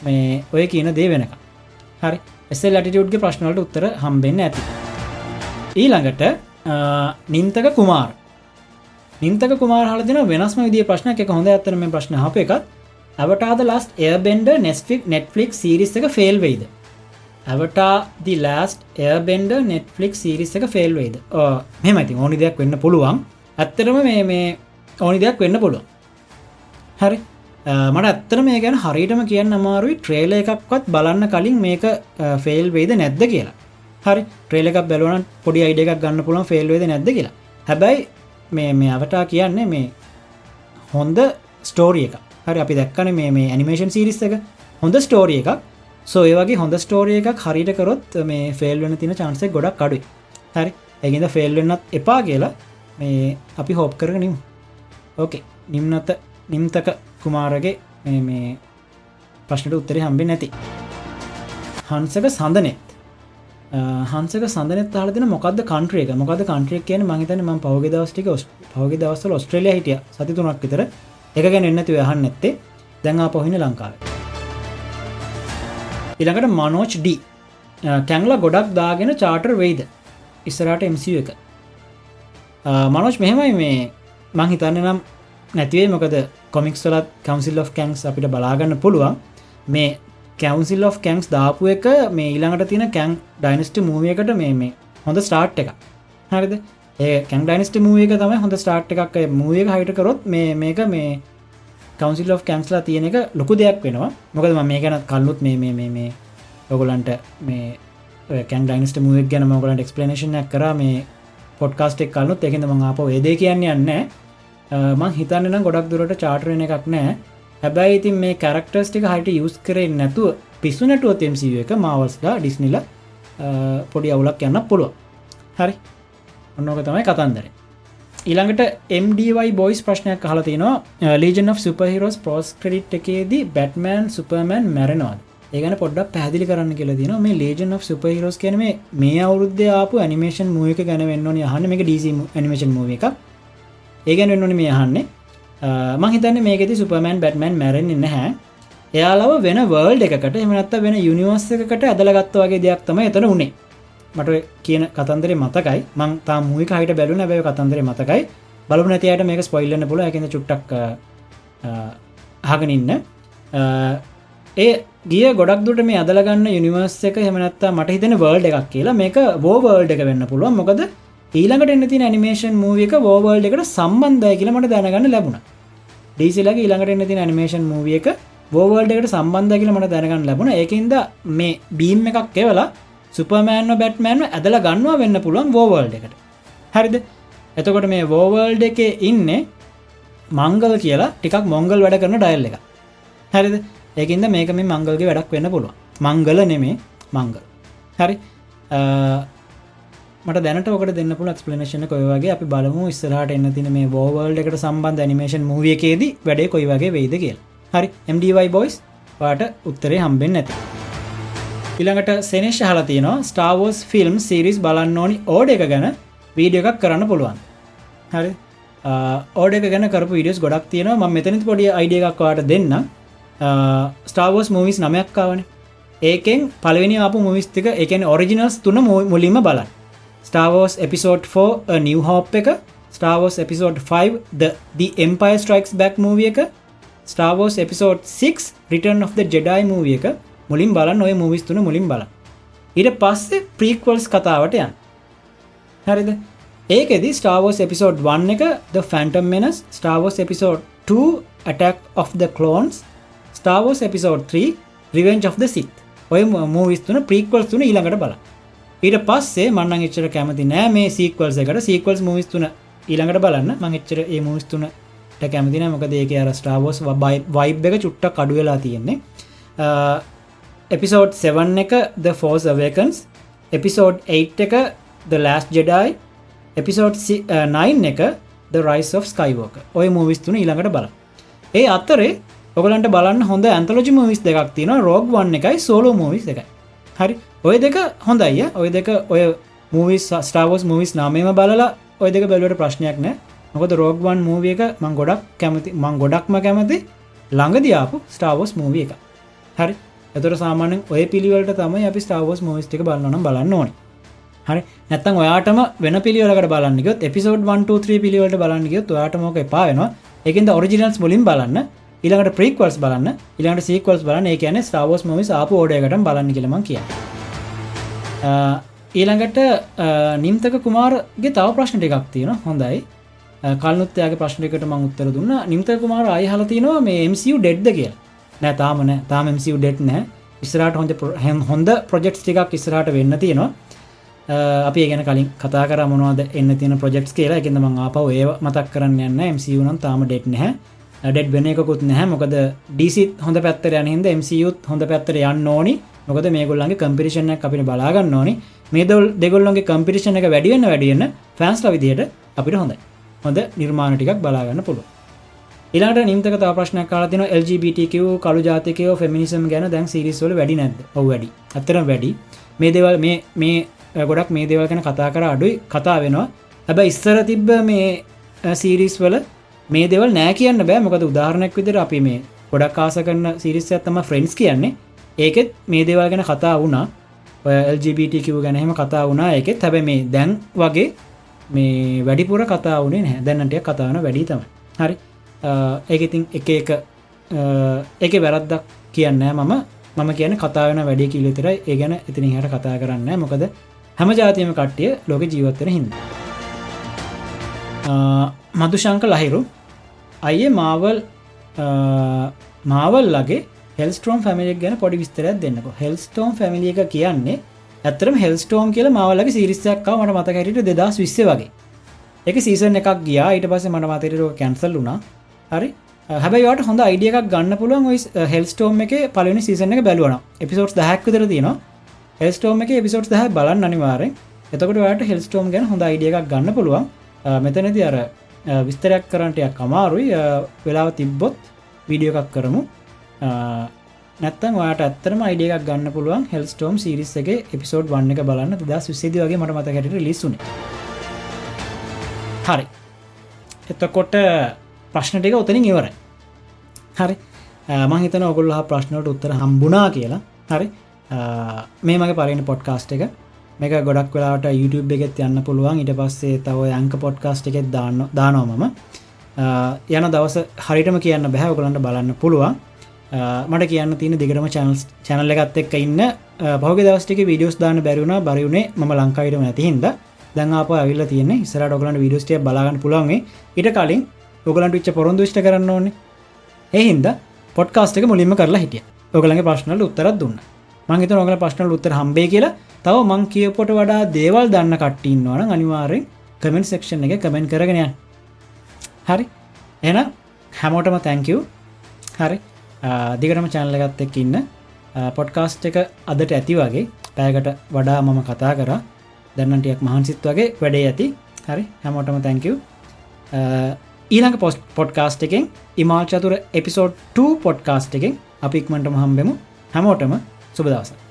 මේ ඔය කියන දේ වෙනක හරි. එස්සල් ලටිටියුඩ්ගේ ප්‍රශ්නවලට උත්තර හම්බෙන්න ඇති ඊළඟට නින්තක කුමාර්. නින්තක කුමාර හලදින වෙනස්ම විදිිය ප්‍රශ්න එක හොඳ ඇතරම ප්‍රශ්න හප එකත්. අවටාද Last Airbender Netflix Netflix series එක ෆෙල් වෙයිද? Avatar the Last Airbender Netflix series එක ෆෙල් වෙයිද? මෙමති ඕනි දෙයක් වෙන්න පුළුවන්. ඇත්තරම මේ මේ ඕනි දෙයක් වෙන්න පුළුවන්. හරි. Uh, මට ඇත්තර මේ ගැන හරිටම කියන්න අමාරුයි. ට්‍රේල එකක්වත් බලන්න කලින් මේක uh, ෆෙල් වෙයිද නැද්ද කියලා. හරි ට්‍රේල එකක් බැලවන පොඩි අයිඩ එකක් ගන්න පුළුවන් ෆෙල් වෙද නැද්ද කියලා. හැබැයි මේ මේ අවටා කියන්නේ මේ හොන්ද ස්ටෝරිය එක හරි අපි දැක්කන මේ මේ ඇනිමේෂන් සිරිස් එක. හොඳ ස්ටෝරිය එකක්. සෝ ඒවගේ හොඳ ස්ටෝරිය එකක් හරිට කරොත් මේ ෆෙල් වෙන තින චන්සෙක් ගොඩක් අඩුයි. හරි ඇගිද ෆෙල් වෙන්නත් එපා කියලා මේ අපි හෝප් කරග නිම් ඕකේ නිම්නත නිම්තක. කුමාරගේ මේ ප්‍රශ්නට උත්තරේ හම්බෙන් නැති. හන්සක සඳනෙත්. හන්සක සඳනත් තාලතින මොකද කන්ට්‍රේක මොකද කන්ට්‍රේක් කියන මහිතන ම පවග දවස්ටික පවග දවස්සල ඔස්ට්‍රලිය හිටිය. සති තුනක් විතර. එක ගැන එන්නති යහන්න නැත්තේ දැන්ආ පොහින ලංකාව. ඉළඟට මනෝච් ඩ. කැංල ගොඩක් දාගෙන චාටර් වෙයිද? ඉස්සරට එMC එක. මනෝච් මෙහෙමයි මේ. මං හිතන්න නම් නැතිවේ මොකද කොමික් සලත් කවන්සිල් of කැන්ස් අපිට බලාගන්න පුළුවන්. මේ කැවන්සිල් of කැන්ස් දාපු එක මේ ඊළඟට තින කැන් ඩයිනස්ට මූවියකට මේ මේ හොඳ ස්ටාර්ට් එක හරිද? ඒ කැන් ඩයිනස්ට මූව එක තමයි හොඳ ස්ටාර්ට් එකක්. මූුව එක හයිට කරොත් මේ මේක මේ කවන්සිල් of කැන්ස්ලා තියෙන එක ලොකු දෙයක් වෙනවා. මොකද මේ ගැන කල්ලුත් මේ මේ මේ මේ ඔගොලන්ට මේ කැන් ඩයිනස්ට මුවක් ගැන මොගලන්ට එක්ස්පලනේෂනයක් කර. මේ පොඩ්කාස්ටෙක් කලුත් එකෙද ම අප ඒදේ කියන්න යන්න. මං හිතන්නනම් ගොඩක් දුරට චාටරණ එකක් නෑ. හැබැයි ඉතින් මේ කරක්ටර්ස් ටික හයිට යුස් කරේ නැතුව පිස්සුනටුව තෙම්සිව එක මවස්ලා ඩිස්නිල පොඩි අවුලක් යන්න පුළුව හරි. ඔන්නෝක තමයි කතන්දර. ඊළඟට MDY බොයිස් ප්‍රශ්නයක් හලතිනවා Legion of superheroes post credit එකේදී බැට්මෑන් සුපර්මෑන් මැරනවාද? ඒගන පොඩ්ඩක් පැදිලි කරන්න කියල දින මේ ලේජන් of සුපහිරෝස් කනම මේ අවුද්ධ ආපු නිමේෂන් මූක ගැන වෙන්න හන්න මේ ඩීසි නිමේෂන් මූව එක ඒගැන වෙන්නන මේ අහන්නේ. මහිතන්න මේකෙති සුපමෑන් බැට්මන් මැරෙන් නැහැ. එයාලව වෙන වර්ල්ඩ එකට එමනත්ත වෙන යුනිවර්ස එකට ඇදලගත්ත වගේ දෙයක් තම එතන උනේ. මට කියන කතන්දරේ මතකයි. මං තා මුයි හහිට බැලුන බැව කතන්දරේ මතකයි. බලු නැතියට මේක ස්පොයිල්ලන්න පුල ඇකින චුට්ටක් හගනඉන්න ඒ ගිය ගොඩක් දුට මේ අදලගන්න යනිවර්ස එක හෙමනත්තා මට හිතන වර්ල්ඩ එකක් කියලා මේක බෝවර්ල්ඩ එක වෙන්න පුළුවන්. මොකද ඊළඟට එන්න තින නිමේෂන් මූවියක බෝවර්ල්ඩ එකට සම්බන්ධය කියලමට දැනගන්න ලැබුණ. ඩීසිලගේ ඊළඟට එන්න තින නිමේෂන් මූවියක බෝවර්ල්ඩකට සම්බන්ධ කියල මට දැනගන්න ලැබුණ. ඒකන්ද මේ බීම් එකක් කෙවලා සුපමෑන්ව බැට්මෑන්ව ඇදල ගන්නවා වෙන්න පුළුවන් බෝවර්ල්ඩ එකට. හරිද? එතකොට මේ වෝවර්ල්ඩ එක ඉන්න මංගල කියලා ටිකක් මොංගල් වැඩ කරන ඩයිල් එක හරිද? ඒකන්ද මේක මේ මංගල්ගේ වැඩක් වෙන්න පුළුව මංගල නෙමේ මංගල්. හරි? මට දැනට ොක දෙන්න පුල ක්ස්පලනේෂන කොයවගේ අපි බලමු ස්රට එන්න තින මේ බෝවල්ඩ එකට සම්බන්ධ නිමේෂන් මූවියකේදී වැඩේ කොයි වගේ වෙයිද කියල්. හරි MDවයි බොයිස් පාට උත්තරේ හම්බෙන් නැති. ඉළඟට සෙනේශ හලතියනවා ස්ටාවෝස් ෆිල්ම් සිරිස් බලන්න ඕනි ඕඩ එක ගැන වීඩිය එකක් කරන්න පුළුවන්. හරි ඕඩ එක ගැන කරපු විඩියස් ගොඩක් තියෙනවා. ම මෙතනති පොඩි අයිඩිය එකක්වාට දෙන්න ස්ටාවෝස් මූවිස් නමයක්කාවන ඒකෙන් පලවෙනි අප මුවිස්තික එකෙන් ඔරිජිනල්ස් තුන මුලින්ම බලන්න. ස්ටාවෝස් එපිසෝඩ් 4 නිව හෝප් එක. ස්ටාවෝස් episode 5 the the Empire Strikes Back මූවිය එක. Star Wars episode 6 Return of the Jedi මූවිය එක. මුලින් බලන්න ඔය මූවිස්තුන මුලින් බල ඉට පස්සේ ප්‍රීක්වල්ස් කතාවට යන් හරිද? ඒකෙදි ස්ටාවෝස් එපිසෝඩ් 1 එක the Phantom Menace Star Wars episode 2 Attack of the Clones Star Wars episode 3 Revenge of the Sith. ඔය මූවිස්තුන ප්‍රීක්වල්ස් තුන ඊළඟට බලා ඊට පස්සේ මන්න එච්චර කැමති නෑ මේ සීක්වල්ස එකට. සීක්වල්ස් මවිස්තුන ඊළඟට බලන්න. මං එච්චර ඒ මවිස්තුනට කැමතින මොක ඒක අර ස්ටාවෝස් බයි වයිබ් එක චුට්ට කඩු වෙලා තියෙන්නේ. එපිසෝඩ් 7 එක the ෆෝස් අවකන්ස් එපිසෝඩ් 8 එක the ලෑස් ජෙඩයි එපිසෝඩ් 9 එක the රයිස් of ස්කයිවෝක ඔය මූවිස්තුන ඊළඟට බල ඒ අත්තරේ ඔගලන්ට බලන්න හොඳ ඇන්තලෝජි මවිස් දෙකක් තියෙන රෝග් වන්න එකයි සෝලෝ මවිස් එකයි හරි? ඔය දෙක හොඳයි ඔය දෙක ඔය මූවිස් ස්ටාවෝස් මූවිස් නාමේම බලලා ඔය දෙක බැලුවට ප්‍රශ්නයක් නෑ. මොකද රෝග්වන් මූවිය එක මං ගොඩක් කැමති මං ගොඩක්ම කැමති ළඟදයාපු ස්ටාවෝස් මූවිය එක හරි. එතර සාමානෙන් ඔය පිළිවලට තම අපි ස්ටාවෝස් මෝස්ටික බලන්න බලන්න ඕන. හරි. නැත්තන් ඔයාටම වෙන පිළිවලට බලන්නගත් එපිසෝඩ් 123 පිළිවලට බලන්නගත් ඔයාටමෝක එපාවෙනවා එකද ඔරිජිනල්ස් මුලින් බලන්න ඉළඟට ප්‍රීක්වල්ස් බලන්න ඉළඟට සීකවල්ස් බලන්න. ඒ කියන ස්ටාවෝස් මමි සාප ෝඩයකට බලන්න කියලම කිය ඊළඟට නිම්තක කුමාරගේ තව ප්‍රශ්න ටිකක් තියෙන හොඳයි. කල්නුත්තයාගේ ප්‍රශ්නකට මං උත්තර දුන්න. නිම්ත කුමාර අයහල තිනවා මේ MCU ඩෙඩ්ද කිය නෑ තාමන තාම MCU ඩෙට් නෑ. ඉස්රට හොඳ හැම් හොඳ ප්‍රජෙක්් ටිකක් ඉස්රට වෙන්න තියෙනවා. අපි ගැන කලින් කතා කර මොනවද එන්න තින ප්‍රජෙක්ස් කියලා. එකෙද මං ආපව ඒ මතක් කරන්න යන්න MCU නම් තාම ඩෙට් නැහැ. ඩෙඩ් වෙන එකකුත් නැහැ. මොකද ඩිසිත් හොඳ පැත්තර යනහිද MCුත් හොඳ පැත්තර යන්න ඕනි. මොකද මේගොල්ලන්ගේ කම්පිරිෂණ අපිට බලාගන්න ඕනි. මේදල් දෙගොල්ලොන්ගේ කම්පිරිෂණ එක වැඩියන්න වැඩියන්න ෆෑන්ස්ල විදියට අපිට හොඳයි. හොඳ නිර්මාණ ටිකක් බලාගන්න පුළුව ඉලාට නිම්තක තා ප්‍රශ්න කාලතින LGBTQ කළු ජාතිකයෝ ෆෙමිනිසම් ගැන දැන් සිරිස්වල වැඩි නැද ඔව වැඩි. අත්තර වැඩි. මේ දෙවල් මේ මේ ගොඩක් මේ දෙවල් ගැන කතා කර අඩුයි. කතා වෙනවා. හැබ ඉස්සර තිබ්බ මේ සීරිස් වල මේ දෙවල් නෑ කියන්න බෑ. මොකද උදාහරණයක් විදිර අපි මේ ගොඩක් කාස කරන්න සිරිස් ඇත්තම ෆ්‍රෙන්ස් කියන්නේ. ඒකෙත් මේ දේවල් ගැන කතා වුණා. LGBTකිව ගැනහෙම කතා වුණා. එකෙත් හැබ මේ දැන් වගේ මේ වැඩිපුර කතා වනේ නැහැ. දැන්නටය කතාවන වැඩි තම හරි. ඒකඉතින් එක එක එක වැරද්දක් කියන්න මම. මම කියන කතාවන වැඩි කිලිතරයි ඒ ගැන ඉතිනි හට කතා කරන්න මොකද හැම ජාතියම කට්ටිය ලෝක ජීවත්තර හිද මදුශංක ලහිරු. අයේ මාවල් මාවල් ලගේ හෙල්ස්ටෝම් ෆැමිලික් ගැන පොඩි විස්තරයක් දෙන්නක. හෙල්ස්ටෝම් ෆැමිලිය එක කියන්නේ ඇතරම හෙල්ස්ටෝම් කියල මවලගේ සිරිස්සක්කා මට මතකැරට දෙදස් විස්ස වගේ. එක සීසන් එකක් ගියා. ඊට පස මට මතරෝ කැන්සල් වුණා. හරි. හැබයිට හොඳ අයිඩියක් ගන්න පුළුවන් හෙල්ස්ටෝම් එක පලනි සීසන එක බැලුවන එපිසෝට් දහැක්විතර තින හෙල්ස්ටෝම් එක එපිසෝට් දහ බලන්න අනිවාරෙන් එතකට වට හෙල්ස්ටෝම් ගැන හොඳ අයිඩියක් ගන්න පුළුවන්. මෙතනති අර විස්තරයක් කරන්නටයක් අමාරුයි. වෙලාව තිබ්බොත් වීඩියෝ එකක් කරමු. නැත්තන් වාට ඇත්තරම අයිඩියක් ගන්න පුළුවන් හෙල්ස්ටෝම් සිරිස් එක එපිසෝඩ් වන්න එක බලන්න. දස් විසිදි වගේ මට මත හැට ලිස්සුන හරි. එතකොට ප්‍රශ්න ටික උතනින් ඉවරයි. හරි. මහිතන ඔගුල්හ ප්‍රශ්නයට උත්තර හම්බුනා කියලා. හරි. මේ මගේ පරෙන පොඩ්කාස්ට් එක. මේක ගොඩක් වෙලාට YouTube එකෙත් යන්න පුළුවන්. ඉට පස්සේ තව අංක පොඩ්කාස්ට් එකෙත් දාන්න දානෝමම යන දවස හරිටම කියන්න බැහැ ඔකලන්ට බලන්න පුළුවන්. මට කියන්න තින දිගටම චනල්ස් චැනල්ල එකත් එක්ක ඉන්න පහග දවස්ටික විඩියස් දාන්න බැරිුණ බරිුණේ ම ලංකායිටම ඇතිහින්ද දැන් අප ඇවිල්ල තියන්නේ ඉස්සර ඩොගලන්ට විඩියස්ටිය බලාගන්න පුළුවන්ගේ ඉට කලින් ඔගලන්ට විච්ච පොරොන්දු ෂ්ට කරන්න ඕන්නේ එහින්ද පොඩ්කාස්ටක මුලින්ම කරලා හිටිය. ඔගලගේ ප්‍රශ්නල උත්තරත් දුන්න. මංහිත ඔගල ප්‍රශ්නල උත්තර හම්බේ කියලා. තව මං කියපොට වඩා දේවල් දන්න කට්ටින්නවන අනිවාරෙන් කමෙන්ට සෙක්ෂන් එක කමෙන්ට කරගෙන හරි. එන හැමෝටම තැංකව් හරි. දිගටම චැනලගත් එක් ඉන්න. පොඩ්කාස්ට් එක අදට ඇති වගේ පෑගට වඩා මම කතා කර. දැන්නටියක් මහන්සිත් වගේ වැඩේ ඇති. හරි හැමෝටම තැංකව් ඊළඟ පොස්් පොඩ්කාස්ට් එකෙන් ඉමාල් චතුර එපිසෝඩ් 2 පොඩ්කාස්ට් එකෙන් අපික්මටම හම්බෙමු. හැමෝටම සුබදවසා